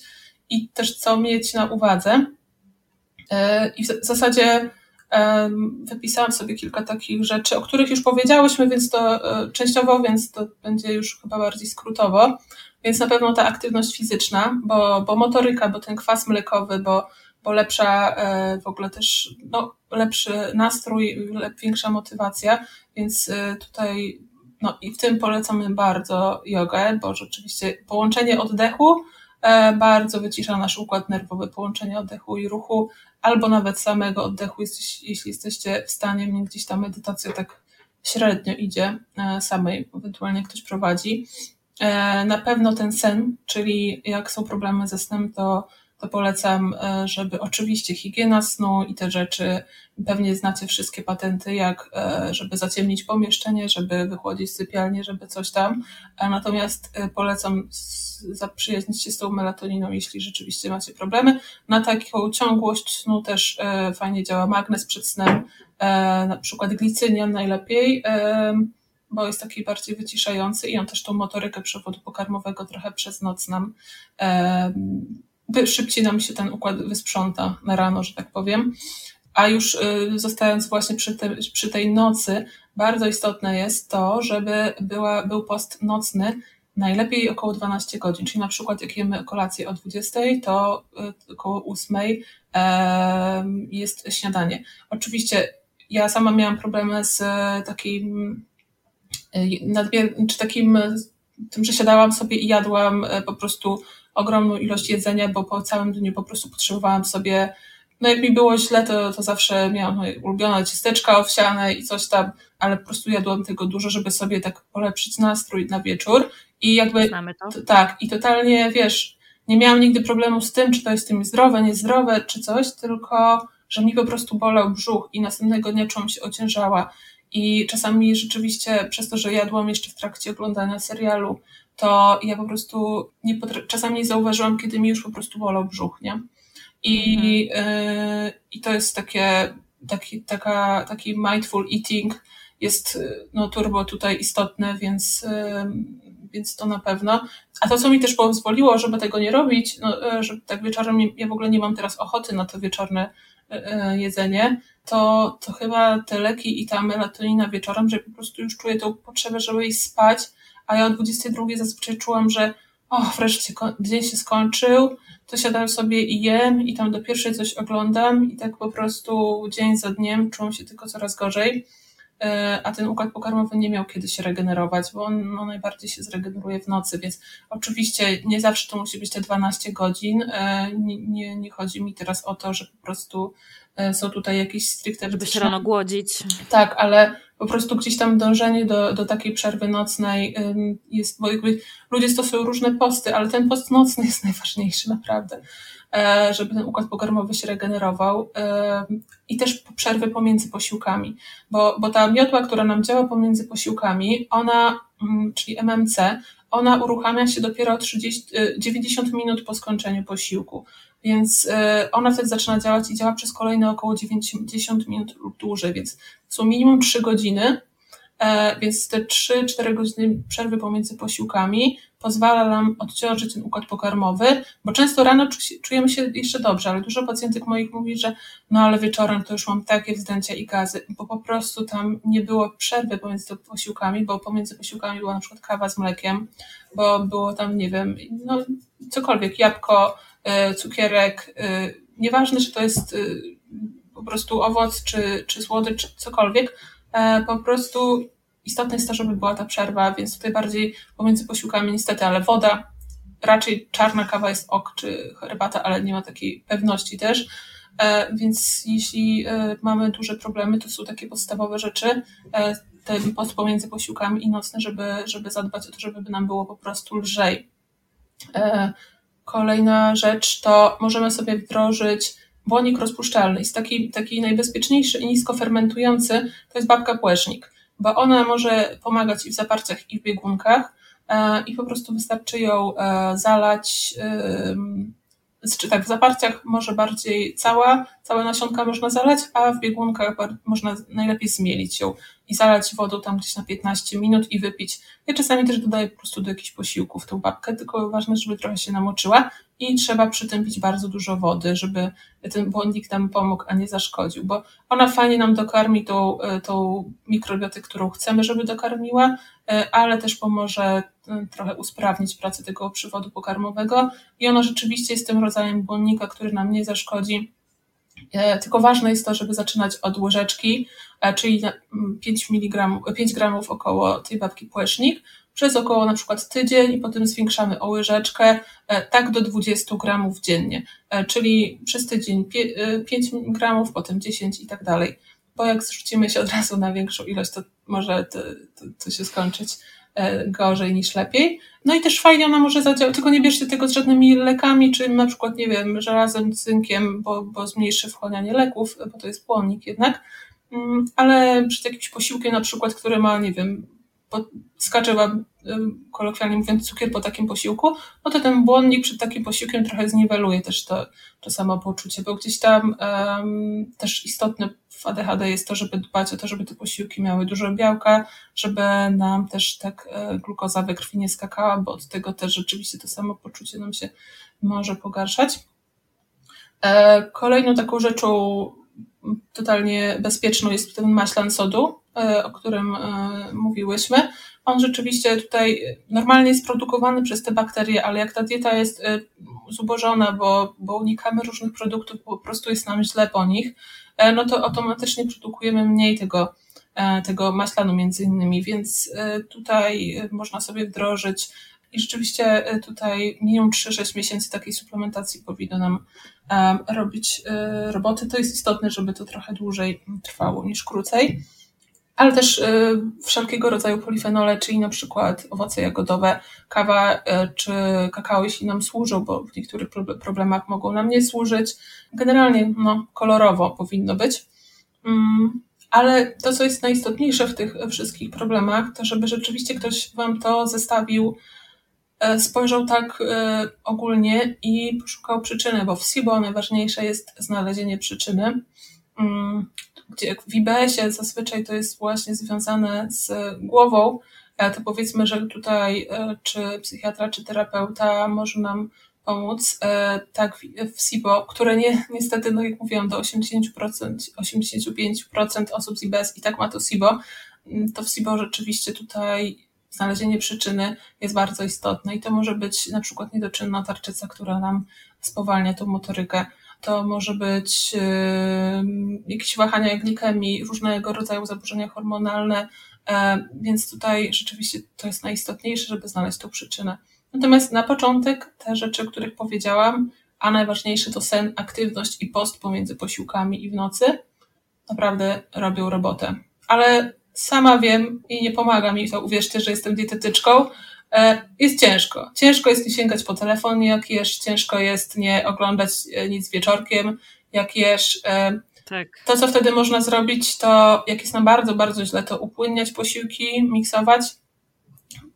i też co mieć na uwadze. E, I w zasadzie wypisałam sobie kilka takich rzeczy, o których już powiedziałyśmy, więc to e, częściowo, więc to będzie już chyba bardziej skrótowo. Więc na pewno ta aktywność fizyczna, bo, bo motoryka, bo ten kwas mlekowy, bo, bo lepsza e, w ogóle też, no, lepszy nastrój, większa motywacja, więc e, tutaj no i w tym polecamy bardzo jogę, bo rzeczywiście połączenie oddechu bardzo wycisza nasz układ nerwowy, połączenie oddechu i ruchu, albo nawet samego oddechu, jeśli jesteście w stanie, mnie gdzieś ta medytacja tak średnio idzie samej, ewentualnie ktoś prowadzi, E, na pewno ten sen, czyli jak są problemy ze snem, to, to polecam, e, żeby oczywiście higiena snu i te rzeczy, pewnie znacie wszystkie patenty, jak e, żeby zaciemnić pomieszczenie, żeby wychłodzić sypialnię, żeby coś tam. Natomiast polecam zaprzyjaźnić się z tą melatoniną, jeśli rzeczywiście macie problemy. Na taką ciągłość snu też fajnie działa magnes przed snem, na przykład glicynian najlepiej bo jest taki bardziej wyciszający i on też tą motorykę przewodu pokarmowego trochę przez noc nam e, szybciej nam się ten układ wysprząta na rano, że tak powiem. A już y, zostając właśnie przy, te, przy tej nocy, bardzo istotne jest to, żeby była, był post nocny najlepiej około 12 godzin, czyli na przykład jak jemy kolację o 20, to y, około 8 jest śniadanie. Oczywiście ja sama miałam problemy z takim Y, nadmier- czy takim tym, że siadałam sobie i jadłam y, po prostu ogromną ilość jedzenia, bo po całym dniu po prostu potrzebowałam sobie, no jak mi było źle, to, to zawsze miałam moje ulubione ciasteczka owsiane i coś tam, ale po prostu jadłam tego dużo, żeby sobie tak polepszyć nastrój na wieczór i jakby, to. tak, i totalnie, wiesz, nie miałam nigdy problemu z tym, czy to jest tym zdrowe, niezdrowe, czy coś, tylko, że mi po prostu bolał brzuch i następnego dnia czułam się ociężała i czasami rzeczywiście przez to, że jadłam jeszcze w trakcie oglądania serialu, to ja po prostu nie czasami zauważyłam, kiedy mi już po prostu bolał brzuch, nie? I, mhm. y, i to jest takie, taki, taka, taki mindful eating jest no, turbo tutaj istotne, więc, y, więc to na pewno. A to, co mi też pozwoliło, żeby tego nie robić, no, y, że tak wieczorem, ja w ogóle nie mam teraz ochoty na to wieczorne y, jedzenie, to, to chyba te leki i ta melatonina wieczorem, że po prostu już czuję tą potrzebę, żeby iść spać, a ja o 22 zazwyczaj czułam, że o, wreszcie dzień się skończył, to siadam sobie i jem i tam do pierwszej coś oglądam i tak po prostu dzień za dniem czułam się tylko coraz gorzej, e, a ten układ pokarmowy nie miał kiedy się regenerować, bo on no, najbardziej się zregeneruje w nocy, więc oczywiście nie zawsze to musi być te 12 godzin, e, nie, nie, nie chodzi mi teraz o to, że po prostu są tutaj jakieś stricte... Żeby się rano głodzić. Tak, ale po prostu gdzieś tam dążenie do, do takiej przerwy nocnej jest, bo jakby ludzie stosują różne posty, ale ten post nocny jest <laughs> najważniejszy naprawdę, e, żeby ten układ pokarmowy się regenerował i też przerwy pomiędzy posiłkami, bo, bo ta miotła, która nam działa pomiędzy posiłkami, ona, mm, czyli MMC, ona uruchamia się dopiero 30, 90 e, minut po skończeniu posiłku. Więc e, ona wtedy zaczyna działać i działa przez kolejne około 90 minut lub dłużej, więc są minimum 3 godziny, e, więc te 3-4 godziny przerwy pomiędzy posiłkami pozwala nam odciążyć ten układ pokarmowy, bo często rano czujemy się jeszcze dobrze, ale dużo pacjentek moich mówi, że no ale wieczorem to już mam takie wzdęcia i gazy, bo po prostu tam nie było przerwy pomiędzy posiłkami, bo pomiędzy posiłkami była na przykład kawa z mlekiem, bo było tam, nie wiem, no cokolwiek, jabłko, cukierek, e, nieważne, czy to jest e, po prostu owoc, czy, czy słodycz, czy cokolwiek, po prostu istotne jest to, żeby była ta przerwa, więc tutaj bardziej pomiędzy posiłkami niestety, ale woda, raczej czarna kawa jest ok, czy herbata, ale nie ma takiej pewności też. Więc jeśli mamy duże problemy, to są takie podstawowe rzeczy, ten post pomiędzy posiłkami i nocne, żeby, żeby zadbać o to, żeby nam było po prostu lżej. Kolejna rzecz to możemy sobie wdrożyć błonnik rozpuszczalny. Jest taki, taki najbezpieczniejszy i nisko fermentujący, to jest babka płecznik, bo ona może pomagać i w zaparciach, i w biegunkach e, i po prostu wystarczy ją e, zalać czy tak w zaparciach może bardziej cała, całe nasionka można zalać, a w biegunkach można najlepiej zmielić ją i zalać wodą tam gdzieś na 15 minut i wypić. Ja czasami też dodaję po prostu do jakichś posiłków tą babkę, tylko ważne, żeby trochę się namoczyła i trzeba przy tym pić bardzo dużo wody, żeby ten błonnik nam pomógł, a nie zaszkodził, bo ona fajnie nam dokarmi tą, e, tą mikrobiotę, którą chcemy, żeby dokarmiła, e, ale też pomoże e, trochę usprawnić pracę tego przywodu pokarmowego i ona rzeczywiście jest tym rodzajem błonnika, który nam nie zaszkodzi, tylko ważne jest to, żeby zaczynać od łyżeczki, czyli 5 mg, 5 gramów około tej babki płecznik, przez około na przykład tydzień i potem zwiększamy o łyżeczkę, e, tak do 20 gramów dziennie, e, czyli przez tydzień 5 e, gramów, potem 10 i tak dalej. Bo jak zrzucimy się od razu na większą ilość, to może to, to, to się skończyć gorzej niż lepiej. No i też fajnie ona może zadziałać, tylko nie bierzcie tego z żadnymi lekami, czy na przykład, nie wiem, żelazem, cynkiem, bo, bo zmniejszy wchłanianie leków, bo to jest płonnik jednak, mm, ale przed jakimś posiłkiem na przykład, który ma, nie wiem, skacze wam, kolokwialnie mówiąc, cukier po takim posiłku, no to ten błonnik przed takim posiłkiem trochę zniweluje też to, to samopoczucie, bo gdzieś tam um, też istotne w ADHD jest to, żeby dbać o to, żeby te posiłki miały dużo białka, żeby nam też tak e, glukoza we krwi nie skakała, bo od tego też rzeczywiście to samopoczucie nam się może pogarszać. E, kolejną taką rzeczą totalnie bezpieczną jest ten maślan sodu, e, o którym e, mówiłyśmy. On rzeczywiście tutaj normalnie jest produkowany przez te bakterie, ale jak ta dieta jest e, zubożona, bo, bo unikamy różnych produktów, po prostu jest nam źle po nich, no to automatycznie produkujemy mniej tego, tego maślanu między innymi, więc tutaj można sobie wdrożyć i rzeczywiście tutaj minimum 3-6 miesięcy takiej suplementacji powinno nam robić e, roboty, to jest istotne, żeby to trochę dłużej trwało niż krócej. Ale też e, wszelkiego rodzaju polifenole, czyli na przykład owoce jagodowe, kawa e, czy kakao, jeśli nam służą, bo w niektórych problemach mogą nam nie służyć. Generalnie no, kolorowo powinno być. Mm, ale to, co jest najistotniejsze w tych wszystkich problemach, to żeby rzeczywiście ktoś Wam to zestawił E, spojrzał tak e, ogólnie i poszukał przyczyny, bo w SIBO najważniejsze jest znalezienie przyczyny. Mm, gdzie w IBS-ie zazwyczaj to jest właśnie związane z głową, e, to powiedzmy, że tutaj czy psychiatra, czy terapeuta może nam pomóc. Tak w SIBO, które nie, niestety, no jak mówiłam, do 80%, 85% osób z IBS i tak ma to SIBO, mm, to w SIBO rzeczywiście tutaj znalezienie przyczyny jest bardzo istotne i to może być na przykład niedoczynna tarczyca, która nam spowalnia tą motorykę. To może być yy, jakieś wahania glikemii, różnego rodzaju zaburzenia hormonalne, yy, więc tutaj rzeczywiście to jest najistotniejsze, żeby znaleźć tą przyczynę. Natomiast na początek te rzeczy, o których powiedziałam, a najważniejsze to sen, aktywność i post pomiędzy posiłkami i w nocy, naprawdę robią robotę. Ale sama wiem i nie pomaga mi to, uwierzcie, że jestem dietetyczką, e, jest ciężko. Ciężko jest nie sięgać po telefon, jak jesz, ciężko jest nie oglądać e, nic wieczorkiem, jak jesz. E, tak. To, co wtedy można zrobić, to jak jest nam bardzo, bardzo źle, to upłynniać posiłki, miksować,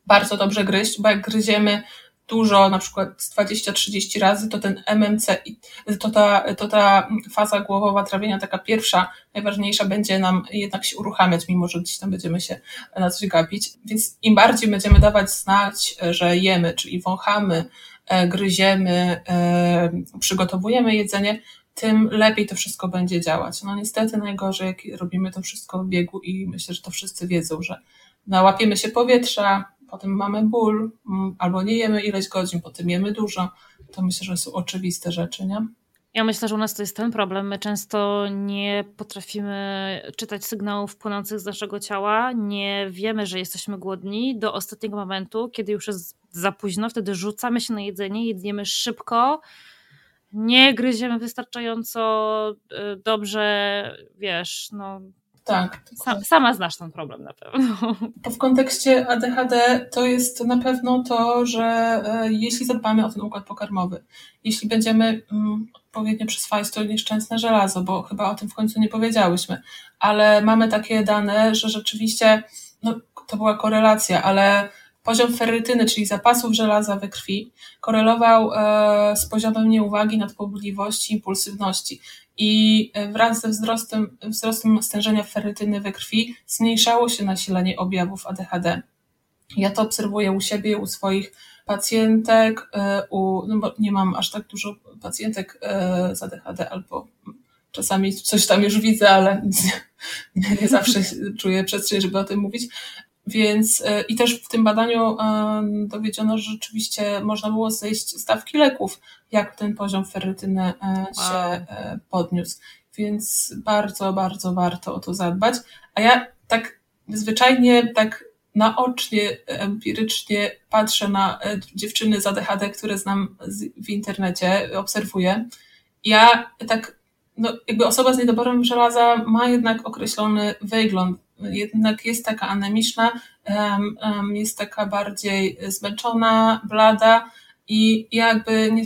bardzo dobrze gryźć, bo jak gryziemy dużo, na przykład 20-30 razy, to ten MMC, to ta, to ta faza głowowa trawienia, taka pierwsza, najważniejsza, będzie nam jednak się uruchamiać, mimo że gdzieś tam będziemy się na coś gapić. Więc im bardziej będziemy dawać znać, że jemy, czyli wąchamy, e, gryziemy, e, przygotowujemy jedzenie, tym lepiej to wszystko będzie działać. No niestety najgorzej, jak robimy to wszystko w biegu i myślę, że to wszyscy wiedzą, że nałapiemy się powietrza, potem mamy ból, mm, albo nie jemy ileś godzin, potem jemy dużo, to myślę, że są oczywiste rzeczy, nie? Ja myślę, że u nas to jest ten problem. My często nie potrafimy czytać sygnałów płynących z naszego ciała, nie wiemy, że jesteśmy głodni do ostatniego momentu, kiedy już jest za późno, wtedy rzucamy się na jedzenie, jedniemy szybko, nie gryziemy wystarczająco y, dobrze, wiesz, no Tak. Sam, sama znasz ten problem na pewno. <laughs> W kontekście ADHD to jest na pewno to, że e, jeśli zadbamy o ten układ pokarmowy, jeśli będziemy mm, odpowiednio przyswajać to nieszczęsne żelazo, bo chyba o tym w końcu nie powiedziałyśmy, ale mamy takie dane, że rzeczywiście no, to była korelacja, ale poziom ferrytyny, czyli zapasów żelaza we krwi, korelował e, z poziomem nieuwagi, nadpobudliwości, impulsywności. I e, wraz ze wzrostem, wzrostem stężenia ferrytyny we krwi zmniejszało się nasilenie objawów ADHD. Ja to obserwuję u siebie, u swoich pacjentek, e, u, no bo nie mam aż tak dużo pacjentek z ADHD, albo czasami coś tam już widzę, ale <laughs> nie, nie zawsze czuję przestrzeń, żeby o tym mówić, więc e, i też w tym badaniu e, dowiedziono, że rzeczywiście można było zejść stawki leków, jak ten poziom ferrytyny e, się wow. podniósł. Więc bardzo, bardzo warto o to zadbać. A ja tak zwyczajnie, tak naocznie, empirycznie patrzę na dziewczyny z ADHD, które znam w internecie, obserwuję. Ja tak, no jakby osoba z niedoborem żelaza ma jednak określony wygląd jednak jest taka anemiczna, jest taka bardziej zmęczona, blada i jakby nie,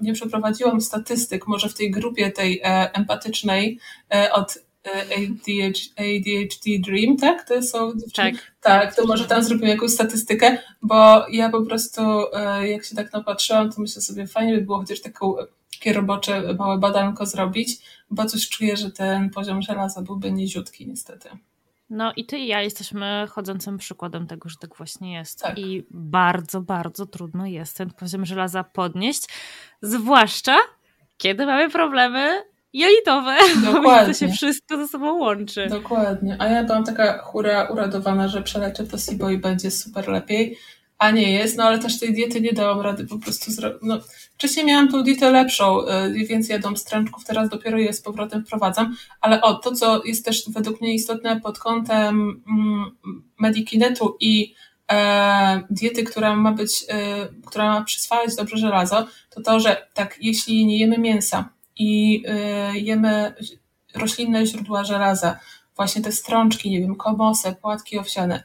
nie przeprowadziłam statystyk, może w tej grupie tej e, empatycznej e, od ADHD, ADHD Dream, tak? To są Tak. Tak, to może tam zrobimy jakąś statystykę, bo ja po prostu, e, jak się tak napatrzyłam, to myślę sobie, fajnie by było chociaż taką, takie robocze małe badanko zrobić, bo coś czuję, że ten poziom żelaza byłby niziutki niestety. No i ty i ja jesteśmy chodzącym przykładem tego, że tak właśnie jest. Tak. I bardzo, bardzo trudno jest ten poziom żelaza podnieść, zwłaszcza kiedy mamy problemy jelitowe. <laughs> Dokładnie. To się wszystko ze sobą łączy. Dokładnie. A ja byłam taka hura uradowana, że przeleczę to SIBO i będzie super lepiej a nie jest, no ale też tej diety nie dałam rady po prostu zrobić. No, wcześniej miałam tą dietę lepszą, y, więc jadłam stręczków, teraz dopiero je z powrotem wprowadzam, ale o, to co jest też według mnie istotne pod kątem mm, Medikinetu i e, diety, która ma być, e, która ma przyswajać dobrze żelazo, to to, że tak, jeśli nie jemy mięsa i e, jemy roślinne źródła żelaza, właśnie te strączki, nie wiem, komosę, płatki owsiane,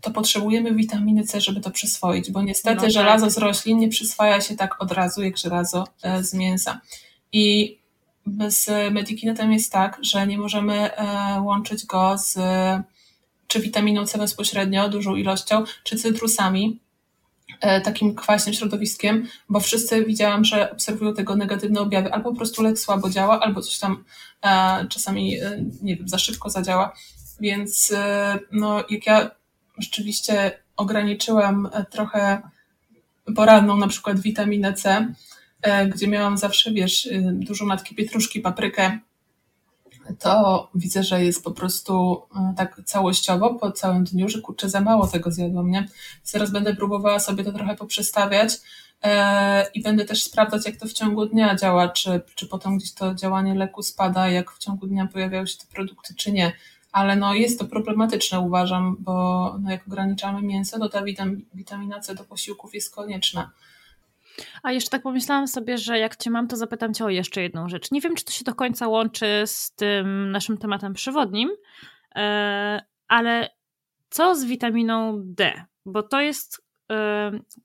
to potrzebujemy witaminy C, żeby to przyswoić, bo niestety no tak. żelazo z roślin nie przyswaja się tak od razu jak żelazo e, z mięsa. I z medikinetem jest tak, że nie możemy e, łączyć go z czy witaminą C bezpośrednio, dużą ilością, czy cytrusami, e, takim kwaśnym środowiskiem, bo wszyscy widziałam, że obserwują tego negatywne objawy, albo po prostu lek słabo działa, albo coś tam czasami, nie wiem, za szybko zadziała. Więc no, jak ja rzeczywiście ograniczyłam e, trochę poranną na przykład witaminę C, e, gdzie miałam zawsze, wiesz, y, dużo matki pietruszki, paprykę, to widzę, że jest po prostu e, tak całościowo po całym dniu, że kurczę, za mało tego zjadłam, nie? Teraz będę próbowała sobie to trochę poprzestawiać i będę też sprawdzać, jak to w ciągu dnia działa, czy, czy potem gdzieś to działanie leku spada, jak w ciągu dnia pojawiają się te produkty, czy nie ale no jest to problematyczne uważam, bo no jak ograniczamy mięso, to ta witam, witamina C do posiłków jest konieczna. A jeszcze tak pomyślałam sobie, że jak cię mam, to zapytam cię o jeszcze jedną rzecz. Nie wiem, czy to się do końca łączy z tym naszym tematem przewodnim, e, ale co z witaminą D? Bo to jest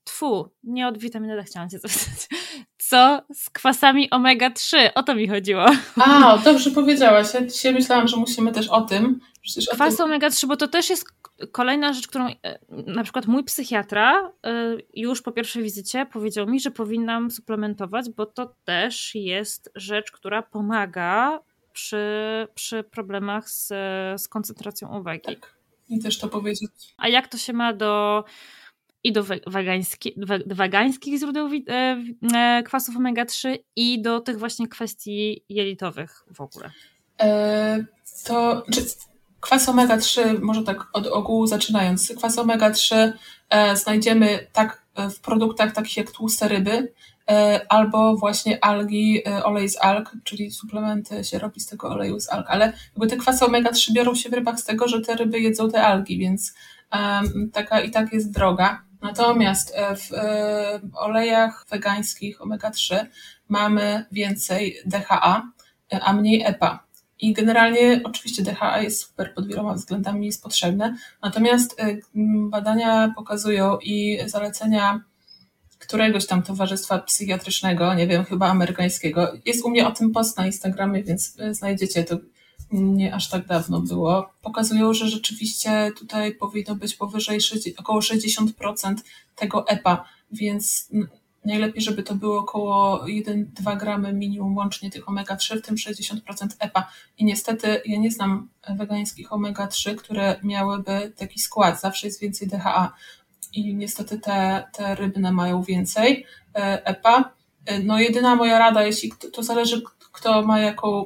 Tfu, nie od witaminy D chciałam cię zapytać. Co z kwasami omega-3? O to mi chodziło. A, dobrze powiedziałaś. Ja dzisiaj myślałam, że musimy też o tym. Kwasy tym... omega-3, bo to też jest kolejna rzecz, którą e, na przykład mój psychiatra e, już po pierwszej wizycie powiedział mi, że powinnam suplementować, bo to też jest rzecz, która pomaga przy, przy problemach z, z koncentracją uwagi. Tak. I też to powiedzieć. A jak to się ma do i do wegański, wegańskich źródeł e, e, kwasów omega-3 i do tych właśnie kwestii jelitowych w ogóle. E, to czy kwas omega-3, może tak od ogółu zaczynając, kwas omega-3 e, znajdziemy tak w produktach takich jak tłuste ryby, albo właśnie algi, olej z alg, czyli suplementy się robi z tego oleju z alg, ale jakby te kwasy omega-3 biorą się w rybach z tego, że te ryby jedzą te algi, więc taka i tak jest droga. Natomiast e, w e, olejach wegańskich omega-3 mamy więcej DHA, a mniej EPA. I generalnie oczywiście DHA jest super pod wieloma względami, jest potrzebne, natomiast badania pokazują i zalecenia któregoś tam towarzystwa psychiatrycznego, nie wiem, chyba amerykańskiego. Jest u mnie o tym post na Instagramie, więc znajdziecie to nie aż tak dawno było, pokazują, że rzeczywiście tutaj powinno być powyżej 60, około 60% tego EPA, więc najlepiej, żeby to było około 1-2 gramy minimum łącznie tych omega-3, w tym 60% EPA. I niestety ja nie znam wegańskich omega-3, które miałyby taki skład, zawsze jest więcej DHA. I niestety te, te rybne mają więcej EPA. E no jedyna moja rada, jeśli to zależy kto ma jaką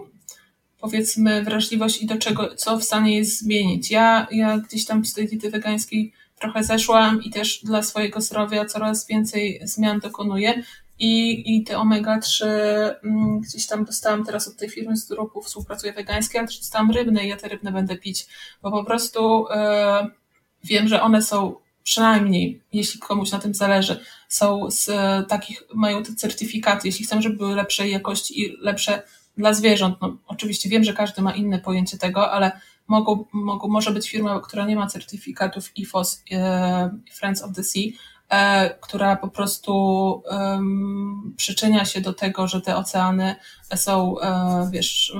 powiedzmy wrażliwość i do czego, co w stanie jest zmienić. Ja, ja gdzieś tam z tej diety wegańskiej trochę zeszłam i też dla swojego zdrowia coraz więcej zmian dokonuję. I, i te omega-3 mm, gdzieś tam dostałam teraz od tej firmy, z którą współpracuję wegańskiej, ale też dostałam rybne i ja te rybne będę pić, bo po prostu e, wiem, że one są przynajmniej, jeśli komuś na tym zależy, są z takich, mają te certyfikaty, jeśli chcemy, żeby były lepszej jakości i lepsze dla zwierząt. No, oczywiście wiem, że każdy ma inne pojęcie tego, ale mogą, mogą, może być firma, która nie ma certyfikatów IFOS, e, Friends of the Sea, e, która po prostu um, przyczynia się do tego, że te oceany są, e, wiesz,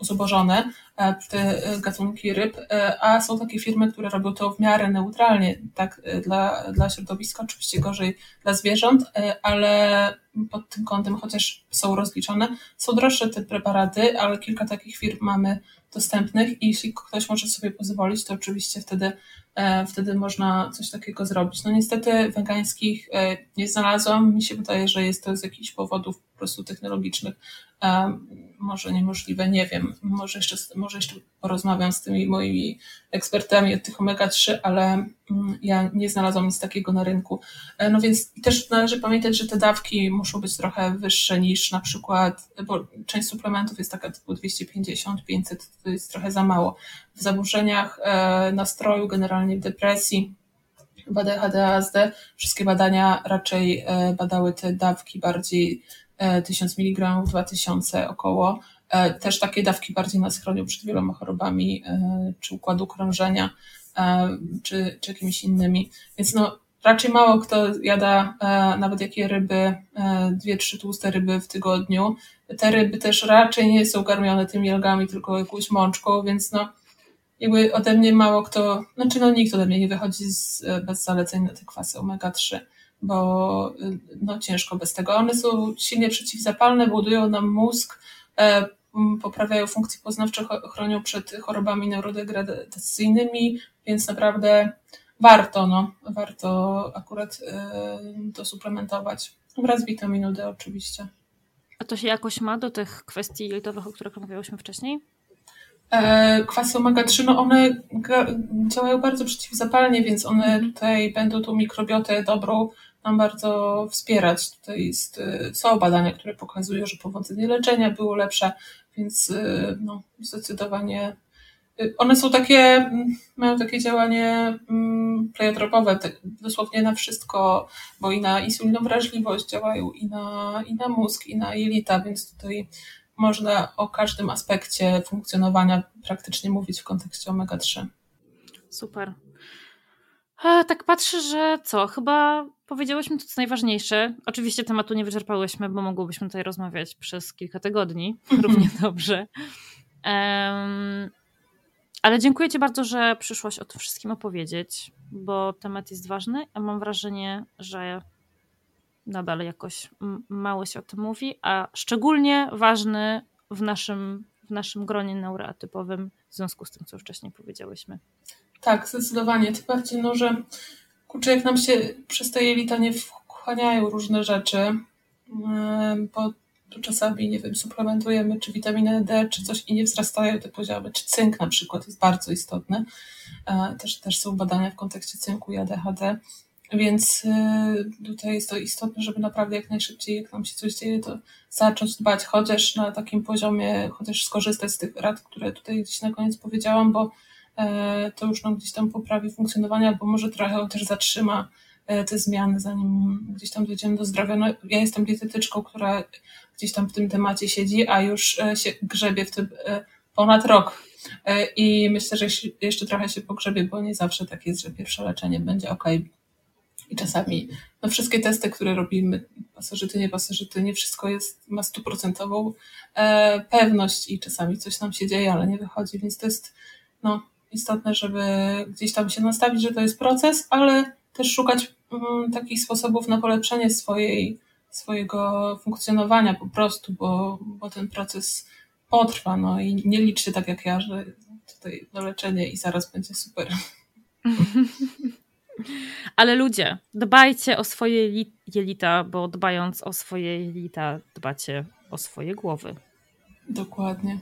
zubożone, e, te gatunki ryb, e, a są takie firmy, które robią to w miarę neutralnie, tak e, dla, dla środowiska, oczywiście gorzej dla zwierząt, ale pod tym kątem, chociaż są rozliczone, są droższe te preparaty, ale kilka takich firm mamy dostępnych i jeśli ktoś może sobie pozwolić, to oczywiście wtedy, wtedy można coś takiego zrobić. No niestety wegańskich nie znalazłam, mi się wydaje, że jest to z jakichś powodów po prostu technologicznych może niemożliwe, nie wiem. Może jeszcze, może jeszcze porozmawiam z tymi moimi ekspertami od tych omega-3, ale mm, ja nie znalazłam nic takiego na rynku. E, no więc też należy pamiętać, że te dawki muszą być trochę wyższe niż na przykład, bo część suplementów jest taka typu 250, 500, to jest trochę za mało. W zaburzeniach e, nastroju, generalnie w depresji, w ADHD, ASD, wszystkie badania raczej e, badały te dawki bardziej 1000 mg, 2000 około. E, też takie dawki bardziej nas chronią przed wieloma chorobami, e, czy układu krążenia, e, czy, czy jakimiś innymi. Więc no, raczej mało kto jada nawet jakie ryby, dwie, trzy tłuste ryby w tygodniu. Te ryby też raczej nie są karmione tymi algami, tylko jakąś mączką, więc no, jakby ode mnie mało kto, znaczy no nikt ode mnie nie wychodzi z, bez zaleceń na te kwasy omega-3 bo no, ciężko bez tego. One są silnie przeciwzapalne, budują nam mózg, e, poprawiają funkcje poznawcze, chronią przed chorobami neurodegradacyjnymi, więc naprawdę warto, no, warto akurat e, to suplementować. Wraz z witaminą D oczywiście. A to się jakoś ma do tych kwestii jelitowych, o których mówiłyśmy wcześniej? E, kwasy omega-3, no one działają bardzo przeciwzapalnie, więc one tutaj będą tą mikrobiotę dobrą nam bardzo wspierać. Tutaj jest, y, są badania, które pokazują, że powodzenie leczenia było lepsze, więc y, no, zdecydowanie y, one są takie, mm, mają takie działanie mm, pleiotropowe, dosłownie na wszystko, bo i na insulinowrażliwość działają, i na, i na mózg, i na jelita, więc tutaj można o każdym aspekcie funkcjonowania praktycznie mówić w kontekście omega-3. Super. A, tak patrzę, że co, chyba powiedziałyśmy to, co najważniejsze. Oczywiście tematu nie wyczerpałyśmy, bo mogłybyśmy tutaj rozmawiać przez kilka tygodni równie dobrze. Um, ale dziękuję Ci bardzo, że przyszłaś o tym wszystkim opowiedzieć, bo temat jest ważny, a mam wrażenie, że nadal jakoś mało się o tym mówi, a szczególnie ważny w naszym, w naszym gronie neuroatypowym w związku z tym, co wcześniej powiedziałyśmy. Tak, zdecydowanie. Tym bardziej, no, że kurczę, jak nam się przez te jelita nie wchłaniają różne rzeczy, bo czasami, nie wiem, suplementujemy czy witaminę D, czy coś i nie wzrastają te poziomy, czy cynk na przykład jest bardzo istotny. Też, też są badania w kontekście cynku i ADHD, więc y, tutaj jest to istotne, żeby naprawdę jak najszybciej, jak nam się coś dzieje, to zacząć dbać chociaż na takim poziomie, chociaż skorzystać z tych rad, które tutaj gdzieś na koniec powiedziałam, bo E, to już nam gdzieś tam poprawi funkcjonowanie, albo może trochę też zatrzyma e, te zmiany, zanim gdzieś tam dojdziemy do zdrowia. No, ja jestem dietetyczką, która gdzieś tam w tym temacie siedzi, a już e, się grzebie w tym ponad rok. E, I myślę, że jeszcze trochę się pogrzebię, bo nie zawsze tak jest, że pierwsze leczenie będzie ok. I czasami no wszystkie testy, które robimy, pasożyty, nie pasożyty, nie wszystko jest, ma stuprocentową e, pewność i czasami coś nam się dzieje, ale nie wychodzi, więc to jest no, istotne, żeby gdzieś tam się nastawić, że to jest proces, ale też szukać mm, takich sposobów na polepszenie swojej, swojego funkcjonowania po prostu, bo, bo ten proces potrwa, no i nie liczcie tak jak ja, że tutaj doleczenie i zaraz będzie super. <laughs> Ale ludzie, dbajcie o swoje jelita, bo dbając o swoje jelita, dbacie o swoje głowy. Dokładnie.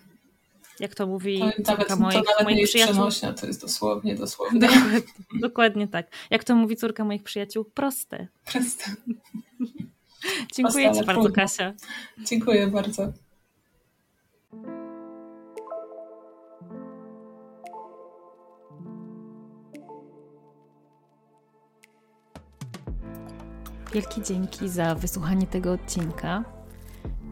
Jak to mówi nawet, moich, to nawet moich nie przyjaciół. To jest dosłownie, dosłownie. Dokładnie, dokładnie tak. Jak to mówi córka moich przyjaciół, proste. Proste. Dziękuję Proste, Ci bardzo, trudno. Kasia. Dziękuję bardzo. Wielkie dzięki za wysłuchanie tego odcinka.